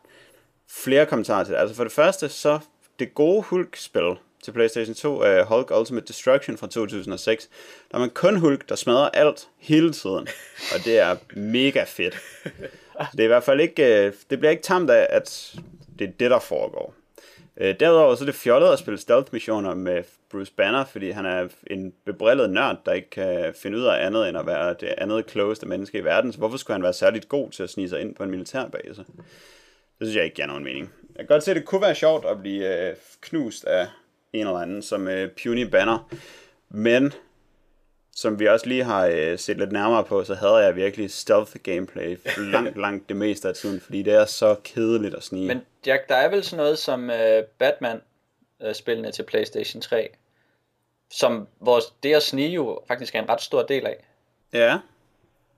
flere kommentarer til det. Altså for det første, så det gode Hulk-spil til PlayStation 2, uh, Hulk Ultimate Destruction fra 2006, der er man kun Hulk, der smadrer alt hele tiden. Og det er mega fedt. Det er i hvert fald ikke, øh, det bliver ikke tamt af, at det er det, der foregår. Øh, derudover så er det fjollet at spille stealth-missioner med Bruce Banner, fordi han er en bebrillet nørd, der ikke kan finde ud af andet end at være det andet klogeste menneske i verden. Så hvorfor skulle han være særligt god til at snige sig ind på en militærbase? Det synes jeg ikke giver nogen mening. Jeg kan godt se, at det kunne være sjovt at blive øh, knust af en eller anden som øh, Puny Banner. Men som vi også lige har øh, set lidt nærmere på, så havde jeg virkelig stealth gameplay langt, langt det meste af tiden, fordi det er så kedeligt at snige. Men Jack, der er vel sådan noget som øh, Batman-spillene til PlayStation 3, som hvor det at snige jo faktisk er en ret stor del af. Ja,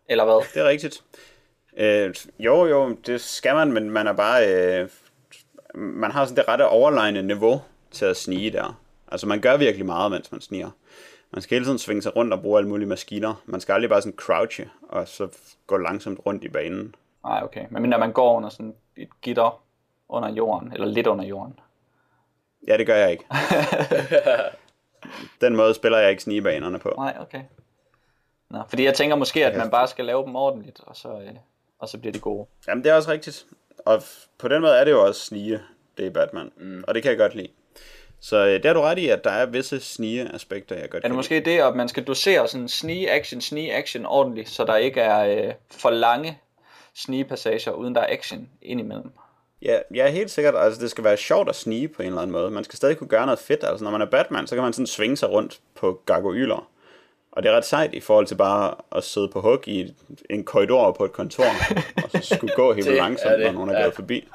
Eller hvad? det er rigtigt. Øh, jo, jo, det skal man, men man er bare... Øh, man har sådan det rette overlegne niveau til at snige der. Altså, man gør virkelig meget, mens man sniger. Man skal hele tiden svinge sig rundt og bruge alle mulige maskiner. Man skal aldrig bare sådan crouche, og så gå langsomt rundt i banen. Nej, okay. Men når man går under sådan et gitter under jorden, eller lidt under jorden. Ja, det gør jeg ikke. Den måde spiller jeg ikke snigebanerne på. Nej, okay. Nå, fordi jeg tænker måske, at man bare skal lave dem ordentligt, og så, øh, og så bliver de gode. Jamen, det er også rigtigt. Og på den måde er det jo også snige, det er Batman. Mm. Og det kan jeg godt lide. Så øh, det har du ret i, at der er visse snige-aspekter, jeg godt Er det måske det, at man skal dosere sådan snige action, snige action ordentligt, så der ikke er øh, for lange snigepassager, uden der er action indimellem? Ja, ja, helt sikkert. Altså, det skal være sjovt at snige på en eller anden måde. Man skal stadig kunne gøre noget fedt. Altså, når man er Batman, så kan man sådan svinge sig rundt på gargoyler. Og det er ret sejt i forhold til bare at sidde på hug i en korridor på et kontor, og så skulle gå helt Det langsomt, det. når nogen er Ja. gået forbi.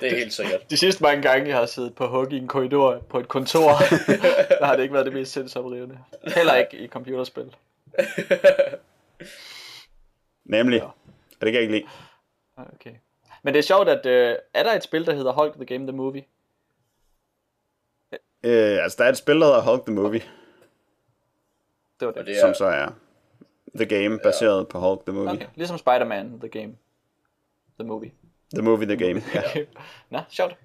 Det er helt sikkert. De sidste mange gange, jeg har siddet på hug i en korridor på et kontor, der har det ikke været det mest sindsoprivende. Heller ikke i computerspil. Nemlig. Og det kan jeg ikke lide. Okay. Men det er sjovt, at øh, er der et spil, der hedder Hulk the Game the Movie? Øh, altså, der er et spil, der hedder Hulk the Movie, Det var det. Det som er, så er The Game, baseret på Hulk the Movie. Okay. Ligesom Spider-Man the Game. The Movie. The Movie, The Game. Ja. Nå, sjovt.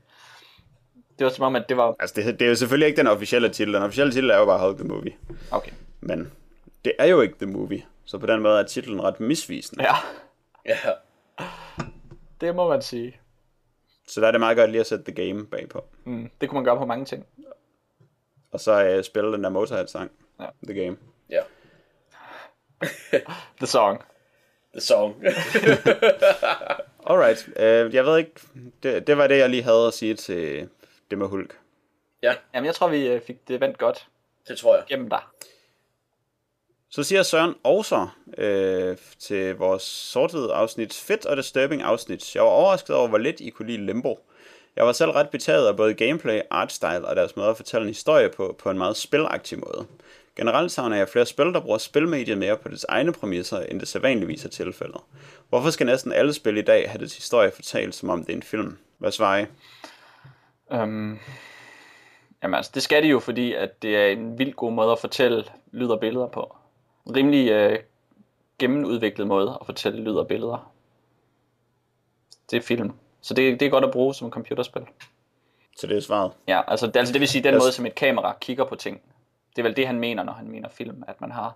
Det var som om, at det var... Altså, det, det er jo selvfølgelig ikke den officielle titel. Den officielle titel er jo bare Hulk the Movie. Okay. Men det er jo ikke The Movie. Så på den måde er titlen ret misvisende. Ja, ja. Det må man sige. Så der er det meget godt lige at sætte The Game bagpå. Mm, det kunne man gøre på mange ting. Og så øh, spille den der Motorhead-sang. Ja. The Game. ja. The Song. The song. Alright. Øh, jeg ved ikke, det, det var det, jeg lige havde at sige til det med Hulk. ja, Jamen, jeg tror, vi øh, fik det vendt godt det tror jeg. gennem dig. Så siger Søren også øh, til vores sort afsnit, fedt og disturbing afsnit. Jeg var overrasket over, hvor lidt I kunne lide Limbo. Jeg var selv ret betaget af både gameplay, artstyle og deres måde at fortælle en historie på, på en meget spilagtig måde. Generelt savner jeg flere spil, der bruger spilmediet mere på dets egne præmisser, end det sædvanligvis er tilfældet. Hvorfor skal næsten alle spil i dag have dets historie fortalt, som om det er en film? Hvad svarer I? Øhm, jamen altså, det skal de jo, fordi at det er en vild god måde at fortælle lyd og billeder på. Rimelig øh, gennemudviklet måde at fortælle lyd og billeder. Det er film. Så det, det er godt at bruge som computerspil. Så det er svaret. Ja, altså, det- altså det vil sige den Jeg- måde, som et kamera kigger på ting. Det er vel det, han mener, når han mener film, at man har,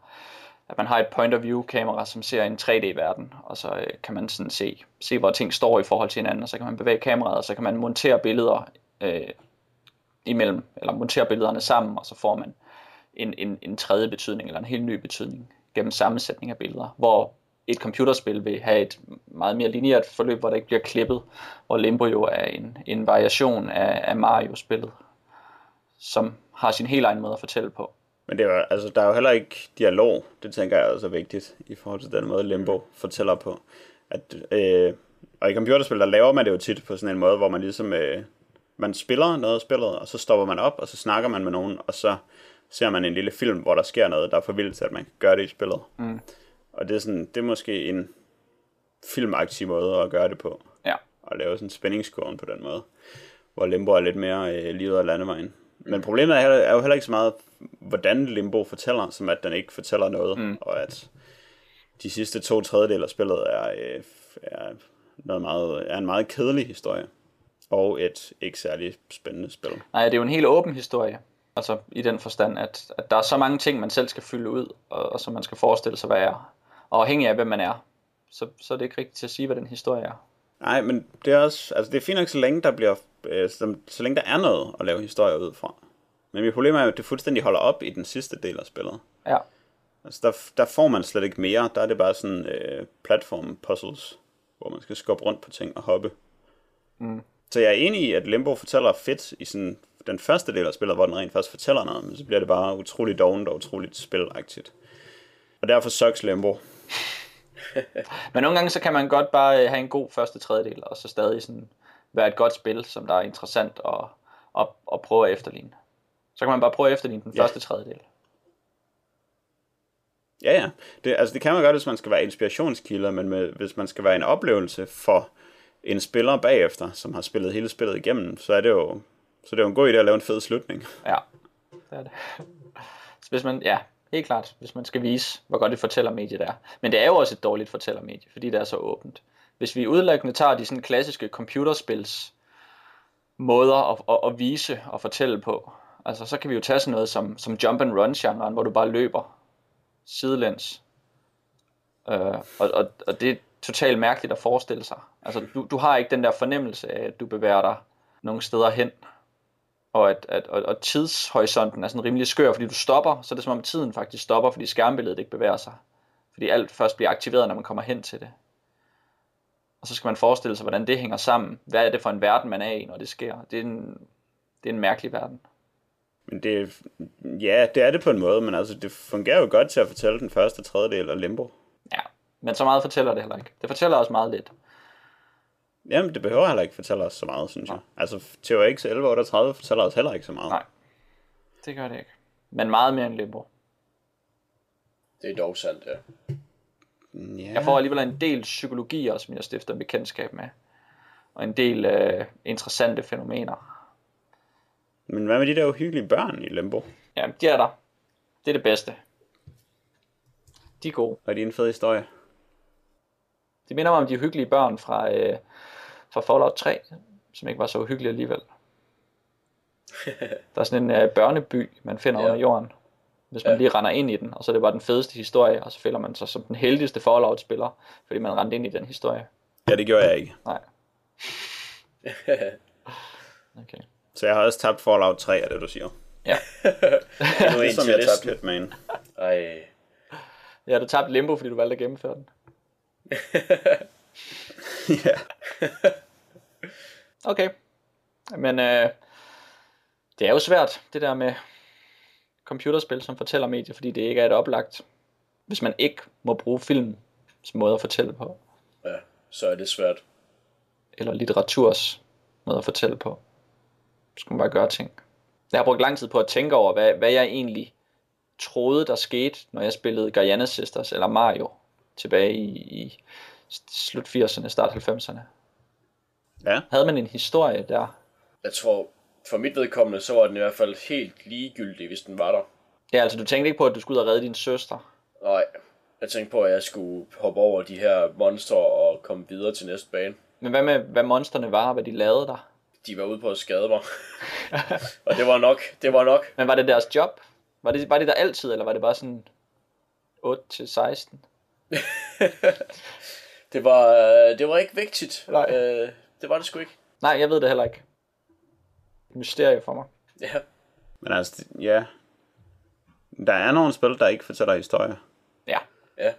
at man har et point of view kamera, som ser en 3D-verden, og så øh, kan man sådan se, se, hvor ting står i forhold til hinanden, og så kan man bevæge kameraet, og så kan man montere billeder øh, imellem, eller montere billederne sammen, og så får man en, en, en tredje betydning, eller en helt ny betydning, gennem sammensætning af billeder, hvor et computerspil vil have et meget mere lineært forløb, hvor der ikke bliver klippet, hvor Limbo jo er en, en variation af, af Mario-spillet, som har sin helt egen måde at fortælle på. Men det er jo, altså, der er jo heller ikke dialog. Det tænker jeg også er vigtigt i forhold til den måde, Limbo fortæller på. At, øh, og i computerspil, der laver man det jo tit på sådan en måde, hvor man ligesom, øh, man spiller noget af spillet, og så stopper man op, og så snakker man med nogen, og så ser man en lille film, hvor der sker noget, der er for vildt til, at man kan gøre det i spillet. Mm. Og det er, sådan, det er måske en filmaktiv måde at gøre det på. Ja. Og lave sådan spændingskurven på den måde. Hvor Limbo er lidt mere øh, livet af landevejen. Men problemet er, er jo heller ikke så meget, hvordan Limbo fortæller, som at den ikke fortæller noget. Mm. Og at de sidste to tredjedel af spillet er, øh, er, noget meget, er en meget kedelig historie. Og et ikke særlig spændende spil. Nej, det er jo en helt åben historie. Altså i den forstand, at, at der er så mange ting, man selv skal fylde ud, og, og som man skal forestille sig, hvad er. Og afhængig af, hvem man er, så, så er det ikke rigtigt til at sige, hvad den historie er. Nej, men det er også, altså det er fint nok, så længe der bliver, øh, så, så længe der er noget at lave historier ud fra. Men mit problem er jo, at det fuldstændig holder op i den sidste del af spillet. Ja. Altså der, der får man slet ikke mere. Der er det bare sådan øh, platform puzzles, hvor man skal skubbe rundt på ting og hoppe. Mm. Så jeg er enig i, at Limbo fortæller fedt i sådan den første del af spillet, hvor den rent faktisk fortæller noget, men så bliver det bare utroligt dovent og utroligt spilagtigt. Og derfor sucks Limbo. Men nogle gange så kan man godt bare øh, have en god første tredjedel, og så stadig sådan være et godt spil, som der er interessant at, at, at prøve at efterligne. Så kan man bare prøve at efterligne den Ja. første tredjedel. Ja, ja. Det, altså, det kan man godt, hvis man skal være inspirationskilder, men med, hvis man skal være en oplevelse for en spiller bagefter, som har spillet hele spillet igennem, så er det jo, så det er en god idé at lave en fed slutning. Ja, det er det. Så hvis man, ja, helt klart, hvis man skal vise, hvor godt et fortællermedie det er. Men det er jo også et dårligt fortællermedie, fordi det er så åbent. Hvis vi udelukkende tager de sådan klassiske computerspils måder at, at, at vise og fortælle på, altså så kan vi jo tage sådan noget som, som jump and run genren, hvor du bare løber sidelæns. Øh, og, og, og det er totalt mærkeligt at forestille sig. Altså du, du har ikke den der fornemmelse af, at du bevæger dig nogle steder hen, og at, at og, og tidshorisonten er sådan rimelig skør, fordi du stopper, så er det som om tiden faktisk stopper, fordi skærmbilledet ikke bevæger sig. Fordi alt først bliver aktiveret, når man kommer hen til det. Og så skal man forestille sig, hvordan det hænger sammen. Hvad er det for en verden, man er i, når det sker? Det er en, det er en mærkelig verden. Men det, ja, det er det på en måde, men altså, det fungerer jo godt til at fortælle den første tredjedel af Limbo. Ja, men så meget fortæller det heller ikke. Det fortæller også meget lidt. Jamen, det behøver heller ikke fortælle os så meget, synes jeg. Altså, THX 1138 fortæller os heller ikke så meget. Nej, det gør det ikke. Men meget mere end Limbo. Det er dog sandt, ja. Ja. Jeg får alligevel en del psykologier, som jeg stifter bekendtskab med. Og en del øh, interessante fænomener. Men hvad med de der uhyggelige børn i Limbo? Ja, de er der. Det er det bedste. De er gode. Og de er en fed historie. De minder mig om de hyggelige børn fra, øh, fra Fallout 3, som ikke var så uhyggelige alligevel. Der er sådan en øh, børneby, man finder ja. Under jorden, hvis man Ja. lige render ind i den, og så er det bare den fedeste historie, og så føler man sig som den heldigste Fallout-spiller, fordi man rendte ind i den historie. Ja, det gjorde jeg ikke. Nej. Okay. Så jeg har også tabt Fallout 3 af det, du siger. Ja. Nu en Som jeg tabte Hitman. Ej, Ja, du tabte Limbo, fordi du valgte at gennemføre den. ja. Okay. Men øh, det er jo svært, det der med computerspil som fortæller medie, fordi det ikke er et oplagt, hvis man ikke må bruge film som måde at fortælle på, ja, så er det svært. eller litteraturs måde at fortælle på. Så skal man bare gøre ting. Jeg har brugt lang tid på at tænke over, hvad, hvad jeg egentlig troede, der skete, når jeg spillede Guyana Sisters eller Mario tilbage i, i slut 80'erne, start 90'erne. Ja. Havde man en historie der? Jeg tror, for mit vedkommende, så var den i hvert fald helt ligegyldig, hvis den var der. Ja, altså du tænkte ikke på, at du skulle ud og redde din søster? Nej, jeg tænkte på, at jeg skulle hoppe over de her monstre og komme videre til næste bane. Men hvad med, hvad monsterne var, og hvad de lavede der? De var ude på at skade mig. og det var nok, det var nok. Men var det deres job? Var det, var det der altid, eller var det bare sådan 8-16? Det var, øh, det var ikke vigtigt. Nej. Øh, det var det sgu ikke. Nej, jeg ved det heller ikke. Mysterie for mig. Ja, Men altså, ja. Der er nogle spil, der ikke fortæller historie. Ja. ja.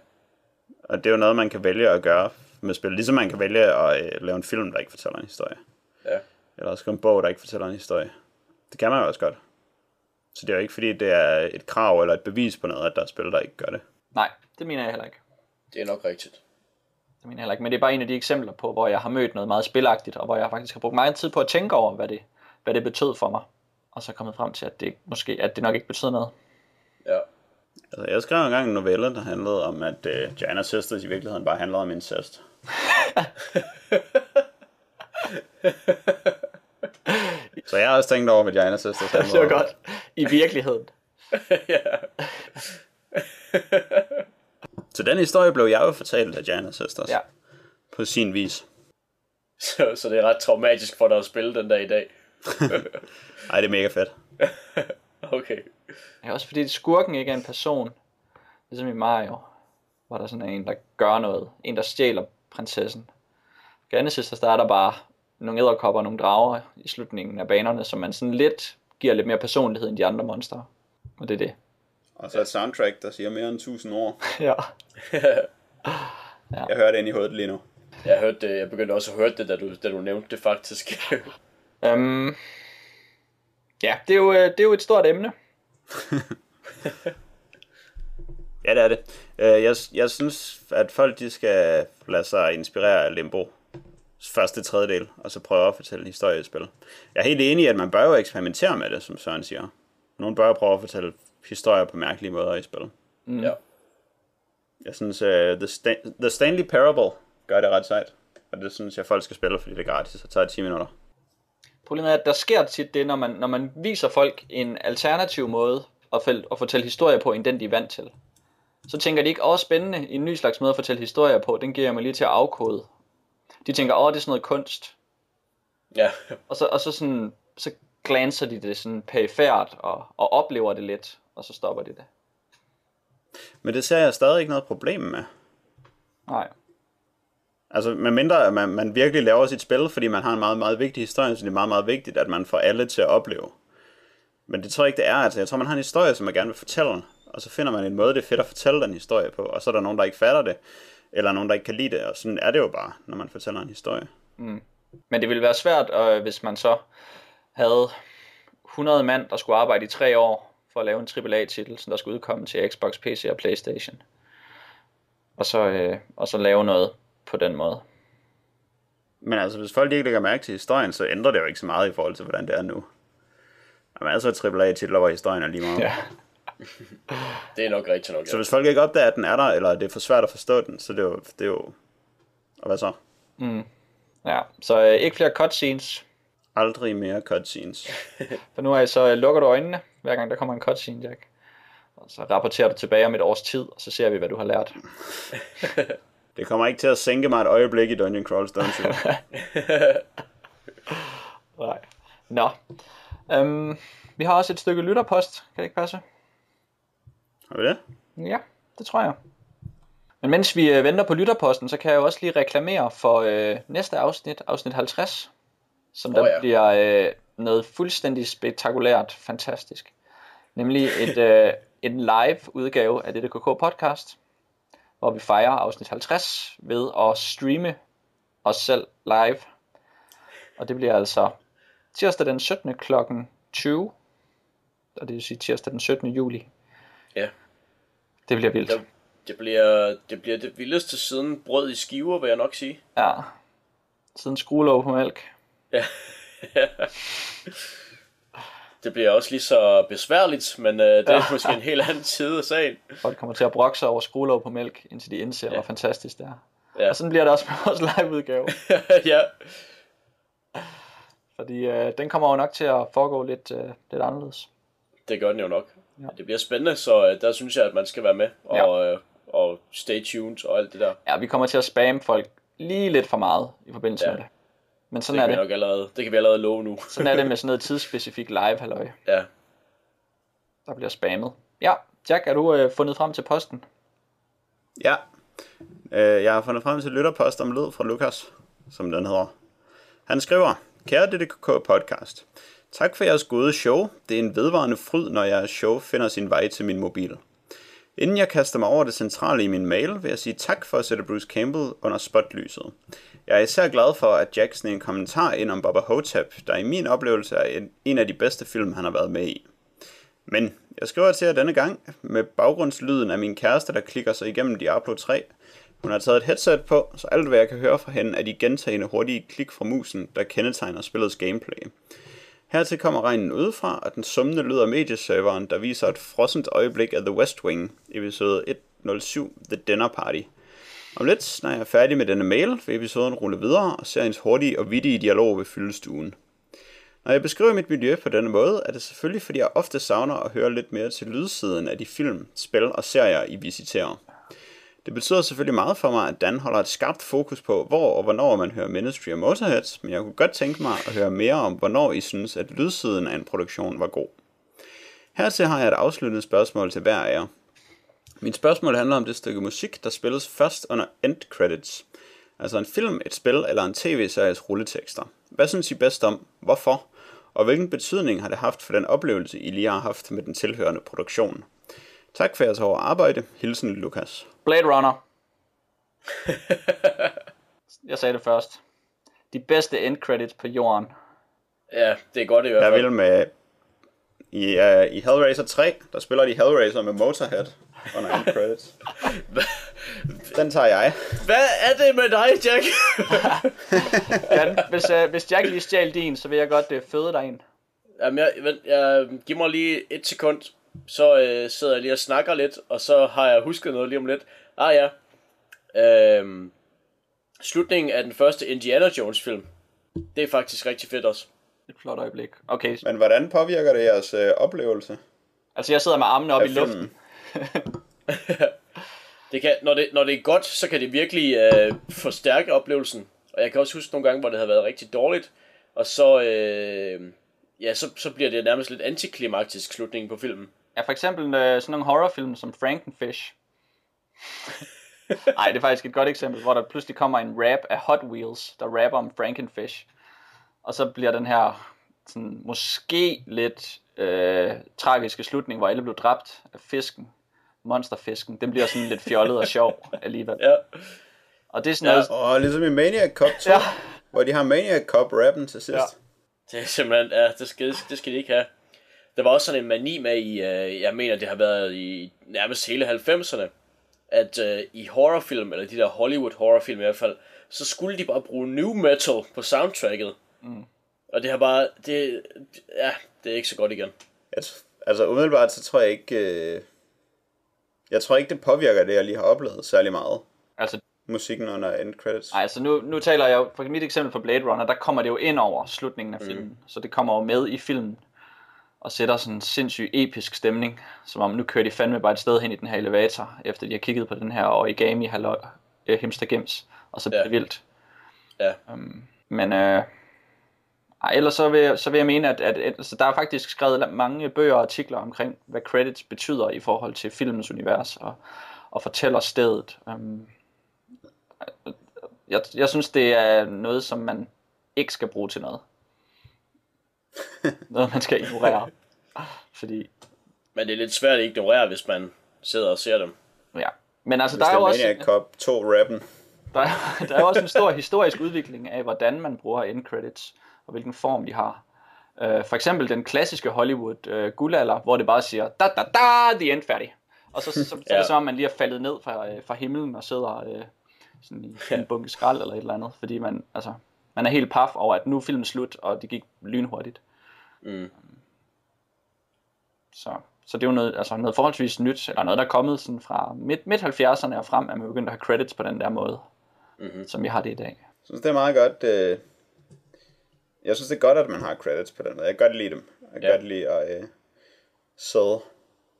Og det er jo noget, man kan vælge at gøre med spil. Ligesom man kan vælge at øh, lave en film, der ikke fortæller en historie. Ja. Eller skrive en bog, der ikke fortæller en historie. Det kan man jo også godt. Så det er jo ikke fordi, det er et krav eller et bevis på noget, at der er spil, der ikke gør det. Nej, det mener jeg heller ikke. Det er nok rigtigt. Det mener jeg heller ikke. Men det er bare en af de eksempler på, hvor jeg har mødt noget meget spilagtigt, og hvor jeg faktisk har brugt meget tid på at tænke over, hvad det, hvad det betød for mig. Og så kommet frem til, at det, måske, at det nok ikke betød noget. Ja. Altså, jeg skrev engang en novelle, der handlede om, at uh, Gianna Sisters i virkeligheden bare handlede om incest. Så jeg har også tænkt over, hvad Gianna Sisters handlede Det var om. godt. I virkeligheden. Så den historie blev jeg jo fortalt af Gianna Sisters. Ja. På sin vis. Så, så det er ret traumatisk for dig at spille den der i dag. Ej, det er mega fedt. Okay. Ja, også fordi skurken ikke er en person. Ligesom i Mario, hvor der sådan er en, der gør noget. En, der stjæler prinsessen. Genesis, der er der bare nogle æderkopper og nogle drager i slutningen af banerne, som man sådan lidt giver lidt mere personlighed end de andre monstre. Og det er det. Og så et soundtrack, der siger mere end 1000 ord. Ja. Jeg hører det ind i hovedet lige nu. Jeg hørte det, jeg begyndte også at høre det, da du, da du nævnte det faktisk. Um, ja, det er, jo, øh, det er jo et stort emne. Ja, det er det. Øh, Jeg, jeg synes, at folk de skal lade sig inspirere af Limbo første tredjedel, og så prøve at fortælle historie i spil. Jeg er helt enig i, at man bør jo eksperimentere med det, som Søren siger. Nogen bør prøve at fortælle historier på mærkelige måder i spil. ja. Jeg synes, uh, The, Stan- The Stanley Parable gør det ret sejt. Og det synes jeg, folk skal spille, fordi det er gratis og tager 10 minutter. Problemet er, at der sker tit det, når man, når man viser folk en alternativ måde at, fæl- at fortælle historier på, end den de er vant til. Så tænker de ikke, åh spændende, en ny slags måde at fortælle historier på, den giver jeg mig lige til at afkode. De tænker, åh det er sådan noget kunst. Ja, Og så, og så, sådan, så glanser de det sådan perifært og, og oplever det lidt, og så stopper de det. Men det ser jeg stadig ikke noget problem med. Nej. Altså, med mindre man, man virkelig laver sit spil, fordi man har en meget, meget vigtig historie, så det er meget, meget vigtigt, at man får alle til at opleve. Men det tror jeg ikke, det er. Altså, jeg tror, man har en historie, som man gerne vil fortælle, og så finder man en måde, det er fedt at fortælle den historie på, og så er der nogen, der ikke fatter det, eller nogen, der ikke kan lide det, og sådan er det jo bare, når man fortæller en historie. Men det ville være svært, øh, hvis man så havde 100 mand, der skulle arbejde i tre år for at lave en AAA-titel, som der skulle udkomme til Xbox, PC og Playstation. Og så, øh, og så lave noget på den måde. Men altså, hvis folk ikke lægger mærke til historien, så ændrer det jo ikke så meget i forhold til, hvordan det er nu. Der er masser af AAA-titler, hvor historien er lige meget. Ja. det er nok rigtigt nok. Så Ja. hvis folk ikke opdager, at den er der, eller det er for svært at forstå den, så det er jo... Det er jo og hvad så? ja. Så øh, ikke flere cutscenes. Aldrig mere cutscenes. For nu er jeg så øh, lukker du øjnene, hver gang der kommer en cutscene, Jack. Og så rapporterer du tilbage om et års tid, og så ser vi, hvad du har lært. Det kommer ikke til at sænke mig et øjeblik i Dungeon Crawls Dungeon. Nej. Nå. Øhm, vi har også et stykke lytterpost. Kan det ikke passe? Har vi det? Ja, det tror jeg. Men mens vi øh, venter på lytterposten, så kan jeg jo også lige reklamere for øh, næste afsnit, afsnit 50, som der Åh, ja. bliver øh, noget fuldstændig spektakulært fantastisk. Nemlig et, øh, en live udgave af DDKK podcast, hvor vi fejrer afsnit 50 ved at streame os selv live. Og det bliver altså tirsdag den 17. kl. 20, og det vil sige tirsdag den 17. juli. Ja. Det bliver vildt. Det, det, bliver, det bliver det vildeste siden brød i skiver, vil jeg nok sige. Ja. Siden skruelåg på mælk. Ja. det bliver også lige så besværligt, men øh, det er måske en helt anden side af sagen. Folk kommer til at brokke sig over skruelåg på mælk, indtil de indser, ja. hvor fantastisk det er. Ja. Og sådan bliver det også med vores live-udgave. ja. Fordi øh, den kommer jo nok til at foregå lidt, øh, lidt anderledes. Det gør den jo nok. Ja. Ja. Det bliver spændende, så øh, der synes jeg, at man skal være med og, øh, og stay tuned og alt det der. Ja, vi kommer til at spamme folk lige lidt for meget i forbindelse Ja. med det. Men Det sådan kan, er det. nok allerede, det kan vi allerede love nu. Sådan er det med sådan noget tidsspecifik live halløj, ja. der bliver spammet. Ja, Jack, er du øh, fundet frem til posten? Ja. Øh, jeg har fundet frem til lytterpost om lyd fra Lukas, som den hedder. Han skriver, Kære DDKK podcast, tak for jeres gode show. Det er en vedvarende fryd, når jeres show finder sin vej til min mobil. Inden jeg kaster mig over det centrale i min mail, vil jeg sige tak for at sætte Bruce Campbell under spotlyset. Jeg er især glad for, at Jack sned en kommentar ind om Baba Hotep, der i min oplevelse er en, en af de bedste film, han har været med i. Men jeg skriver til jer denne gang med baggrundslyden af min kæreste, der klikker sig igennem Diablo 3. Hun har taget et headset på, så alt hvad jeg kan høre fra hende er de gentagende hurtige klik fra musen, der kendetegner spillets gameplay. Hertil kommer regnen udefra, og den summende lyd af medieserveren, der viser et frossent øjeblik af The West Wing, episode 107, The Dinner Party. Om lidt, når jeg er færdig med denne mail, vil episoden rulle videre og seriens hurtige og vittige dialog vil fylde stuen. Når jeg beskriver mit miljø på denne måde, er det selvfølgelig, fordi jeg ofte savner at høre lidt mere til lydsiden af de film, spil og serier, I visiterer. Det betyder selvfølgelig meget for mig, at Dan holder et skarpt fokus på, hvor og hvornår man hører Ministry og Motorhead, men jeg kunne godt tænke mig at høre mere om, hvornår I synes, at lydsiden af en produktion var god. Hertil har jeg et afsluttende spørgsmål til hver af jer. Mit spørgsmål handler om det stykke musik, der spilles først under end credits. Altså en film, et spil eller en tv-series rulletekster. Hvad synes I bedst om? Hvorfor? Og hvilken betydning har det haft for den oplevelse, I lige har haft med den tilhørende produktion? Tak for jeres hårde arbejde. Hilsen Lukas. Blade Runner. jeg sagde det først. De bedste end credits på jorden. Ja, det er godt i hvert Jeg fald. vil med... I, uh, I Hellraiser 3, der spiller de Hellraiser med Motorhead under end credits. Den tager jeg. Hvad er det med dig, Jack? Jan, hvis, uh, hvis Jack lige stjal din, så vil jeg godt uh, føde dig ind. Jamen, jeg, vent, jeg, giv mig lige et sekund, så øh, sidder jeg lige og snakker lidt, og så har jeg husket noget lige om lidt. Ah ja. Øhm, slutningen af den første Indiana Jones film. Det er faktisk rigtig fedt også. Et flot øjeblik. Okay, Men hvordan påvirker det jeres øh, oplevelse altså jeg sidder med armene op af i luften. filmen? Det kan, når, det, når det er godt, så kan det virkelig øh, forstærke oplevelsen. Og jeg kan også huske nogle gange, hvor det har været rigtig dårligt. Og så, øh, ja, så, så bliver det nærmest lidt antiklimaktisk slutning på filmen. Ja, for eksempel øh, sådan nogle horrorfilm som Frankenfish. Nej, det er faktisk et godt eksempel, hvor der pludselig kommer en rap af Hot Wheels, der rapper om Frankenfish. Og så bliver den her sådan, måske lidt øh, tragiske slutning, hvor alle blev dræbt af fisken, monsterfisken, den bliver sådan lidt fjollet og sjov alligevel. Ja, Og det er sådan noget, Og ligesom i Maniac Cop 2, Ja. hvor de har Maniac Cop rappen til sidst. Ja. det er simpelthen, ja, det skal, det skal de ikke have. Der var også sådan en mani med i, øh, jeg mener, det har været i nærmest hele 90'erne, at øh, i horrorfilm, eller de der Hollywood horrorfilm i hvert fald, så skulle de bare bruge new metal på soundtracket. Mm. Og det har bare, det, ja, det er ikke så godt igen. T- altså umiddelbart, så tror jeg ikke... Øh... Jeg tror ikke, det påvirker det, jeg lige har oplevet særlig meget. altså Musikken under end credits. Nej, altså nu, nu taler jeg jo, for mit eksempel på Blade Runner, der kommer det jo ind over slutningen af filmen. Mm. Så det kommer jo med i filmen og sætter sådan en sindssyg episk stemning, som om nu kører de fandme bare et sted hen i den her elevator, efter de har kigget på den her origami halløj, øh, himster gems, og så bliver Ja. det vildt. Ja. Men øh, ellers så vil, jeg, så vil jeg mene, at, at, at altså, der er faktisk skrevet mange bøger og artikler omkring, hvad credits betyder i forhold til filmens univers og, og fortæller stedet. Um, jeg, jeg synes, det er noget, som man ikke skal bruge til noget. noget, man skal ignorere. Fordi, Men det er lidt svært at ignorere, hvis man sidder og ser dem. ja. Men altså, Hvis der er jo også... Maniac Cop 2 rappen. Der er, der er også en stor historisk udvikling af, hvordan man bruger end credits, og hvilken form de har. Uh, for eksempel den klassiske Hollywood uh, guldalder, hvor det bare siger, da da da, the end færdig. Og så, så, så, så er Ja. det som om, man lige er faldet ned fra, uh, fra himlen og sidder uh, sådan i en bunke skrald eller et eller andet, fordi man, altså, man er helt paf over, at nu er filmen slut, og det gik lynhurtigt. Mm. Så, så det er jo noget, altså noget forholdsvis nyt, eller noget, der er kommet sådan fra midt, midt 70'erne og frem, at man begyndte at have credits på den der måde, mm-hmm. som vi har det i dag. Jeg synes, det er meget godt. Øh... Jeg synes, det er godt, at man har credits på den måde. Jeg kan godt lide dem. Jeg kan Ja. godt lide at øh, sidde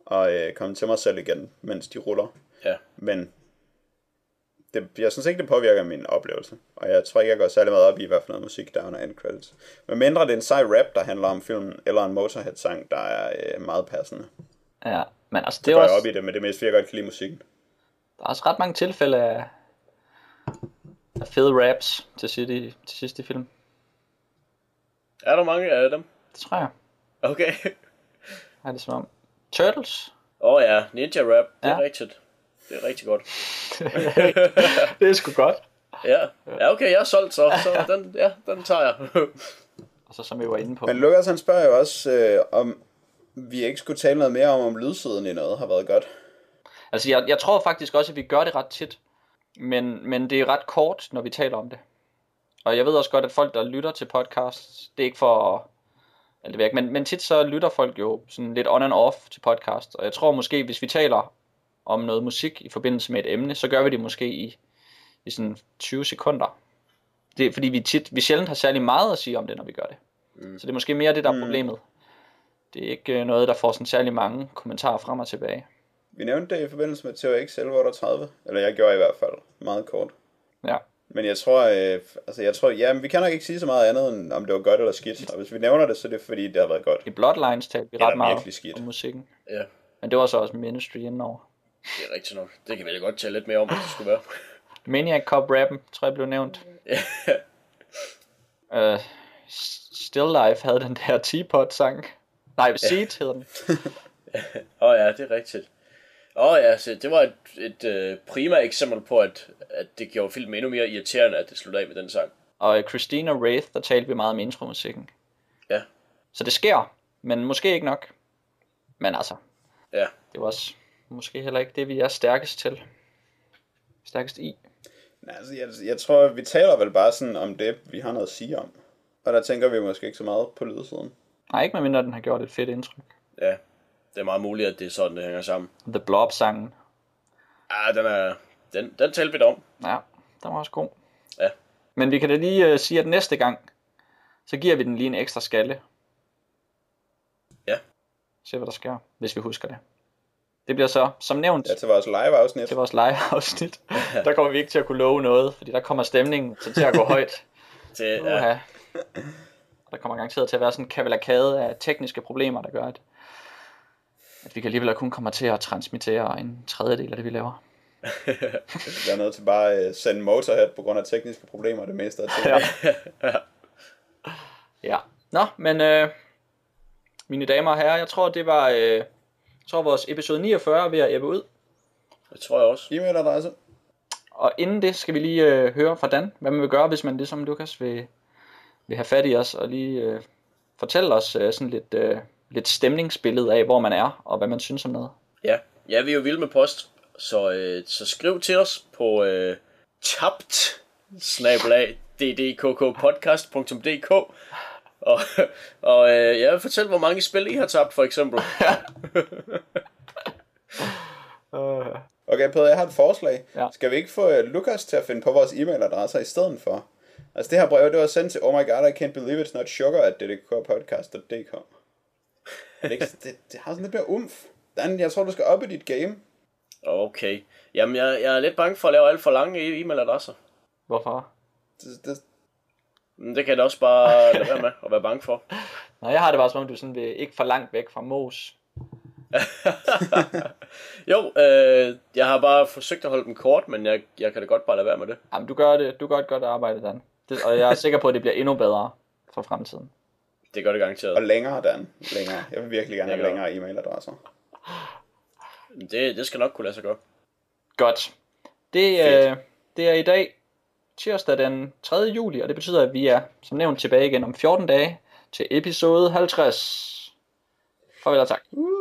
og øh, komme til mig selv igen, mens de ruller. Ja. Men det, jeg synes ikke, det påvirker min oplevelse. Og jeg tror ikke, jeg går særlig meget op i, hvad for noget musik, der er under end credits. Men mindre det er en sej rap, der handler om filmen, eller en Motorhead-sang, der er øh, meget passende. Ja, men altså det Det er også... op i det, men det er mest, fordi jeg godt kan lide musikken. Der er også ret mange tilfælde af, af fede raps til, sidst i, til sidst i film. Er der mange af dem? Det tror jeg. Okay. Er det som om. Turtles? Åh oh, ja, Ninja Rap, det er Ja. rigtigt. Det er rigtig godt. det er sgu godt. Ja, ja okay, jeg er solgt så. så den, ja, den tager jeg. Og så som vi var inde på. Men Lukas, han spørger jo også, øh, om vi ikke skulle tale noget mere om, om lydsiden i noget har været godt. Altså jeg, jeg tror faktisk også, at vi gør det ret tit. Men, men det er ret kort, når vi taler om det. Og jeg ved også godt, at folk, der lytter til podcasts, det er ikke for... at- Eller det ikke, men, men tit så lytter folk jo sådan lidt on and off til podcast. Og jeg tror måske, hvis vi taler om noget musik i forbindelse med et emne, så gør vi det måske i, i sådan 20 sekunder. Det er fordi vi tit, vi sjældent har særlig meget at sige om det, når vi gør det. Mm. Så det er måske mere det, der er problemet. Det er ikke øh, noget, der får sådan særlig mange kommentarer frem og tilbage. Vi nævnte det i forbindelse med THX 1138, eller jeg gjorde i hvert fald, meget kort. Ja. Men jeg tror, øh, altså jeg tror, ja, men vi kan nok ikke sige så meget andet, end om det var godt eller skidt. Og hvis vi nævner det, så er det fordi, det har været godt. I Bloodlines talte vi ret meget virkelig skidt. om musikken. ja, Men det var så også Ministry indenover. det er rigtigt nok. Det kan vi da godt tale lidt mere om, hvis det skulle være. Maniac Cop rappen, tror jeg blev nævnt. uh, Still Life havde den der Teapot sang. Nej, Seat hed den. Åh oh, ja, det er rigtigt. Åh oh, ja, så det var et, et øh, prima eksempel på, at, at det gjorde filmen endnu mere irriterende, at det sluttede af med den sang. Og Christina Wraith, der talte vi meget om intromusikken. Ja, Så det sker, men måske ikke nok. Men altså, ja. det var også måske heller ikke det, vi er stærkest til. Stærkest i. Nej, altså, jeg, jeg tror, vi taler vel bare sådan om det, vi har noget at sige om. Og der tænker vi måske ikke så meget på lydsiden. Nej, ikke medmindre den har gjort et fedt indtryk. Ja, det er meget muligt, at det er sådan, det hænger sammen. The Blob-sangen. Ah, den er, den, den talte vi da om. Ja, den var også god. Ja. Men vi kan da lige uh, sige, at næste gang, så giver vi den lige en ekstra skalle. Ja. Se hvad der sker, hvis vi husker det. Det bliver så, som nævnt, Ja, til vores live-afsnit. til vores live-afsnit. Der kommer vi ikke til at kunne love noget, fordi der kommer stemningen til, til at gå højt. Til, ja. Ja. Og der kommer garanteret til at være sådan en kavalakade af tekniske problemer, der gør, at, at vi kan alligevel kun kommer til at transmittere en tredjedel af det, vi laver. Jeg er nødt til bare at sende Motorhead på grund af tekniske problemer det meste af tiden. Ja. Ja. Nå, men øh, mine damer og herrer, jeg tror, det var øh, jeg tror, vores episode 49 er ved at ebbe ud. Det tror jeg også. E-mailadresse. Og inden det skal vi lige øh, høre fra Dan, hvad man vil gøre, hvis man ligesom Lukas vil, vil have fat i os, og lige øh, fortælle os øh, sådan lidt, øh, lidt stemningsbillede af, hvor man er, og hvad man synes om noget. Ja, ja vi er jo vilde med post, så, øh, så skriv til os på øh, tabt ddkkpodcast.dk og, og øh, ja, fortæl, hvor mange spil I har tabt, for eksempel. Okay, Peder, jeg har et forslag. Ja. Skal vi ikke få uh, Lukas til at finde på vores e-mailadresser i stedet for? Altså det her brev, det var sendt til Oh my god, I can't believe it's not sugar at ddkpodcast.dk. Er det, det, har sådan lidt mere umf. Dan, jeg tror, du skal op i dit game. Okay. Jamen, jeg, jeg er lidt bange for at lave alt for lange e-mailadresser. Hvorfor? Det, det, Men det kan jeg da også bare lade være med at være bange for. Nå, jeg har det bare som om, du sådan vil ikke for langt væk fra Mos. Jo, øh, jeg har bare forsøgt at holde dem kort, men jeg, jeg kan da godt bare lade være med det. Jamen, du gør det, du gør et godt arbejde, Dan. Det, og jeg er sikker på, at det bliver endnu bedre for fremtiden. Det gør det og garanteret. længere, Dan. Længere. Jeg vil virkelig gerne have Længere. længere e-mailadresser. Det, det skal nok kunne lade sig gøre. Godt. Det, Fedt. øh, det er i dag, tirsdag den 3. juli, og det betyder, at vi er, som nævnt, tilbage igen om 14 dage til episode 50. Farvel og tak. Uh.